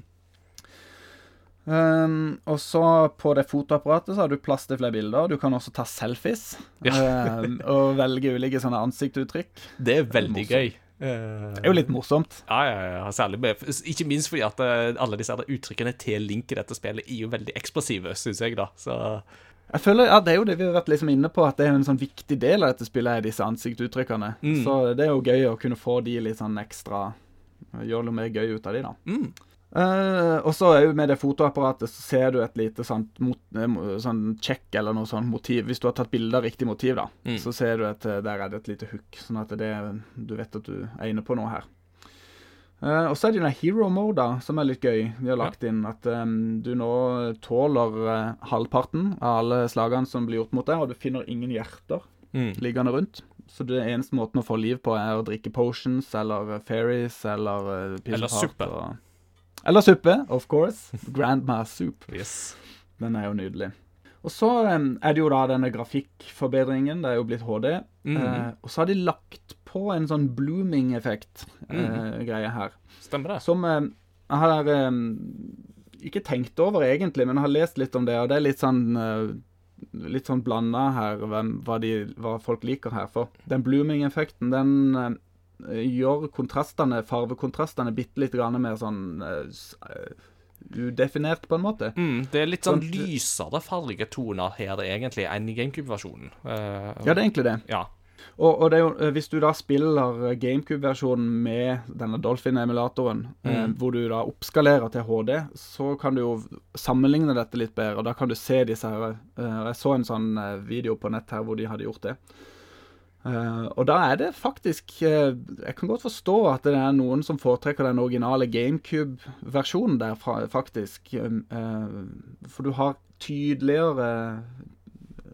Um, og så på det fotoapparatet så har du plass til flere bilder. Du kan også ta selfies. um, og velge ulike sånne ansiktsuttrykk. Det er veldig morsomt. gøy. Eh, Det er jo litt morsomt. Ja, ja, ja, særlig med, Ikke minst fordi at eh, alle disse uttrykkene til Link i dette spillet er jo veldig eksplosive, syns jeg, da. Så Jeg føler, ja, Det er jo det vi har vært liksom inne på, at det er en sånn viktig del av dette spillet, er disse ansiktsuttrykkene. Mm. Så det er jo gøy å kunne få de litt sånn ekstra Gjøre noe mer gøy ut av de, da. mm. Eh, og så jo med det fotoapparatet så ser du et lite sånt mot, eh, sånn check eller noe sånt motiv. Hvis du har tatt bilde av riktig motiv, da, Mm. så ser du at eh, der er det et lite hook. Sånn at det, du vet at du er inne på noe her. Uh, og så er det den hero mode, da, som er litt gøy. De har lagt inn at um, du nå tåler uh, halvparten av alle slagene som blir gjort mot deg, og du finner ingen hjerter Mm. liggende rundt. Så det eneste måten å få liv på, er å drikke potions eller fairies eller uh, Eller suppe. Og... Eller suppe, of course. Grandma soup. Yes. Den er jo nydelig. Og så er det jo da denne grafikkforbedringen. Det er jo blitt HD. Mm. Eh, og så har de lagt på en sånn blooming-effekt-greie her. Stemmer det. Som eh, jeg har ikke tenkt over egentlig, men jeg har lest litt om det, og det er litt sånn eh, Litt sånn blanda her hvem, hva, de, hva folk liker her. For den blooming-effekten, den eh, gjør kontrastene, farvekontrastene bitte litt mer sånn eh, eh, udefinert, på en måte. Mm, det er litt sånn Sånn- lysere farlige toner her egentlig enn i GameCube-versjonen. Uh, Ja, det er egentlig det. ja. Og, og det jo, eh, hvis du da spiller eh, GameCube-versjonen med denne Dolphin-emulatoren, eh, Mm. hvor du da oppskalerer til HD, så kan du jo sammenligne dette litt bedre, og da kan du se disse her eh, Jeg så en sånn eh, video på nett her hvor de hadde gjort det. Eh, og da er det faktisk uh, Jeg kan godt forstå at det er noen som foretrekker den originale GameCube-versjonen der, fra, faktisk. Eh, for du har tydeligere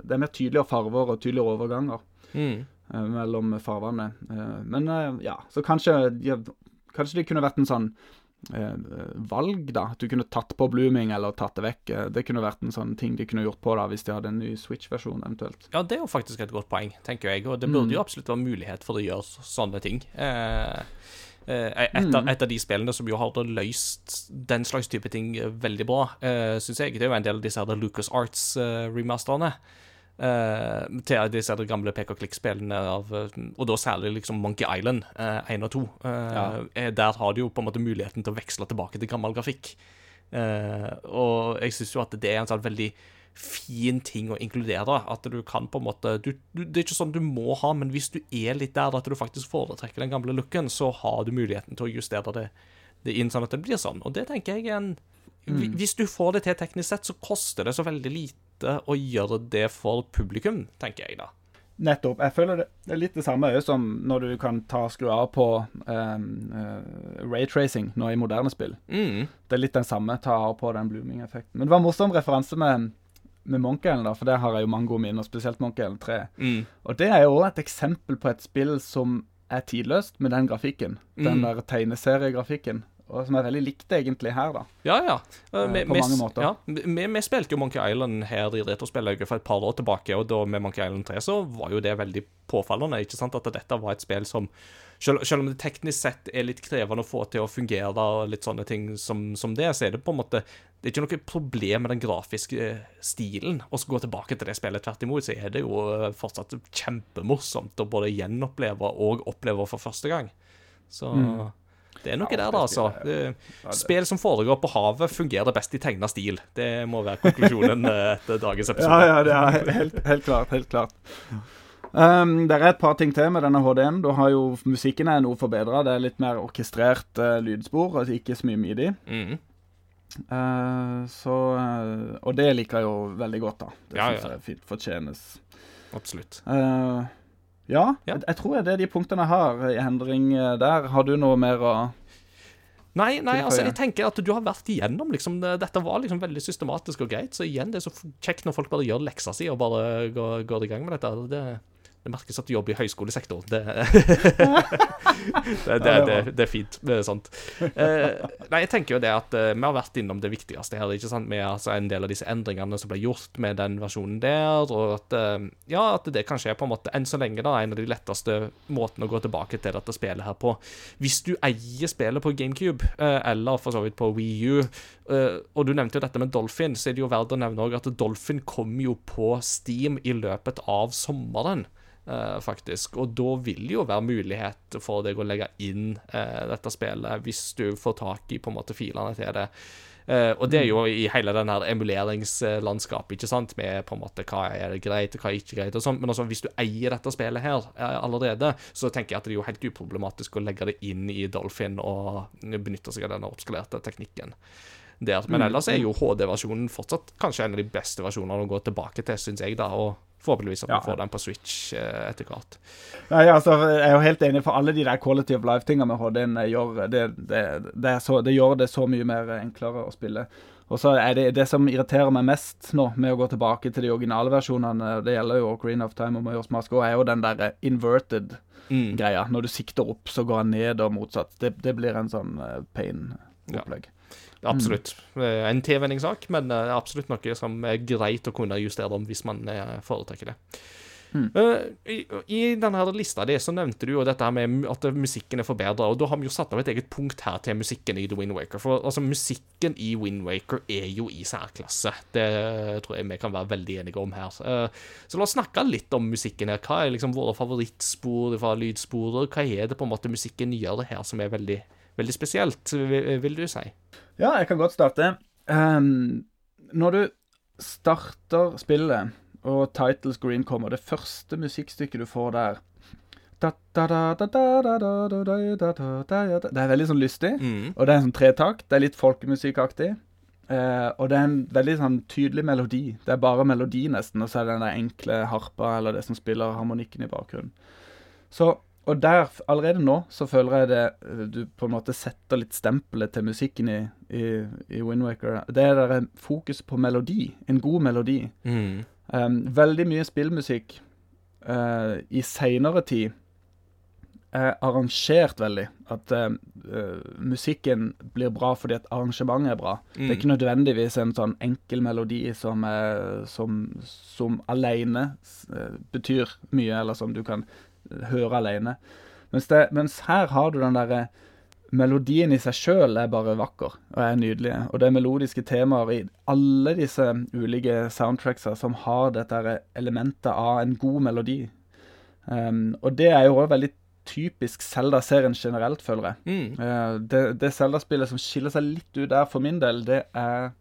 Det er mer tydeligere farver og tydeligere overganger Mm. mellom farvene. Men ja, så kanskje ja, Kanskje det kunne vært en sånn valg, da. At du kunne tatt på blooming eller tatt det vekk. Eh, det kunne vært en sånn ting de kunne gjort på da, hvis de hadde en ny Switch-versjon eventuelt. Ja, det er jo faktisk et godt poeng, tenker jeg. Og det burde Mm. jo absolutt være mulighet for å gjøre sånne ting. Eh, eh, et, av, Mm. et av de spillene som jo har løst den slags type ting eh, veldig bra, uh, syns jeg, det er jo en del av disse Lucas Arts-remasterne. Uh, til disse gamle pek og klikk-spillene av eh, Og da særlig liksom Monkey Island 1 og 2. Eh, Der har du jo på en måte muligheten til å veksle tilbake til gammel grafikk. Eh, og jeg syns jo at det er en sånn veldig fin ting å inkludere. At du kan på en måte du, du, Det er ikke sånn du må ha, men hvis du er litt der at du faktisk foretrekker den gamle looken, så har du muligheten til å justere det, det inn sånn at det blir sånn. Og det tenker jeg er en Mm. Hvis du får det til teknisk sett, så koster det så veldig lite måte å gjøre det for publikum, tenker jeg da. Nettopp. Jeg føler det, er litt det samme som når du kan ta skru av på um, uh, raytracing nå i moderne spill. Mm. Det er litt den samme ta av på den blooming-effekten. Men det var en morsom referanse med, med Monkey da, for det har jeg jo mange gode minner, spesielt Monkey 3. Mm. Og det er jo òg et eksempel på et spill som er tidløst med den grafikken. Den Mm. der tegneseriegrafikken. Og som er veldig likt egentlig her, da. Ja, ja. Uh, vi- på vi- mange måter. Ja, vi, vi spilte jo Monkey Island her i Retrospellauget for et par år tilbake, og da med Monkey Island 3 så var jo det veldig påfallende. ikke sant, At dette var et spill som selv, selv om det teknisk sett er litt krevende å få til å fungere, og litt sånne ting som, som det, så er det på en måte Det er ikke noe problem med den grafiske eh, stilen. Og så gå tilbake til det spillet, tvert imot, så er det jo eh, fortsatt kjempemorsomt å både gjenoppleve og oppleve for første gang. Så Mm. Det er noe Ja, der, da, altså. Spill som foregår på havet, fungerer best i tegna stil. Det må være konklusjonen eh, etter dagens episode. Ja, ja, det er helt, helt klart. Helt klart. Um, det er et par ting til med denne HD-en. Da har jo Musikken er noe forbedra. Det er litt mer orkestrert uh, lydspor, altså ikke så mye midi. Mm. Uh, så uh, Og det liker jeg jo veldig godt, da. Det Ja, synes ja. jeg fint fortjenes. Absolutt. Uh, ja, Ja. Jeg, jeg tror det er de punktene jeg har i endring uh, der. Har du noe mer å Nei, nei, altså, jeg tenker at du har vært igjennom liksom, Dette var liksom veldig systematisk og greit. Så igjen, det er så kjekt når folk bare gjør leksa si og bare går, går i gang med dette. Det, det merkes at du jobber i høyskolesektoren. Det, det, det, det, er fint. Det er sant. Eh, nei, jeg tenker jo det at eh, vi har vært innom det viktigste her. ikke sant? Med altså, en del av disse endringene som ble gjort med den versjonen der. Og at, eh, ja, at det kanskje er på en måte, enn så lenge, da, en av de letteste måtene å gå tilbake til dette spillet her på. Hvis du eier spillet på GameCube, eller for så vidt på Wii U, og du nevnte jo dette med Dolphin, så er det jo verdt å nevne også at Dolphin kom jo på Steam i løpet av sommeren. Eh, faktisk, Og da vil det jo være mulighet for deg å legge inn eh, dette spillet, hvis du får tak i på en måte filene til det. Uh, og det er jo i hele den her emuleringslandskapet, ikke sant, med på en måte hva er greit, og hva er ikke greit, og sånn. Men altså, hvis du eier dette spillet her uh, allerede, så tenker jeg at det er jo helt uproblematisk å legge det inn i Dolphin og benytte seg av denne oppskalerte teknikken. Der. Men Mm, ellers er jo HD-versjonen fortsatt kanskje en av de beste versjonene å gå tilbake til, syns jeg, da. Og forhåpentligvis at vi får den på Switch eh, etter hvert. Nei, altså, Jeg er jo helt enig, for alle de der quality of life-tinga med HD-en eh, gjør det, det, det, så, det gjør det så mye mer eh, enklere å spille. Og så er det det som irriterer meg mest nå, med å gå tilbake til de originale versjonene, det gjelder jo Green of Time og Majors Mask er jo den der inverted Mm. greia. Når du sikter opp, så går han ned, og motsatt. Det, det blir en sånn pain-opplegg. Absolutt. Eh, En tilvenningssak, men eh, absolutt noe som er greit å kunne justere om hvis man eh, foretrekker det. Mm. Eh, I, I denne her lista di så nevnte du jo dette her med at musikken er forbedra, og da har vi jo satt av et eget punkt her til musikken i The Wind Waker. For altså, musikken i Wind Waker er jo i særklasse. Det tror jeg vi kan være veldig enige om her. Så la oss snakke litt om musikken her. Hva er liksom våre favorittspor fra lydsporer? Hva er det på en måte musikken gjør her som er veldig, veldig spesielt, vil du si? Ja, jeg kan godt starte. Um, når du starter spillet, og title screen kommer, det første musikkstykket du får der Det er veldig sånn lystig, mm. og det er sånn tretakt. Det er litt folkemusikkaktig. Uh, og det er en veldig sånn tydelig melodi. Det er bare melodi, nesten, og så er det den der enkle harpa eller det som spiller harmonikken i bakgrunnen. Så og der, allerede nå, så føler jeg det eh, Du på en måte setter litt stempelet til musikken i, i, i Windwaker. Det er der er fokus på melodi. En god melodi. Mm. Um, veldig mye spillmusikk uh, i seinere tid er arrangert veldig. At eh, musikken blir bra fordi at arrangementet er bra. Det er ikke nødvendigvis en sånn enkel melodi som, er, som, som alene uh, betyr mye, eller som du kan høre alene. Mens, det, mens her har du den derre Melodien i seg sjøl er bare vakker og er nydelig. Og det er melodiske temaer i alle disse ulike soundtracksa som har dette elementet av en god melodi. Um, og det er jo også veldig typisk Zelda-serien generelt, føler jeg. Mm. Uh, det det Zelda-spillet som skiller seg litt ut der for min del, det er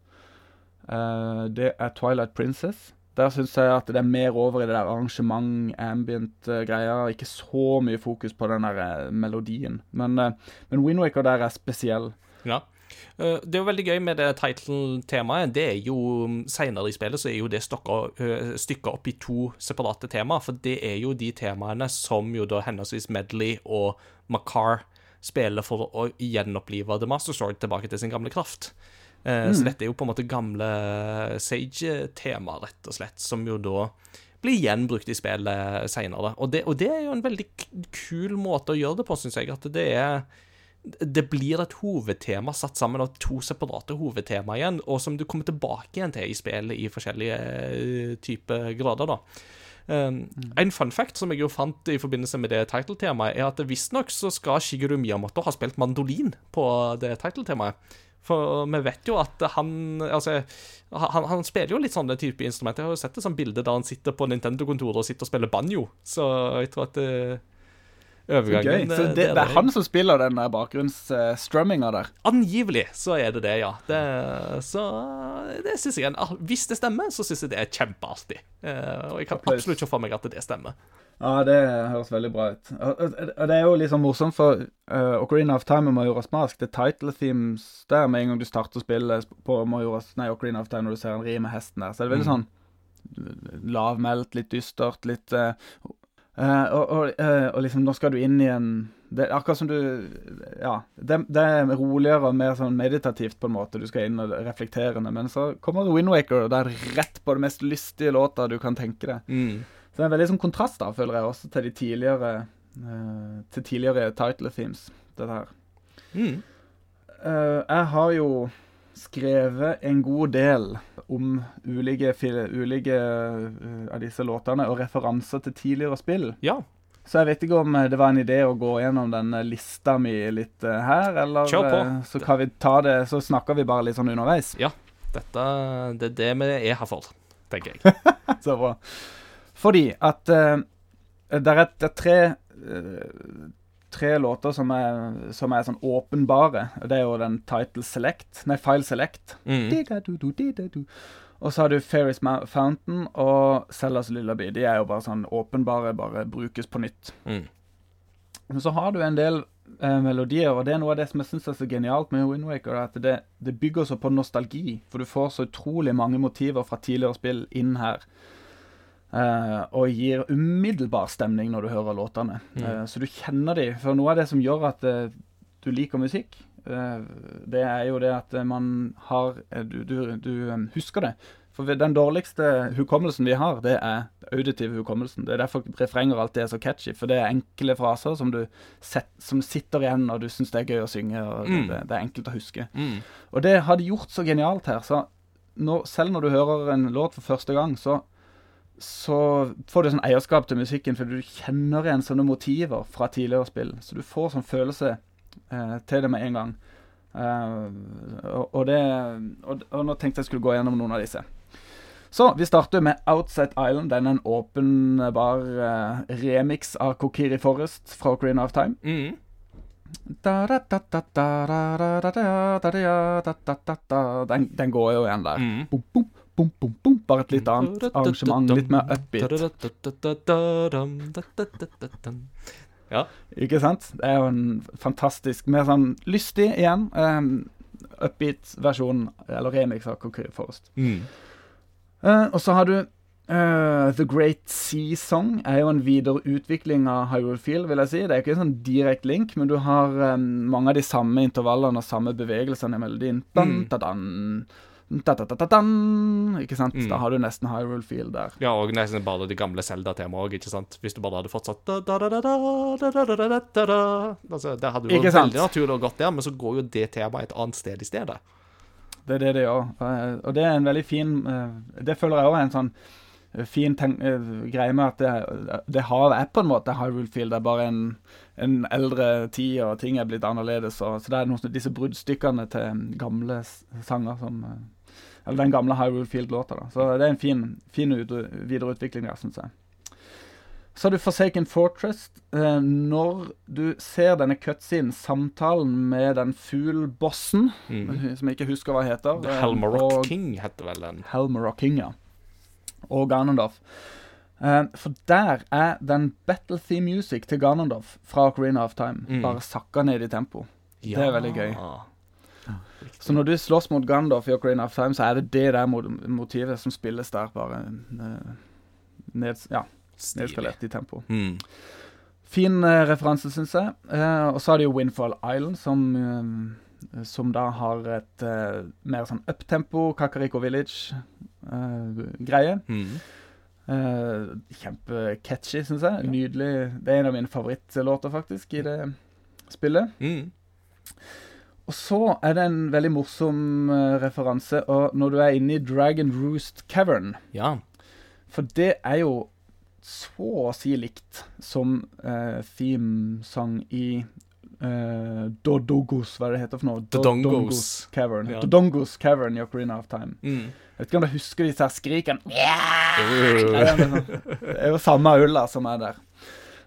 uh, Det er Twilight Princess. Der syns jeg at det er mer over i det der arrangement, ambient-greia. Ikke så mye fokus på den der eh, melodien. Men, uh, men Windwaker der er spesiell. Ja. Eh, Det er jo veldig gøy med det title-temaet. Det er jo Senere i spillet så er jo det stykka opp i to separate temaer. For det er jo de temaene som jo da henholdsvis Medley og Macar spiller for å gjenopplive The Master Sword tilbake til sin gamle kraft. Eh, Så dette er jo på en måte gamle Sage-tema, rett og slett, som jo da blir gjenbrukt i spillet seinere. Og, det- og det er jo en veldig kul måte å gjøre det på, syns jeg. At det er det blir et hovedtema satt sammen av to separate hovedtema igjen, og som du kommer tilbake igjen til i spillet i forskjellige eh, typer grader, da. Um, En fun fact som jeg jo fant i forbindelse med det title-temaet, er at visstnok så skal Shigeru Miyamoto ha spilt mandolin på det title-temaet. For vi vet jo at han Altså, han, han spiller jo litt sånne type instrumenter. Jeg har jo sett et sånt bilde der han sitter på Nintendo-kontoret og sitter og spiller banjo, så jeg tror at det, Så overgangen gøy. Så eh, det, det er han som spiller den der bakgrunnsstrumminga der. Angivelig så er det det, ja. Det, så det syns jeg er- Hvis det stemmer, så syns jeg det er kjempeartig. Eh, og jeg kan absolutt se for meg at det stemmer. Ja, det høres veldig bra ut. Og, det er jo sånn morsomt, for uh, Ocarina of Time og Majora's Mask, det title themes der med en gang du starter å spille på Majora's, nei, Ocarina of Time når du ser en ri med hesten der, så er det veldig sånn lavmælt, litt dystert, litt uh, uh, og, og liksom, nå skal du inn i en det er akkurat som du Ja. Det, det er roligere og mer sånn meditativt, på en måte. Du skal inn og reflekterende. Men så kommer Windwaker, og det er rett på det mest lystige låta du kan tenke deg. Mm. Så det er en veldig sånn kontrast, da, føler jeg, også til de tidligere uh, Til tidligere title themes, dette her. Mm. Uh, jeg har jo skrevet en god del om ulike, ulike uh, av disse låtene, og referanser til tidligere spill. Ja. Så jeg vet ikke om det var en idé å gå gjennom denne lista mi litt her, eller Kjør på. så kan vi ta det, så snakker vi bare litt sånn underveis. Dette Det er det vi er her for, tenker jeg. Så bra. Fordi at uh, det er, det er tre uh, Tre låter som er, som er sånn åpenbare. Det er jo den title select Nei, file select. Mm. Og så har du Fairies Fountain og Sellas Lullaby. De er jo bare sånn åpenbare, bare brukes på nytt. Mm. Men så har du en del eh, melodier, og det er noe av det som jeg syns er så genialt med Wind Waker, at det, det bygger så på nostalgi. For du får så utrolig mange motiver fra tidligere spill inn her. Eh, og gir umiddelbar stemning når du hører låtene. Eh, så du kjenner de. For noe av det som gjør at uh, du liker musikk, det er jo det at man har Du, du, du husker det. For den dårligste hukommelsen vi har, det er auditiv hukommelsen. Det er derfor refrenger alltid er så catchy, for det er enkle fraser som, du set, som sitter igjen, og du syns det er gøy å synge, og Mm. det, det er enkelt å huske. Mm. Og det har de gjort så genialt her, så når, selv når du hører en låt for første gang, så, så får du sånn eierskap til musikken, for du kjenner igjen sånne motiver fra tidligere spill. Så du får sånn følelse eh, til det med en gang. Eh, og, det, og, og nå tenkte jeg skulle gå gjennom noen av disse. Så vi starter med Outside Island. Den er en åpenbar eh, remix av Kokiri Forest fra Ocarina of Time. Mm. Den, den går jo igjen der. Mm. Bom, bom, bom, bom, bom. Bare et litt annet arrangement. Litt mer upbeat. Ikke sant? Det er jo en fantastisk Mer sånn lystig igjen. Um, upbeat versjon, eller remix av Concrete Forest. Mm. Uh, og så har du Uh, The Great Sea Song. er jo en videreutvikling av Hyrule Field, vil jeg si. Det er ikke en sånn direkte link, men du har um, mange av de samme intervallene og samme bevegelsene i melodien. Dan, Mm ta, ta, ta, Ikke sant? Mm. Da har du nesten Hyrule Field der. Ja, og nesten bare de gamle Zelda-temaene òg, ikke sant? Hvis du bare hadde fortsatt altså, Det hadde jo vært veldig naturlig å gått der, men så går jo det temaet et annet sted i stedet. Det er det det gjør. Og det er en veldig fin Det føler jeg òg er en sånn fin greie med at det, det havet er på en måte Hyrule Field. Det er bare en, en eldre tid, og ting er blitt annerledes. Og, så det er noen, disse bruddstykkene til gamle sanger som eller den gamle Hyrule Field-låta. da. Så det er en fin, fin videreutvikling der, syns jeg. Så har du Forsaken Fortress. Eh, når du ser denne cutscenen, samtalen med den fuglbossen Mm. som jeg ikke husker hva heter. The eh, Helmarock og- King heter vel den. Helmarock King, ja. Og Ganondorf. Eh, for der er den battle theme music til Ganondorf fra Ocarina of Time Mm. bare sakka ned i tempo. Det er veldig gøy. Så når du slåss mot Gandalf i Ocarina of Time, så er det det der motivet som spilles der, bare eh, ned, ja, nedskalert i tempo. Mm. Fin uh, referanse, syns jeg. Uh, og så har de jo Windfall Island, som, uh, som da har et mer sånn uptempo, Kakariko Village-greie. Mm. Eh, Kjempecatchy, syns jeg. Nydelig. Det er en av mine favorittlåter, faktisk, i det spillet. Mm. Og så er det en veldig morsom uh, referanse og når du er inne i Dragon Roost Cavern. Ja. For det er jo så å si likt som uh, themesang i uh, Dodogos, hva er det heter for noe? Dodongos. Cavern. Ja. Dodongos Cavern i Ocarina of Time. Mm. Jeg vet ikke om du husker disse skrikene. Uh. Det er sånn- det er jo samme ulla som er der.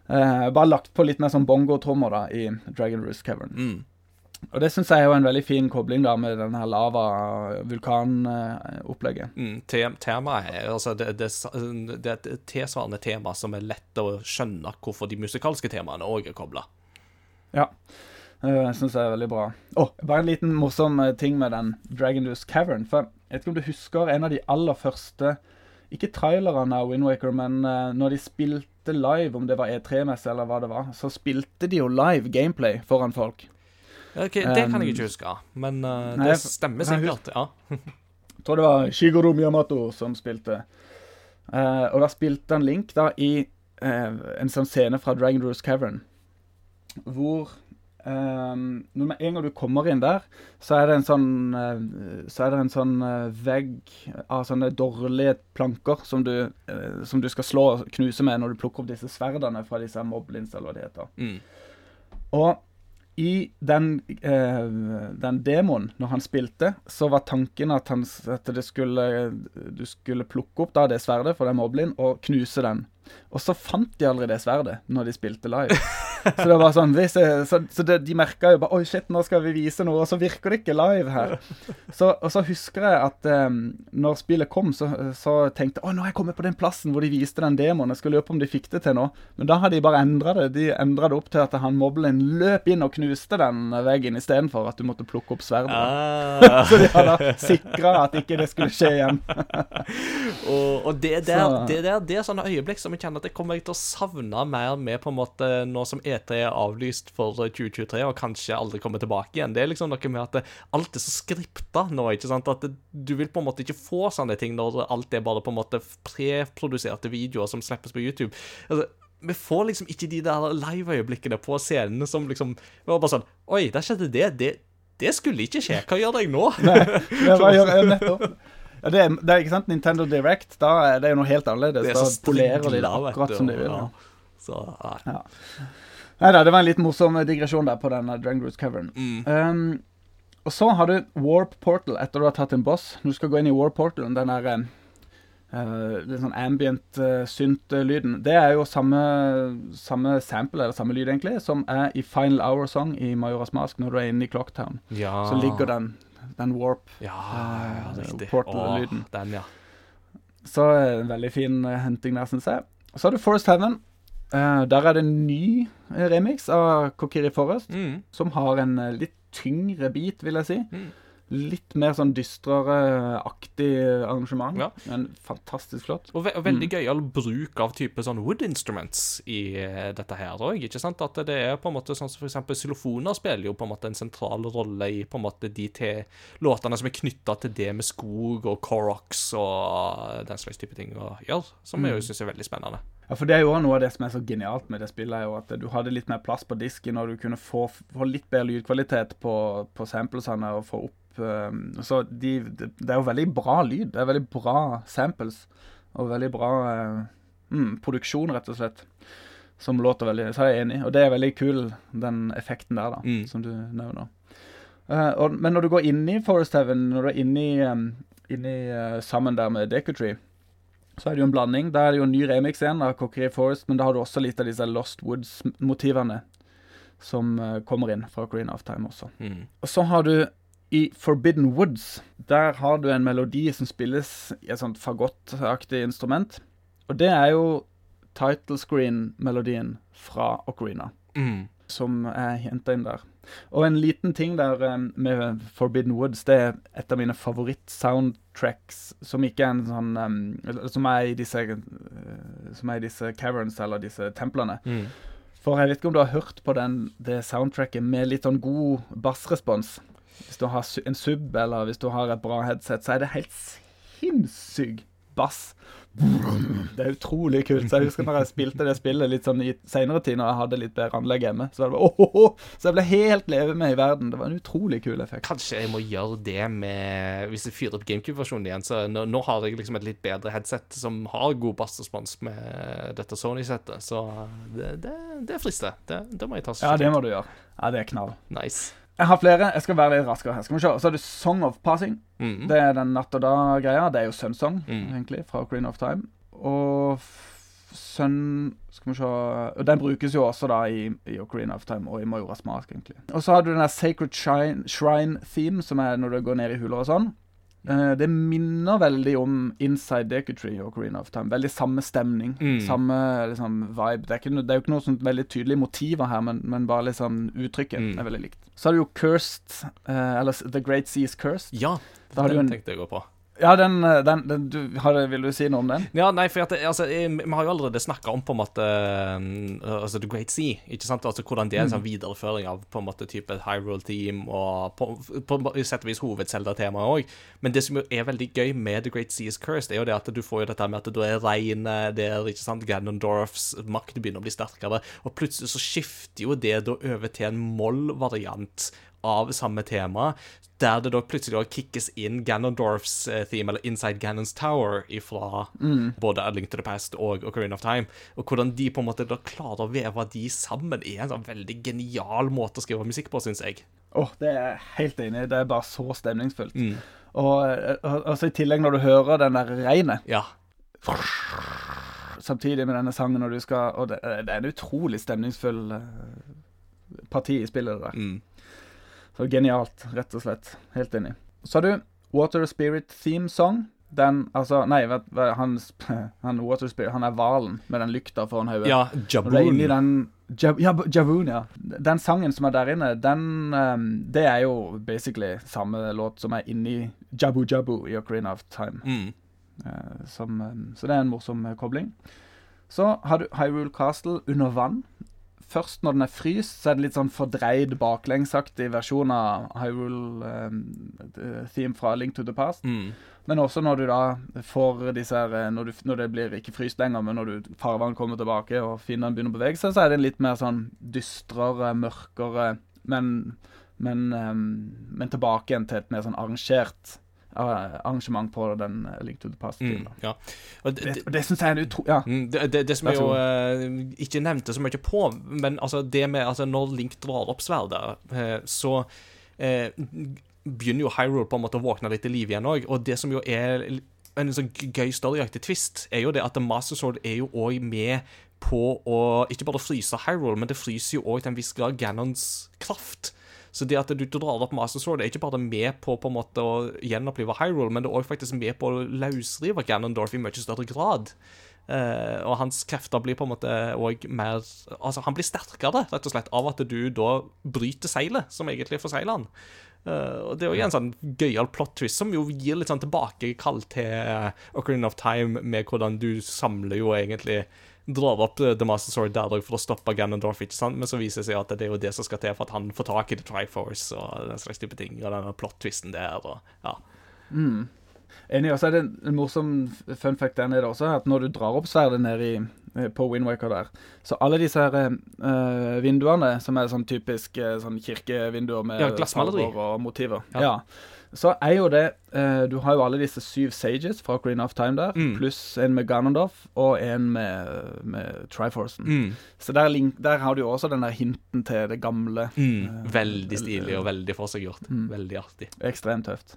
Uh, bare lagt på litt mer sånn bongotrommer i Dragon Roost Cavern. Mm. Og det syns jeg er jo en veldig fin kobling da med den her lava-vulkanopplegget. Mm. Te temaet er altså det, det, det er et tilsvarende tema som er lett å skjønne hvorfor de musikalske temaene òg er kobla. ja. Eh, Jeg syns det er veldig bra. Oh, bare en liten morsom eh, ting med den Dragon Roost Cavern. For jeg vet ikke om du husker en av de aller første Ikke trailerne av Windwaker, men eh, når de spilte live, om det var E3-messe eller hva det var, så spilte de jo live gameplay foran folk. Ok, det kan Um, jeg ikke huske, men uh, nei, det jeg- stemmer jeg sikkert. Ja. Jeg tror det var Shigeru Miyamoto som spilte. Uh, og da spilte han Link da i uh, en sånn scene fra Dragon Rose Cavern, hvor Um, når en gang du kommer inn der, så er det en sånn eh, Så er det en sånn vegg av sånne dårlige planker som du, som du skal slå og knuse med når du plukker opp disse sverdene fra disse moblins, eller hva det heter. Mm. Og i den, eh, den demoen, når han spilte, så var tanken at, han, at skulle, du skulle plukke opp da det sverdet fra den moblin og knuse den. Og så fant de aldri det sverdet når de spilte live. Så det var sånn, jeg, så, så det, de merka jo bare Oi, shit, nå skal vi vise noe, og så virker det ikke live her. Så, og så husker jeg at um, når spillet kom, så, så tenkte jeg å, nå har jeg kommet på den plassen hvor de viste den demoen. Jeg skulle lure på om de fikk det til nå. Men da har de bare endra det. De endra det opp til at han moblin løp inn og knuste den veggen istedenfor at du måtte plukke opp sverdet. Ah. Så de hadde sikra at ikke det skulle skje igjen. og, og det, der, det der det er sånne øyeblikk som jeg kjenner at jeg kommer til å savne mer med på en måte nå som E3 er avlyst for 2023 og kanskje aldri kommer tilbake igjen. Det er liksom noe med at det, alt er så skripta nå, ikke sant? At det, du vil på en måte ikke få sånne ting når alt er bare på en måte preproduserte videoer som slippes på YouTube. Altså, vi får liksom ikke de der live-øyeblikkene på scenene som liksom Det var bare sånn Oi, der skjedde det. Det, det skulle ikke skje. Hva gjør jeg nå? Nei, Det var jeg nettopp. Ja, det, er, det er ikke sant, Nintendo Direct, da er det jo noe helt annerledes. Det er Da så polerer de det akkurat som de vil. ja. Så, nei. Nei da, det var en litt morsom digresjon der på den Dragon Roost Cavern. Mm. Um, og så har du Warp Portal etter du har tatt en boss. Når du skal gå inn i Warp Portal, den der uh, litt sånn ambient uh, synt-lyden, det er jo samme, samme sample, eller samme lyd egentlig, som er i Final Hour Song i Majoras Mask når du er inne i Clocktown. Ja. Så ligger den, den Warp. Ja, uh. Portal-lyden. Den, ja. Så eh, en veldig fin henting der, syns jeg. Så har du Forest Heaven. Eh, der er det en ny eh, remix av Kokiri Forest, Mm. som har en eh, litt tyngre bit, vil jeg si. Mm. Litt mer sånn dystrere-aktig arrangement. Ja. Men fantastisk flott. Og, ve og veldig gøyal bruk av type sånn wood instruments i eh, dette her òg. At det er på en måte sånn som eksempel xylofoner spiller jo på en måte en sentral rolle i på en måte de til låtene som er knytta til det med skog og Corox og den slags type ting å gjøre, som jeg jo syns er veldig spennende. Ja, for det er jo også noe av det som er så genialt med det spillet, er jo at du hadde litt mer plass på disken, og du kunne få, få litt bedre lydkvalitet på, på samplesene og få opp Så de, det, er jo veldig bra lyd. Det er veldig bra samples, og veldig bra uh, mm, produksjon, rett og slett. Som låter veldig Så er jeg enig, og det er veldig kul, den effekten der, da, Mm. som du nevner. Uh, og, men når du går inn i Forest Heaven, når du er inne i, um, inne i eh, sammen der med Decotree, så er det jo en blanding. Da er det jo en ny remix igjen av Cockerier Forest, men da har du også litt av disse Lost Woods-motivene som uh, kommer inn fra Green of Time også. Mm. Og så har du i Forbidden Woods, der har du en melodi som spilles i et sånt fagottaktig instrument. Og det er jo title screen-melodien fra Ocarina. Mm. som er henta inn der. Og en liten ting der eh, med Forbidden Woods, det er et av mine favoritt-soundtracks som ikke er en sånn um, Som er i disse uh, Som er i disse caverns, eller disse templene. Mm. For jeg vet ikke om du har hørt på den, det soundtracket med litt sånn god bassrespons. Hvis du har en sub, eller hvis du har et bra headset, så er det helt sinnssyk bass. Det er utrolig kult. Så jeg husker når jeg spilte det spillet litt sånn i seinere tid, når jeg hadde litt bedre anlegg hjemme. Så, var oh, oh, oh. så jeg ble helt leve med i verden. Det var en utrolig kul effekt. Kanskje jeg må gjøre det med Hvis jeg fyrer opp GameCube-versjonen igjen. Så nå, nå har jeg liksom et litt bedre headset som har god bassrespons med dette Sony-settet. Så det, det, det frister. Det, det må jeg ta Ja, det må du gjøre. Ja, det er knall. Nice. Jeg har flere. Jeg skal være litt raskere her. Skal vi se. Så er det Song of Passing. Mm. Det er den natt og dag-greia. Det er jo Sunsong, Mm. egentlig, fra Green of Time. Og Sun Skal vi se Og den brukes jo også da i, i Ocarina of Time og i Majoras Mask, egentlig. Og så har du den der Sacred Shrine, Shrine Theme, som er når du går ned i huler og sånn. Eh, det minner veldig om Inside Decutree og Ocarina of Time. Veldig samme stemning. Mm. Samme liksom, vibe. Det er, ikke, det er jo ikke noe sånt veldig tydelige motiver her, men, men bare liksom uttrykket Mm. er veldig likt. Så har du jo Cursed, uh, eller The Great Sea is Cursed. Ja, den tenkte jeg å gå på. Ja, den, eh, den, den du, har, Vil du si noe om den? Ja, nei, for det- altså, jeg, Vi har jo allerede snakka om på en måte uh, altså The Great Sea. ikke sant? Altså Hvordan det er en sånn videreføring av på en måte type Hyrule Team og på, på, på sett og vis hovedselda-temaet òg. Men det som jo er veldig gøy med The Great Seas Curse, det er jo det at du får jo dette med at det er regnet der, ikke sant, Ganondorfs makt begynner å bli sterkere, og plutselig så skifter jo det da over til en moll-variant av samme tema, der det da plutselig da kickes inn Ganondorfs eh, theme, eller Inside Ganons Tower, fra både A Link to the Past og Ocarina of Time. Og hvordan de på en måte da klarer å veve de sammen, i en sånn veldig genial måte å skrive musikk på, syns jeg. Åh, Det er jeg helt enig i. Det er bare så stemningsfullt. Mm. Og eh, altså i tillegg når du hører den der regnet Ja. samtidig med denne sangen, og du skal Og det, det er en utrolig stemningsfull eh, parti i spillet, der. Mm. Så genialt, rett og slett. Helt enig. Så har du Water Spirit Theme Song. Den, altså Nei, vet, han, han Water Spirit, han er hvalen med den lykta foran hodet. ja, Jaboon. den Jab, ja, Jaboon, ja. Den sangen som er der inne, den um, Det er jo basically samme låt som er inni Jabu Jabu i Ocarina of Time. Mm. Uh, som, um, så det er en morsom eh, kobling. Så har du Hyrule Castle under vann. Først når den er fryst, så er det litt sånn fordreid baklengsaktig versjon av Hyrule ehm, eh, theme fra Link to the Past. Mm. Men også når du da får disse her eh, Når, du, når det blir ikke fryst lenger, men når du farvann kommer tilbake og finnene begynner å bevege seg, så er det en litt mer sånn dystrere, mørkere, men, men, ehm, men tilbake igjen til et mer sånn arrangert arrangement på den eh, Link to the Past-tiden. Mm. Ja. Og det, Det, det syns jeg er utro... Ja. Mm, Det, det, det som jeg jo uh, ikke nevnte så mye på, men altså det med altså Når Link drar opp sverdet, uh, så uh, begynner jo Hyrule på en måte å våkne litt til liv igjen òg. Og det som jo er en sånn gøy storyaktig twist, er jo det at The Master Sword er jo òg med på å ikke bare fryse Hyrule, men det fryser jo òg til en viss grad Ganons kraft. Så det at du drar opp Master Sword, er ikke bare med på, på en måte å gjenopplive Hyrule, men det er òg faktisk med på å løsrive Ganondorf i mye større grad. Uh, og hans krefter blir på en måte òg mer Altså, han blir sterkere, rett og slett, av at du da bryter seilet, som egentlig forsegler han. Uh, og det er jo en sånn gøyal plot twist som jo gir litt sånn tilbakekall til Ocarina of Time, med hvordan du samler jo egentlig Drar opp The Master Sword der for å stoppe Ganondorf, ikke sant? men så viser det seg at det er jo det som skal til for at han får tak i The Triforce og den slags type ting, og denne plot-twisten der, og ja. Enig. Og så er det en, en morsom fun fact der nede også, at når du drar opp sverdet ned i, eh, på Windwaker der, så alle disse her uh, vinduene, som er sånn typisk eh, sånn kirkevinduer med Ja, glassmaleri. og motiver, Ja. ja. så er jo det uh, Du har jo alle disse syv sages fra Green of Time der, Mm. pluss en med Ganondorf og en med, med Triforcen. Mm. Så der, link, der har du jo også den der hinten til det gamle. Mm. Veldig stilig og veldig forseggjort. Mm. Veldig artig. Ekstremt tøft.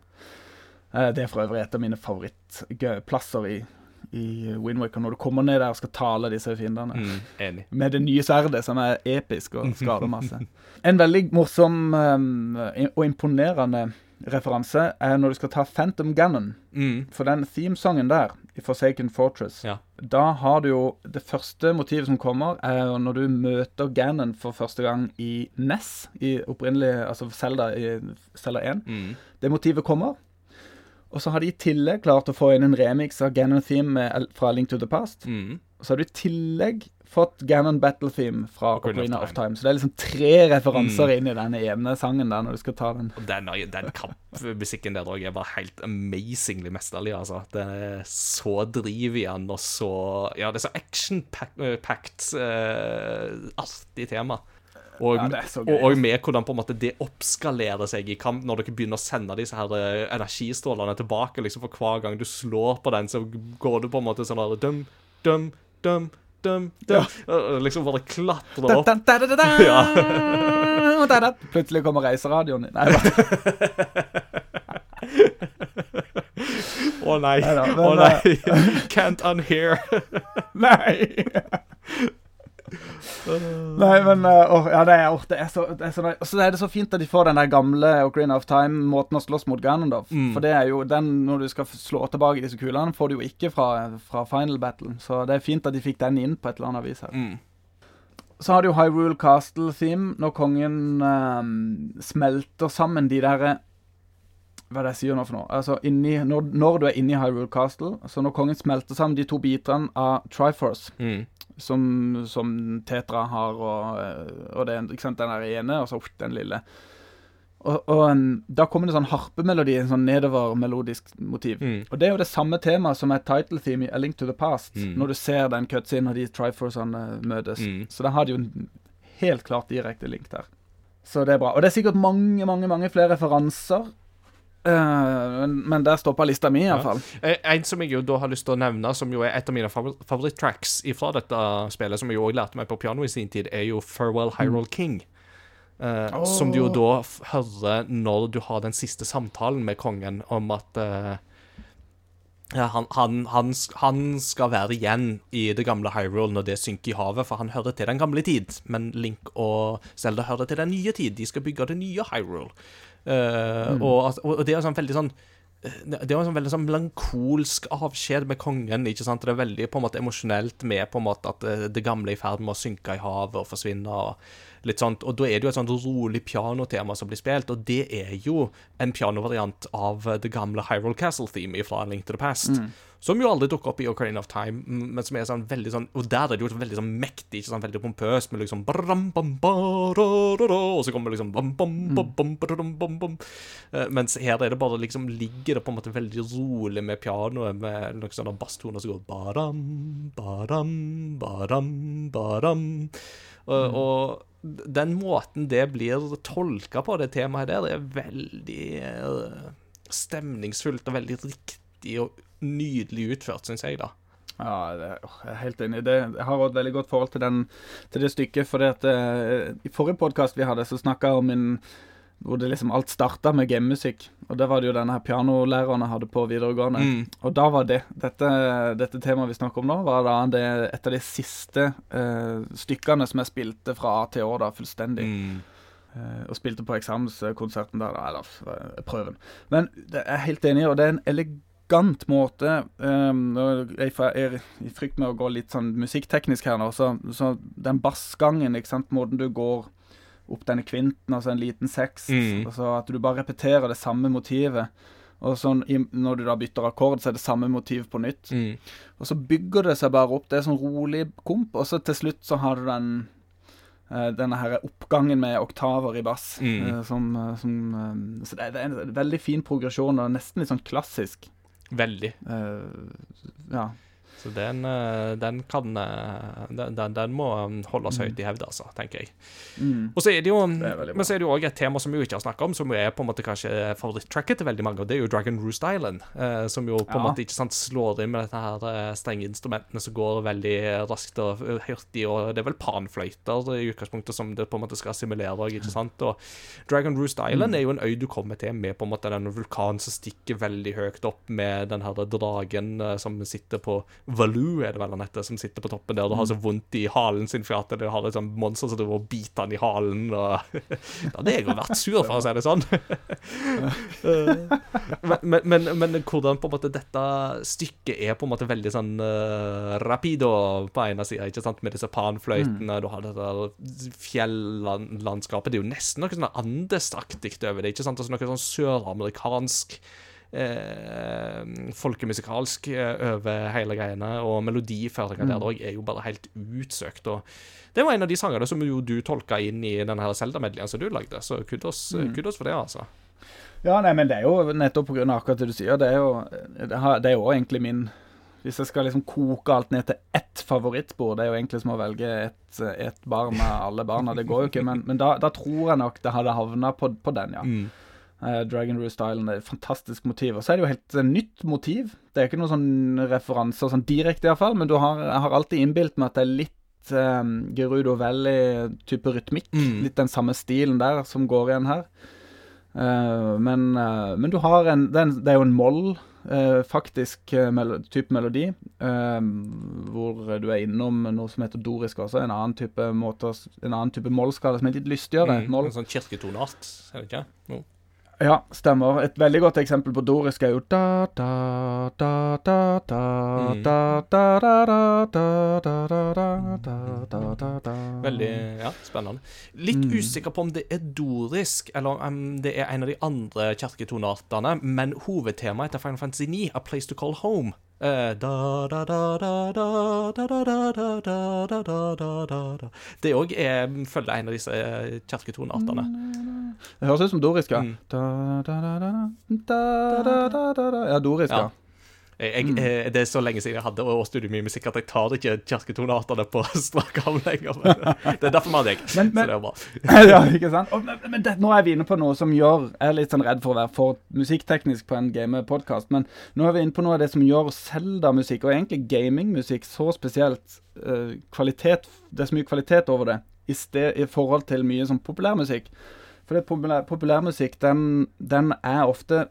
Eh, Det er for øvrig et av mine favorittplasser i, i Windwaker, når du kommer ned der og skal tale disse fiendene. Mm. Med det nye sverdet, som er episk og skader masse. En veldig morsom um, og imponerende referanse er når du skal ta Phantom Ganon. Mm. For den themesongen der, i Forsaken Fortress, Ja. da har du jo Det første motivet som kommer, er når du møter Ganon for første gang i NES, i opprinnelig Altså Zelda, i Zelda 1. Mm. Det motivet kommer. Og så har de i tillegg klart å få inn en remix av Ganon Theme fra Link to the Past. Mm. Og så har du i tillegg fått Ganon Battle Theme fra Ocarina of Time. Så det er liksom tre referanser Mm. inn i denne ene sangen der, når du skal ta den. Og den, den kampmusikken der òg er bare helt amazingly mesterlig, altså. Det er så driv i den, og så Ja, det er så action-packed, uh, artig tema. Og, Ja, og, og altså. med hvordan på en måte det oppskalerer seg i kamp, når dere begynner å sende disse her eh, energistrålene tilbake. liksom For hver gang du slår på den, så går du på en måte sånn der dum, dum, dum, dum, dum. Ja. Liksom bare klatrer opp. da, da, da, da, da. Da, da. Plutselig kommer reiseradioen din. Nei, Å nei, å oh, nei. Can't unhear. nei. Nei, men uh, Ja, det er, det er så, det er så Og så er det så fint at de får den der gamle Ocarina of Time-måten å slåss mot Ganondorf. Mm. For det er jo den, når du skal slå tilbake disse kulene, får du jo ikke fra, fra Final Battle. Så det er fint at de fikk den inn på et eller annet vis her. Mm. Så har du jo Hyrule Castle-theme, når kongen um, smelter sammen de derre Hva er det jeg sier nå for noe? Altså, inni, når, når du er inne i Hyrule Castle, så når kongen smelter sammen de to bitene av Triforce, Mm. som, som Tetra har, og, og det, den der ene, og så den lille og, og em, da kommer det sånn harpemelodi, en sånn nedover-melodisk motiv. Mm. Og det er jo det samme temaet som er title theme i A Link to the Past, Mm. når du ser den cutscenen og de Triforcene møtes. Mm. Så da har de jo en helt klart direkte link der. Så det er bra. Og det er sikkert mange, mange mange flere referanser. Eh, men, der stoppa lista mi, iallfall. Eh, En som jeg jo da har lyst til å nevne, som jo er et av mine favoritt-tracks fra dette spillet, som jeg jo også lærte meg på piano i sin tid, er jo Farewell Hyrule King. Eh, Som du jo da hører når du har den siste samtalen med kongen om at uh, ja, han, han, han, han skal være igjen i det gamle Hyrule når det synker i havet, for han hører til den gamle tid. Men Link og Zelda hører til den nye tid. De skal bygge det nye Hyrule. Eh, og, og det er sånn veldig sånn eh, det er jo en sånn veldig sånn melankolsk avskjed med kongen. ikke sant? Det er veldig på en måte emosjonelt med på en måte at eh, det gamle er i ferd med å synke i havet og forsvinne. og litt sånt, og Da er det jo et sånt rolig pianotema som blir spilt, og det er jo en pianovariant av det gamle Hyrule Castle-theme fra Link to the Past. Som jo aldri dukker opp i Ocarina of Time, men som er sånn veldig sånn Og der er det jo veldig sånn mektig, ikke sånn veldig pompøst, med liksom Og så kommer det liksom bam, bam, bam, bam, ba-da-dum, bam, bam. Eh, Mens her er det bare liksom ligger det på en måte veldig rolig med pianoet, med noen sånne basstoner som går baram, baram, baram, baram. Og, og den måten det blir tolka på, det temaet der, det er veldig eh, stemningsfullt og veldig riktig og nydelig utført, syns jeg, da. Ja, jeg er helt enig. Det, jeg har et veldig godt forhold til, den, til det stykket. For eh, I forrige podkast vi hadde, så snakka jeg om min hvor det liksom alt starta med gamemusikk. Og det var det jo denne her pianolæreren jeg hadde på videregående. Mm. Og da var det Dette, dette temaet vi snakker om nå, var da det, et av de siste uh, stykkene som jeg spilte fra A til Å, da, fullstendig. Mm. Uh, og spilte på eksamenskonserten der, da, eller eh, prøven. Men det er helt enig og det er en elegant måte um, jeg, er i frykt med å gå litt sånn musikkteknisk her nå, så, så den bassgangen, ikke sant, måten du går opp denne kvinten, altså en liten seks, Mm. altså at du bare repeterer det samme motivet. Og sånn, når du da bytter akkord, så er det samme motiv på nytt. Mm. Og så bygger det seg bare opp. Det er sånn rolig komp, og så til slutt så har du den eh, denne her oppgangen med oktaver i bass. Mm. eh, som, eh, som Så det er en veldig fin progresjon, og nesten litt sånn klassisk. Veldig. Uh, ja. Så den, eh, den kan eh, den, den, må holdes høyt i hevd, altså, tenker jeg. Mm. Og så er det jo. Men så er det jo òg et tema som vi ikke har snakka om, som er på en måte kanskje favoritttracket til veldig mange, og det er jo Dragon Roost Island. eh, som jo på en Ja. måte ikke sant slår inn med dette her eh, strenge instrumentene som går veldig raskt og hurtig, og det er vel panfløyter i utgangspunktet som det på en måte skal simulere, ikke sant. Og Dragon Roost Island er jo en øy du kommer til med på en måte den vulkanen som stikker veldig høyt opp, med den her dragen som sitter på Valoo, er det vel han heter, som sitter på toppen der og har så vondt i halen sin for at det har et sånt monster som driver og biter han i halen. Og da hadde jeg jo vært sur, for å si det sånn. men, men, men, hvordan på en måte dette stykket er på en måte veldig sånn uh, rapido på ene sida, ikke sant, med disse panfløytene, mm. du har dette fjellandskapet. Det er jo nesten noe sånn andesaktig over det, ikke sant, altså noe sånn søramerikansk eh, folkemusikalsk eh, over hele greiene, og melodiføringa mm. der òg er jo bare helt utsøkt. og Det var en av de sangene som jo du tolka inn i denne Zelda-medleyen som du lagde, så kudos, mm. kudos for det, altså. Ja, nei, men det er jo nettopp pga. akkurat det du sier. Det er jo det er jo egentlig min Hvis jeg skal liksom koke alt ned til ett favorittbord, det er jo egentlig som å velge et, et barn med alle barna. Det går jo ikke, men, men da, da, tror jeg nok det hadde havna på, på, den, ja. Mm. Uh, Dragon Roost Island er et fantastisk motiv. Og så er det jo helt uh, nytt motiv. Det er ikke noen sånn referanser sånn direkte, iallfall, men du har, har alltid innbilt meg at det er litt um, Gerudo Valley-type rytmikk. Mm. Litt den samme stilen der som går igjen her. Uh, men, uh, men, du har en det en, det er jo en moll, uh, faktisk, mel type melodi. hvor du er innom noe som heter dorisk også. En annen type måte, en annen type mollskala som er litt lystigere. Mm, en sånn kirketoneart, er det ikke? No. Ja, stemmer. Et veldig godt eksempel på dorisk er jo da, da, da, da, da, da, da, da, da, da, da, da, da, Veldig ja, spennende. Litt usikker på om det er dorisk, eller om det er en av de andre kirketoneartene, men hovedtemaet etter Final Fantasy 9, A Place to Call Home det òg følger en av disse kirketoneartene. Det høres ut som doriska. ja. Ja, dorisk, ja. Jeg, mm. Eh, det er så lenge siden jeg hadde og studiet mye musikk at jeg tar ikke kirketoneartene på strak arm lenger. det er derfor vi har deg. Men, men, så det er bra. ja, ikke sant? Og, men, men det, nå er vi inne på noe som gjør Jeg er litt sånn redd for å være for musikkteknisk på en gamepodkast, men nå er vi inne på noe av det som gjør Zelda-musikk, og egentlig gamingmusikk, så spesielt uh, kvalitet Det er så mye kvalitet over det i, sted, i forhold til mye sånn populærmusikk. For populærmusikk, populær, den, den er ofte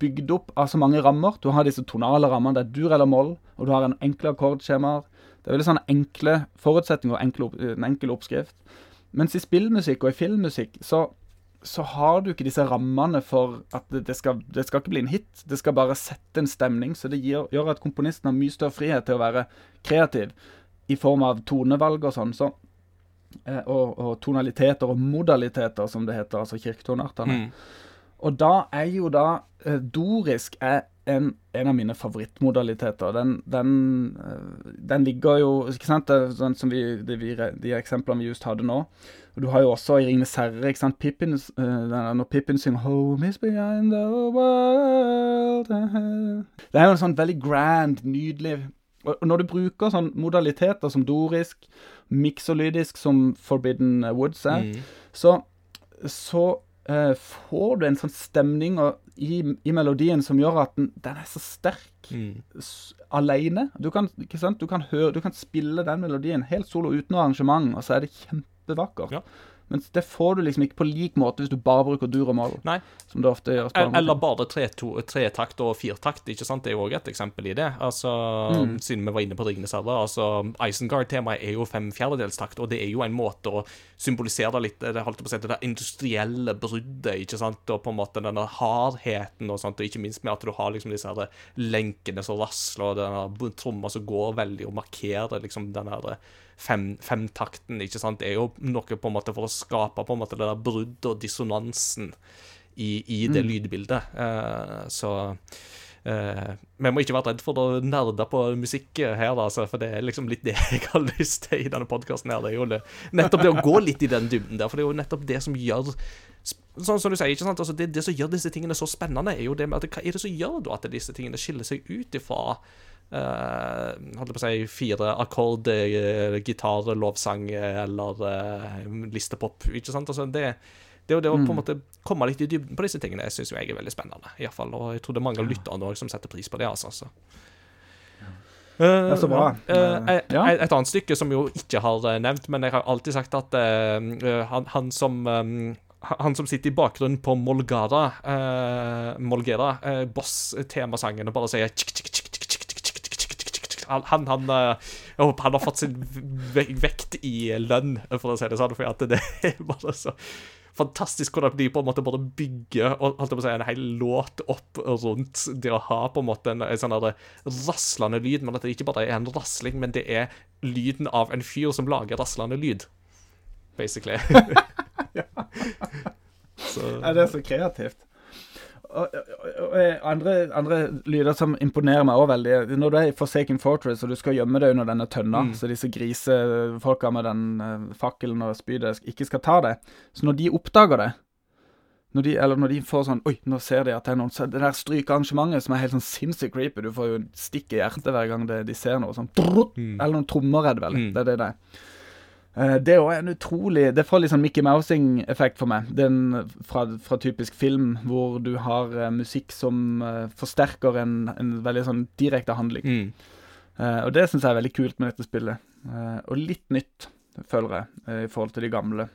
bygd opp av så mange rammer. Du har disse tonale rammene, det er dur eller moll, og du har en enkle akkordskjemaer. Det er veldig sånne enkle forutsetninger og enkle, en enkel oppskrift. Mens i spillmusikk og i filmmusikk så, så har du ikke disse rammene for at det, det, skal, det, skal, ikke bli en hit. Det skal bare sette en stemning. Så det gir, gjør at komponisten har mye større frihet til å være kreativ i form av tonevalg og sånn. Så, eh, og, og, tonaliteter og modaliteter, som det heter, altså kirketonartene. Mm. Og da er jo da Dorisk er en, en, av mine favorittmodaliteter. Den, den, eh, den, ligger jo Ikke sant, det, sånn som vi, de, de, eksemplene vi just hadde nå. Og Du har jo også i 'Ringenes herre' ikke sant, Pippin, uh, når Pippin synger 'Home is behind the world' Det er jo en sånn veldig grand, nydelig Og når du bruker sånn modaliteter som dorisk, miksolydisk, som Forbidden Woods er, mm. så, så får du en sånn stemning i, i, melodien som gjør at den, den er så sterk mm. alene. Du kan, du, kan høre, du kan, spille den melodien helt solo uten noe arrangement, og så er det kjempevakkert. Ja. Men det får du liksom ikke på lik måte hvis du bare bruker dur og moll. Nei. Som det ofte gjøres på Eller bare tretakt tre og firtakt, ikke sant. Det er jo òg et eksempel i det. Altså, mm. Siden vi var inne på Ringenes herre. Altså, Isengard-temaet er jo fem fjerdedelstakt, og det er jo en måte å symbolisere litt det holdt på å si, det industrielle bruddet, ikke sant, og på en måte denne hardheten og sånt, og ikke minst med at du har liksom disse her lenkene som rasler, og denne tromma som går veldig, og markerer liksom den her fem, femtakten, ikke sant, det er jo noe på en måte for å skape på en måte det der bruddet og dissonansen i, i det mm. lydbildet. Uh, så uh, vi må ikke være redd for å nerde på musikk her, da, altså, for det er liksom litt det jeg har lyst til i denne podkasten. Det er jo nettopp det å gå litt i den dybden der, for det er jo nettopp det som gjør Sånn som du sier, ikke sant? Altså, det, det, som gjør disse tingene så spennende, er jo det med at hva er det som gjør da at disse tingene skiller seg ut ifra Uh, holdt på å si fire akkord, uh, gitar, lovsang eller uh, listepop. Ikke sant? Altså, det, det, det å mm. på en måte komme litt i dybden på disse tingene syns jeg er veldig spennende. I fall, og jeg tror det er mange av lytterne som setter pris på det. altså. Så. det er så bra. Et, ja. et, annet stykke som jo ikke har nevnt, men jeg har alltid sagt at han, han, som um, han som sitter i bakgrunnen på Molgara, Molgera, boss-temasangene, bare sier tsk, tsk, tsk, han, han, han eh, han har fått sin vekt i lønn, for å si det sånn, for det er bare så fantastisk hvordan de på en måte bare bygger og, holdt på å si, en hel låt opp rundt det å ha på en måte en, en sånn raslende lyd, men at det ikke bare er en rasling, men det er lyden av en fyr som lager raslende lyd, basically. Så, Ja, det er så kreativt. Og, og, andre, andre lyder som imponerer meg òg veldig Når du er i Forsaken Fortress og du skal gjemme deg under denne tønna, Mm. så disse grisefolka med den eh, fakkelen og spydet ikke skal ta deg Så når de oppdager det når de, Eller når de får sånn Oi, nå ser de at det er noen så Det der strykearrangementet som er helt sånn sinnssykt creepy Du får jo stikk i hjertet hver gang det, de ser noe sånn Mm. Eller noen trommer, er det vel. Mm. Det er det det er. Eh, Det er en utrolig Det får litt sånn Mickey Mousing-effekt for meg. Den fra, fra typisk film, hvor du har eh, musikk som eh, forsterker en, en veldig sånn direkte handling. mm. Uh, og det syns jeg er veldig kult med dette spillet. Uh, og litt nytt, føler jeg, uh, i forhold til de gamle.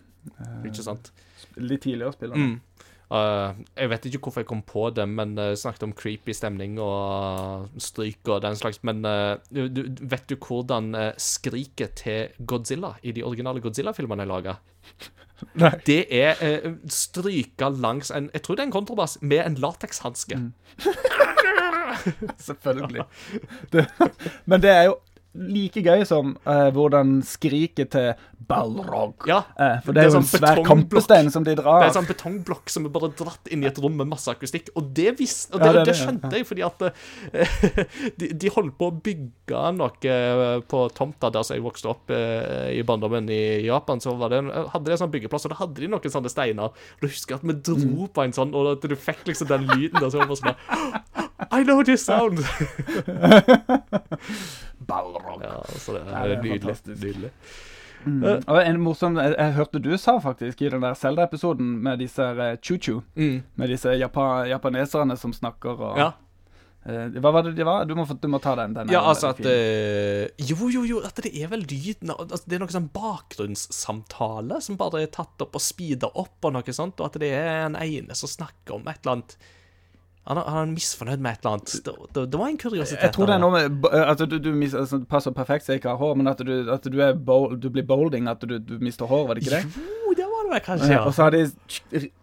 Ikke sant? Litt tidligere spillene. Mm. Uh, jeg vet ikke hvorfor jeg kom på det, men uh, snakket om creepy stemning og stryk og den slags. Men uh, du, du- vet du hvordan uh, skriket til Godzilla i de originale Godzilla-filmene er laga? Det er uh, stryka langs en Jeg tror det er en kontrabass med en latekshanske. Mm. Selvfølgelig. Det, men det er jo like gøy som uh, hvordan skriket til Balrog Ja, uh, For det det er er jo en sånn svær kampestein som de drar. Det er en sånn betongblokk som er bare dratt inn i et rom med masse akustikk. Og det, vis, og Ja, det, det er det, det, ja. skjønte jeg, fordi at uh, de, de holdt på å bygge noe på tomta der som jeg vokste opp i barndommen i Japan. Så en- hadde de en sånn byggeplass, og da hadde de noen sånne steiner. Og du husker at vi Mm. dro på en sånn, og at du fikk liksom den lyden der. Så var det bare sånn I know this sound! Balrog. Ja, så det er det er nydelig. fantastisk. nydelig. Mm. Og en morsom jeg, jeg hørte du sa faktisk i den der Zelda-episoden med disse uh, chu-chu. Mm. Med disse Japan japaneserne som snakker og Ja. Uh, Hva var det de var? Du må, du må ta den. den Ja, altså at eh, Jo, jo, jo, at det er vel lyden av altså, Det er noe sånn bakgrunnssamtale som bare er tatt opp og speeda opp, og noe sånt, og at det er en ene som snakker om et eller annet Han han er misfornøyd med et eller annet. Det, det, det var en kuriositet. Jeg tror det er noe med eh, at du, du mis, altså, Det passer perfekt så jeg ikke har hår, men at du, at du, bold, du blir bolding, at du, du mister hår, var det ikke det? Jo, det var det vel kanskje, ja. Og så har de,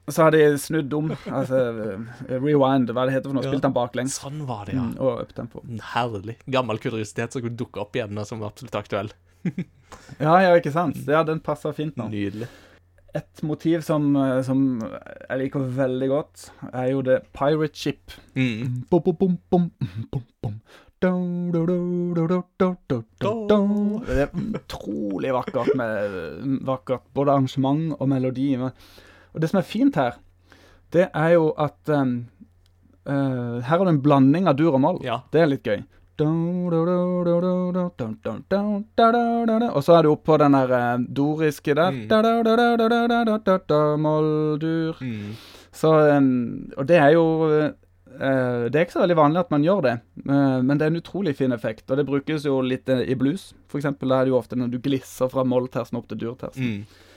så har de snudd om. Altså eh, rewind, hva det heter for noe. Spilt den baklengs. Sånn var det, ja. Mm, og uptempo. Herlig. Gammel kuriositet som kunne dukke opp igjen, og som var absolutt aktuell. Ja, ja, ikke sant? Ja, den passer fint nå. Nydelig. Et motiv som, eh, som, jeg liker veldig godt, er jo det pirate ship. Mm. Det er utrolig vakkert, med, vakkert både arrangement og melodi. Og det som er fint her, det er jo at um, uh, Her er det en blanding av dur og moll. Ja. Det er litt gøy. Og så er du oppe på den der doriske der Moldur. Så Og det er jo det er ikke så veldig vanlig at man gjør det, men det er en utrolig fin effekt. Og det brukes jo litt i blues, f.eks. Da er det jo ofte når du glisser fra molltersen opp til durtersen. Mm.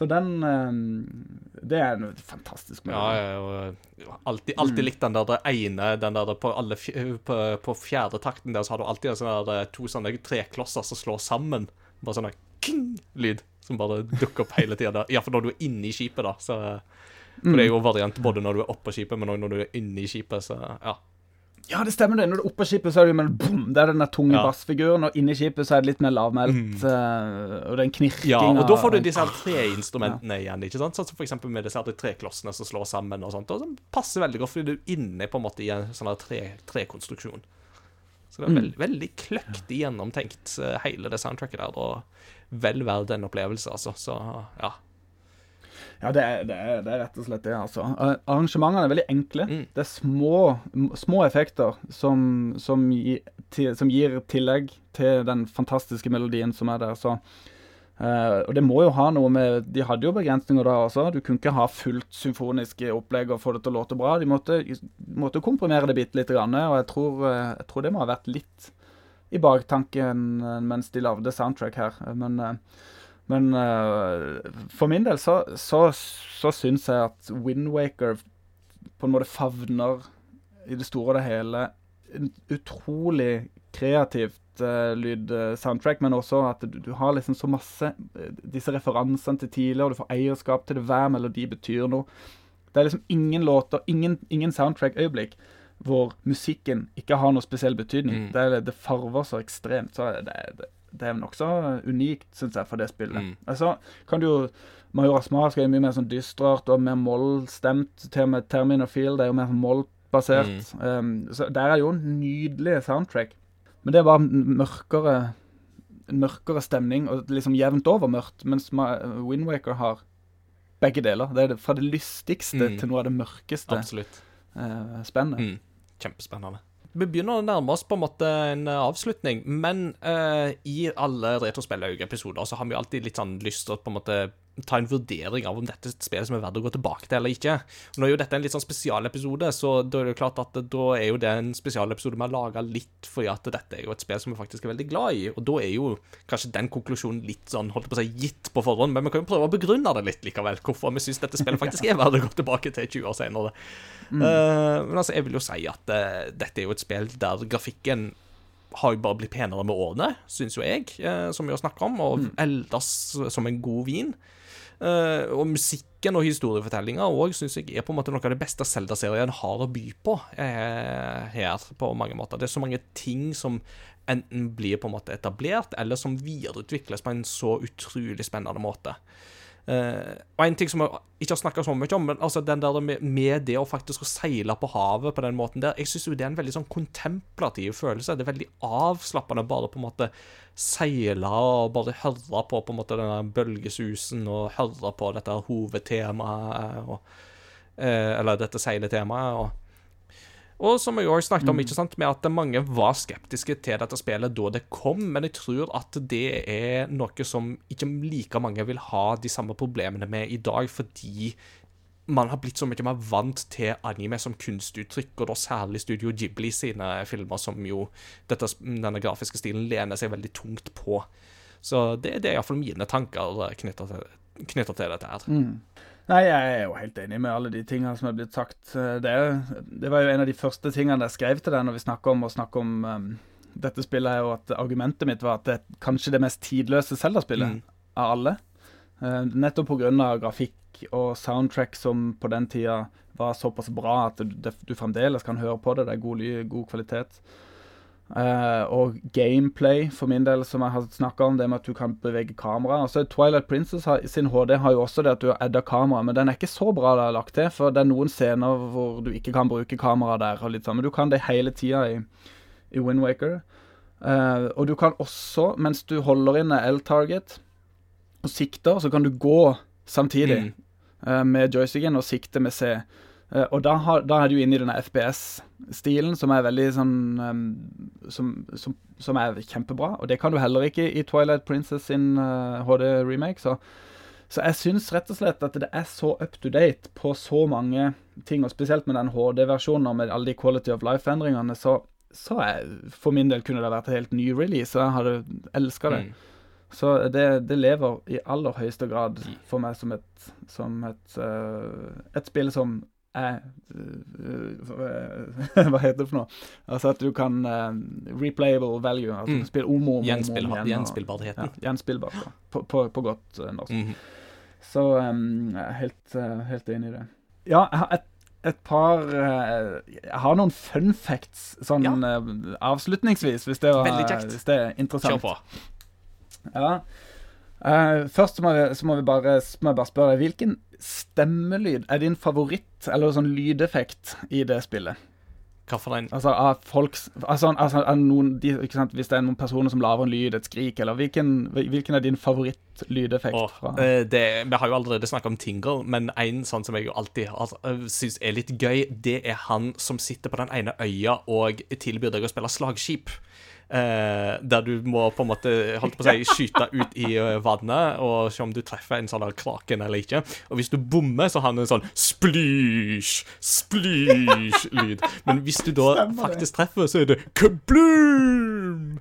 Så den eh, Det er en fantastisk Ja, melodi. Ja, alltid, alltid likt den der det ene den der på, alle, fj- på, på fjerde takten der, så har du alltid sånne sånn der, to sånne treklosser som slår sammen. Bare sånn der king-lyd som bare dukker opp hele tida. Iallfall når du er inne i skipet, da. Så, for det er jo variant både når du er oppå skipet, men også når du er inne i skipet, så ja. Ja, det stemmer det. Når du er oppe på skipet, så er det men boom, det er den der tunge Ja. bassfiguren, og inni skipet så er det litt mer lavmælt, mm. og det er en knirking Ja, og da får du disse her tre instrumentene ja. igjen, ikke sant? Sånn som for eksempel med disse her treklossene som slår sammen og sånt, og som passer veldig godt, fordi du er inne på en måte i en sånn her tre, trekonstruksjon. Så det er Mm. veldig, veldig kløktig gjennomtenkt, eh, hele det soundtracket der, og vel verdt en opplevelse, altså. Så ja. Ja, det er, det, er, det er rett og slett det, altså. Eh, Arrangementene er veldig enkle. Mm. Det er små, små effekter som, som, gi, til, som gir tillegg til den fantastiske melodien som er der. Så, uh, og det må jo ha noe med De hadde jo begrensninger da også. Du kunne ikke ha fullt symfoniske opplegg og få det til å låte bra. De måtte, måtte komprimere det bitte lite grann, og jeg tror, eh, jeg tror det må ha vært litt i baktanken mens de lagde soundtrack her. Men eh, men uh, for min del så, så, så syns jeg at Windwaker på en måte favner i det store og det hele en utrolig kreativt uh, lydsoundtrack, men også at du, du, har liksom så masse uh, disse referansene til tidligere, og du får eierskap til det. Hver melodi betyr noe. Det er liksom ingen låter, ingen, ingen soundtrack-øyeblikk hvor musikken ikke har noe spesiell betydning. Mm. Det, det, farver så ekstremt. Så det, det, det er nokså unikt, syns jeg, for det spillet. Mm. Altså, kan du jo Majoras Mask er mye mer sånn dystert og mer mollstemt. Til og med Termin og Field er jo mer sånn mollbasert. Mm. Um, så der er jo en nydelig soundtrack. Men det er bare mørkere mørkere stemning, og liksom jevnt over mørkt, mens Windwaker har begge deler. Det er fra det lystigste mm. til noe av det mørkeste Absolutt. Uh, spennet. Mm. Kjempespennende. Vi begynner å nærme oss på en måte en avslutning, men uh, i alle Retrospill-episoder så har vi alltid litt sånn lyst til å på en måte ta en vurdering av om dette er et spill som er verdt å gå tilbake til eller ikke. Nå er jo dette en litt sånn spesialepisode, så da er det jo klart at da er jo det en spesialepisode vi har laga litt fordi at dette er jo et spill som vi faktisk er veldig glad i, og da er jo kanskje den konklusjonen litt sånn holdt på å si gitt på forhånd, men vi kan jo prøve å begrunne det litt likevel, hvorfor vi syns dette spillet faktisk er verdt å gå tilbake til 20 år senere. Mm. Uh, men altså, jeg vil jo si at uh, dette er jo et spill der grafikken har jo bare blitt penere med årene, syns jo jeg, uh, som vi har snakka om, og mm. eldes som en god vin. Uh, og musikken og historiefortellinga òg syns jeg er på en måte noe av det beste Zelda-serien har å by på uh, her, på mange måter. Det er så mange ting som enten blir på en måte etablert, eller som videreutvikles på en så utrolig spennende måte. Uh, og en ting som jeg ikke har snakka så mye om, men altså den der med, det å faktisk seile på havet på den måten der, jeg syns jo det er en veldig sånn kontemplativ følelse. Det er veldig avslappende bare på en måte seile og bare høre på på en måte denne bølgesusen og høre på dette hovedtemaet og, uh, Eller dette seiletemaet. og og som jeg også snakket om, mm. ikke sant, med at mange var skeptiske til dette spillet da det kom, men jeg tror at det er noe som ikke like mange vil ha de samme problemene med i dag, fordi man har blitt så mye mer vant til anime som kunstuttrykk, og da særlig Studio Ghibli sine filmer, som jo dette, denne grafiske stilen lener seg veldig tungt på. Så det, det er iallfall mine tanker knytta til, til, dette her. Mm. Nei, jeg er jo helt enig med alle de tingene som er blitt sagt. Eh, det, det var jo en av de første tingene jeg skrev til deg når vi snakka om å snakke om um, dette spillet, er jo at argumentet mitt var at det er kanskje det mest tidløse Zelda-spillet mm. av alle. Uh, nettopp pga. grafikk og soundtrack som på den tida var såpass bra at du, du fremdeles kan høre på det. Det er god, god kvalitet. Uh, og gameplay, for min del, som jeg har snakka om, det med at du kan bevege kamera. Altså, Twilight Princess har, sin HD har jo også det at du har adda kamera, men den er ikke så bra det er lagt til. For det er noen scener hvor du ikke kan bruke kamera der, og litt sånn, men du kan det hele tida i, i Windwaker. Uh, eh, og du kan også, mens du holder inne L-target og sikter, så kan du gå samtidig mm. uh, med joysticken og sikte med C. Uh, og da, har, da, er du inne i denne FPS-stilen, som er veldig sånn um, som, som, som, er kjempebra. Og det kan du heller ikke i Twilight Princess sin uh, eh, HD-remake. Så, så, jeg syns rett og slett at det er så up to date på så mange ting, og spesielt med den HD-versjonen og med alle de quality of life-endringene, så, så er, for min del kunne det vært en helt ny release, jeg hadde elska det. Mm. Så det, det, lever i aller høyeste grad mm. for meg som et, som et, uh, et spill som Hva heter det for noe? Altså at du kan uh, replayable value. Altså mm. spille om og om, Gjenspill, igjen. Gjenspillbarheten. Ja, gjenspillbar, på, på, på, godt uh, norsk. Mm -hmm. Så um, jeg er helt, uh, helt enig i det. Ja, jeg har et, et par Jeg har noen fun facts sånn ja. avslutningsvis, hvis det, var, hvis det er interessant. Kjør på. Ja. først så må, vi, så må, vi bare, må jeg bare spørre deg, hvilken stemmelyd er din favoritt, eller sånn lydeffekt, i det spillet? Altså av folks Altså, altså noen, de, sant, Hvis det er noen personer som lager en lyd, et skrik, eller hvilken, hvilken er din favorittlydeffekt? Oh, det, vi har jo allerede snakka om Tingle, men en sånn som jeg jo alltid altså, syns er litt gøy, det er han som sitter på den ene øya og tilbyr deg å spille slagskip. Eh, der du må på en måte holdt på å si, skyte ut i uh, vannet og se om du treffer en sånn kraken eller ikke. Og hvis du bommer, så har den en sånn splysj, splysj-lyd. Men hvis du da faktisk treffer, så er det kabloom!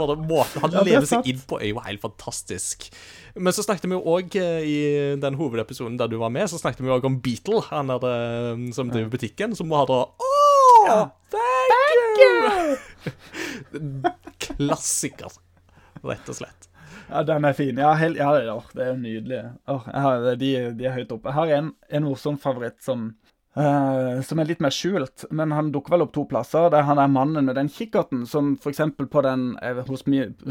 Bare måten han ja, lever seg inn på, er jo helt fantastisk. Men så snakket vi jo òg eh, i den hovedepisoden der du var med, så snakket vi òg om Beatle, han der som driver butikken, som hadde Å! ja. Klassiker, rett og slett. Ja, den er fin. Ja, hel, ja det, er, det er nydelig. Oh, har, de, de er høyt oppe. Jeg har en, en morsom favoritt som uh, som er litt mer skjult, men han dukker vel opp to plasser. Det er han er mannen med den kikkerten, som eksempel på den eh, hos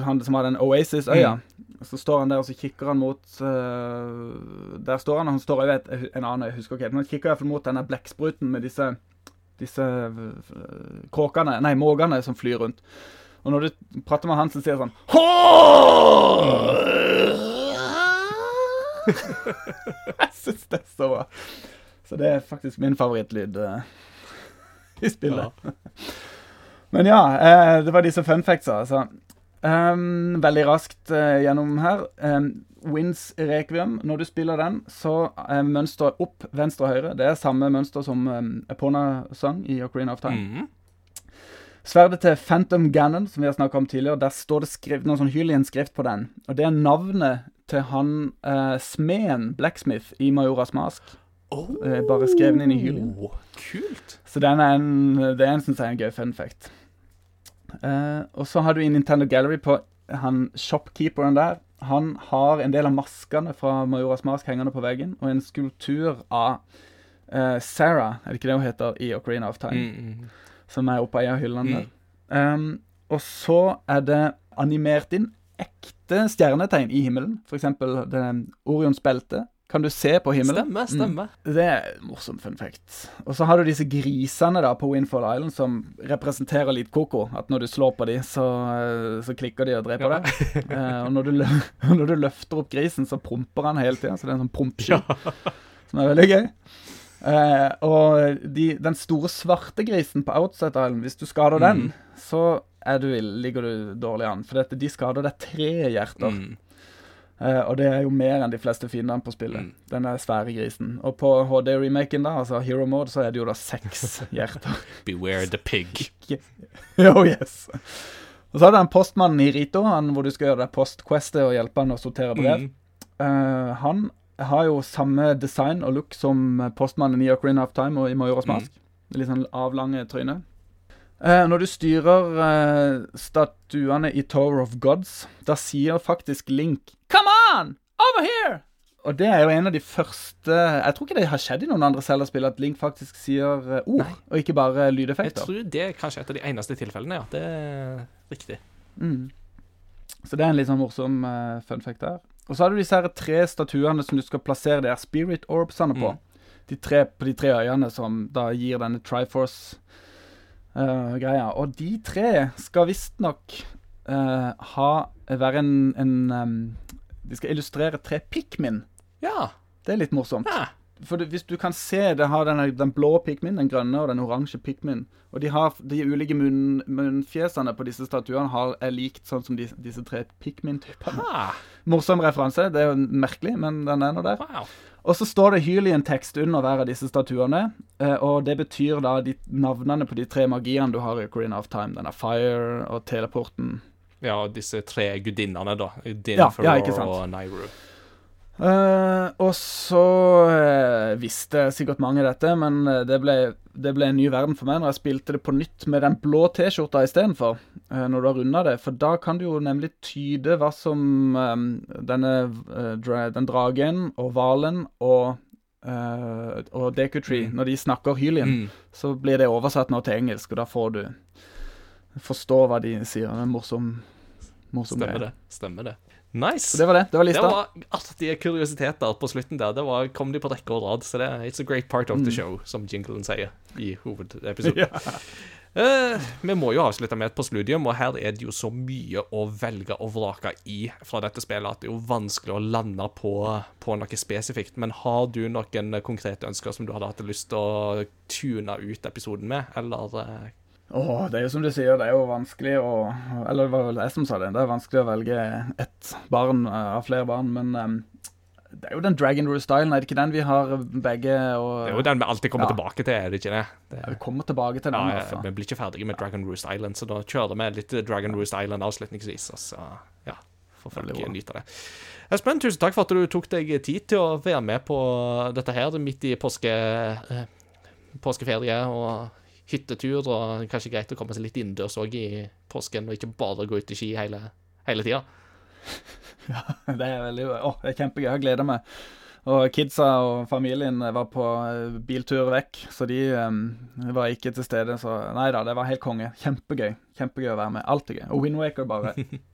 Han som har den Oasis-øya. Så står han der, og så kikker han mot uh, Der står han, og han står over en annen øy, jeg husker ikke men han kikker iallfall mot denne blekkspruten med disse disse eh, kråkene, nei, måkene som flyr rundt. Og når du prater med han, så sier han sånn Jeg syns det er så bra. Så det er faktisk min favorittlyd uh, i spillet. Men ja, eh, det var disse fun factsa, altså. Um, veldig raskt uh, gjennom her. Um, Wins Requiem, når du spiller den, så er mønsteret opp, venstre og høyre. Det er samme mønster som um, Epona sang i Ocarina of Time. Mhm. Sverdet til Phantom Gannon, som vi har snakka om tidligere, der står det skrevet noe sånn Hylian-skrift på den. Og det er navnet til han uh, smeden, Blacksmith, i Majoras Mask. Oh, Eh, bare skrevet inn i Hylian. Kult. Så den er en, det er en, synes jeg, en gøy fun fact. Eh, og så har du i Nintendo Gallery på han shopkeeperen der. Han har en del av maskene fra Majoras Mask hengende på veggen, og en skulptur av uh, Sarah, er det ikke det hun heter, i Ocarina of Time Mm. som er oppe i ei av hyllene Mm. der. Um, og så er det animert inn ekte stjernetegn i himmelen. Det Orions belte kan du se på himmelen. Stemmer, stemmer. Det er morsom fun fact. Og så har du disse grisene da på Windfall Island som representerer litt koko. At når du slår på dem, så, eh, så klikker de og dreper Ja. deg. Eh, og når du, når du løfter opp grisen, så promper han hele tida. Så det er en sånn prompsky som er veldig gøy. Eh, og de, den store svarte grisen på Outside Island, hvis du skader den, Mm. så er du, ligger du dårlig an. For dette, de skader deg tre hjerter. Mm. Eh, og det er jo mer enn de fleste fiendene på spillet. Mm. Den er svære grisen. Og på HD-remaken, da, altså Hero Mode, så er det jo da seks hjerter. Beware the pig. oh yes. Og så er det den postmannen i Rito, han, hvor du skal gjøre det postquestet og hjelpe han å sortere brev. Mm. Uh, han har jo samme design og look som postmannen i Ocarina of Time og i Majoras Mm. Mask. Litt sånn avlange tryne. Eh, når du styrer eh, statuene i Tower of Gods, da sier faktisk Link Come on! Over here! Og det er jo en av de første Jeg tror ikke det har skjedd i noen andre Zelda-spill at Link faktisk sier eh, ord, Nei. og ikke bare lydeffekter. Jeg tror det er kanskje et av de eneste tilfellene, ja. Det er riktig. Mm. Så det er en litt sånn morsom uh, fun fact der. Og så har du disse her tre statuene som du skal plassere de her spirit orbsene på. Mm. De tre, på de tre øyene som da gir denne Triforce-greia. og de tre skal visstnok uh, ha være en, en um, De skal illustrere tre pikmin. Ja. Det er litt morsomt. ja. For hvis du kan se, det har denne, den blå pikmin, den grønne og den oransje pikmin. Og de har de ulike munn, munnfjesene på disse statuene har, er likt sånn som de, disse tre pikmin-typene. Morsom referanse. Det er jo merkelig, men den er nå der. wow. Og så står det Hylian-tekst under hver av disse statuene. eh, Og det betyr da de navnene på de tre magiene du har i Ocarina of Time. Den er Fire og teleporten. Ja, og disse tre gudinnene, da. Ja, Dinfer ja, og Nairo. Eh, og så uh, visste sikkert mange dette, men eh, det ble, det ble en ny verden for meg når jeg spilte det på nytt med den blå T-skjorta istedenfor. Uh, når du har runda det. For da kan du jo nemlig tyde hva som eh, denne dra den dragen og hvalen og uh, og Deku Tree, Mm. når de snakker hylien, Mm. så blir det oversatt nå til engelsk, og da får du forstå hva de sier. Det er morsom, morsom Stemmer det. Stemmer det. Nice. Så det var det. Det var lista. Det var artige kuriositeter på slutten der. Det var, kom de på rekke og rad. Så det er It's a great part of the Mm. show, som jinglen sier i hovedepisoden. Ja. uh, vi må jo avslutte med et postludium, og her er det jo så mye å velge og vrake i fra dette spillet at det er jo vanskelig å lande på, på noe spesifikt. Men har du noen konkrete ønsker som du hadde hatt lyst til å tune ut episoden med, eller eh, Åh, det er jo som du sier, det er jo vanskelig å Eller det var vel jeg som sa det. Det er vanskelig å velge ett barn eh, av flere barn, men um, det er jo den Dragon Roo-stylen, er det ikke den vi har begge? Og, Det er jo den vi alltid kommer Ja. tilbake til, er det ikke det? det Ja, vi kommer tilbake til den, ja, altså. Vi blir ikke ferdige med Dragon Roost Island, så da kjører vi litt Dragon Roost Island avslutningsvis. Og så, ja, får folk nyter nyte det. Espen, tusen takk for at du tok deg tid til å være med på dette her midt i påske, eh, påskeferie og hyttetur, og kanskje greit å komme seg litt innendørs òg i påsken, og ikke bare gå ut i ski hele, hele tida. Det er veldig Å, det er kjempegøy. Jeg gleder meg. Og kidsa og familien var på eh, biltur vekk, så de um, var ikke til stede. Så nei da, det var helt konge. Kjempegøy. Kjempegøy å være med. Alltid gøy. Og Windwaker, bare.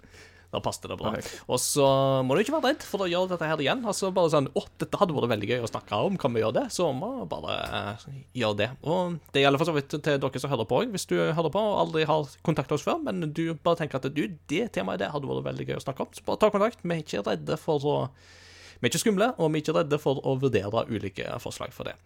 Da passet det bra. Okay. Og så må du ikke være redd for å gjøre dette her igjen. Altså bare sånn Å, dette hadde vært veldig gøy å snakke om, kan vi gjøre det? Så må vi bare uh, gjøre det. Og det gjelder for så vidt til dere som hører på òg, hvis du hører på og aldri har kontakta oss før, men du bare tenker at du, det temaet det hadde vært veldig gøy å snakke om, så bare ta kontakt. Vi er ikke redde for å Vi er ikke skumle, og vi er ikke redde for å vurdere ulike forslag for det.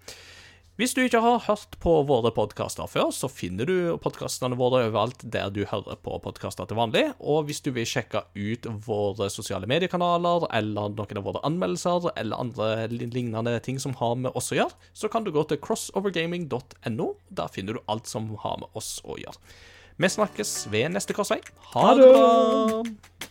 Hvis du ikke har hørt på våre podkaster før, så finner du podkastene våre overalt der du hører på podkaster til vanlig. Og hvis du vil sjekke ut våre sosiale mediekanaler eller noen av våre anmeldelser eller andre lignende ting som har med oss å gjøre, så kan du gå til crossovergaming.no. Der finner du alt som har med oss å gjøre. Vi snakkes ved neste korsvei. Ha det! bra!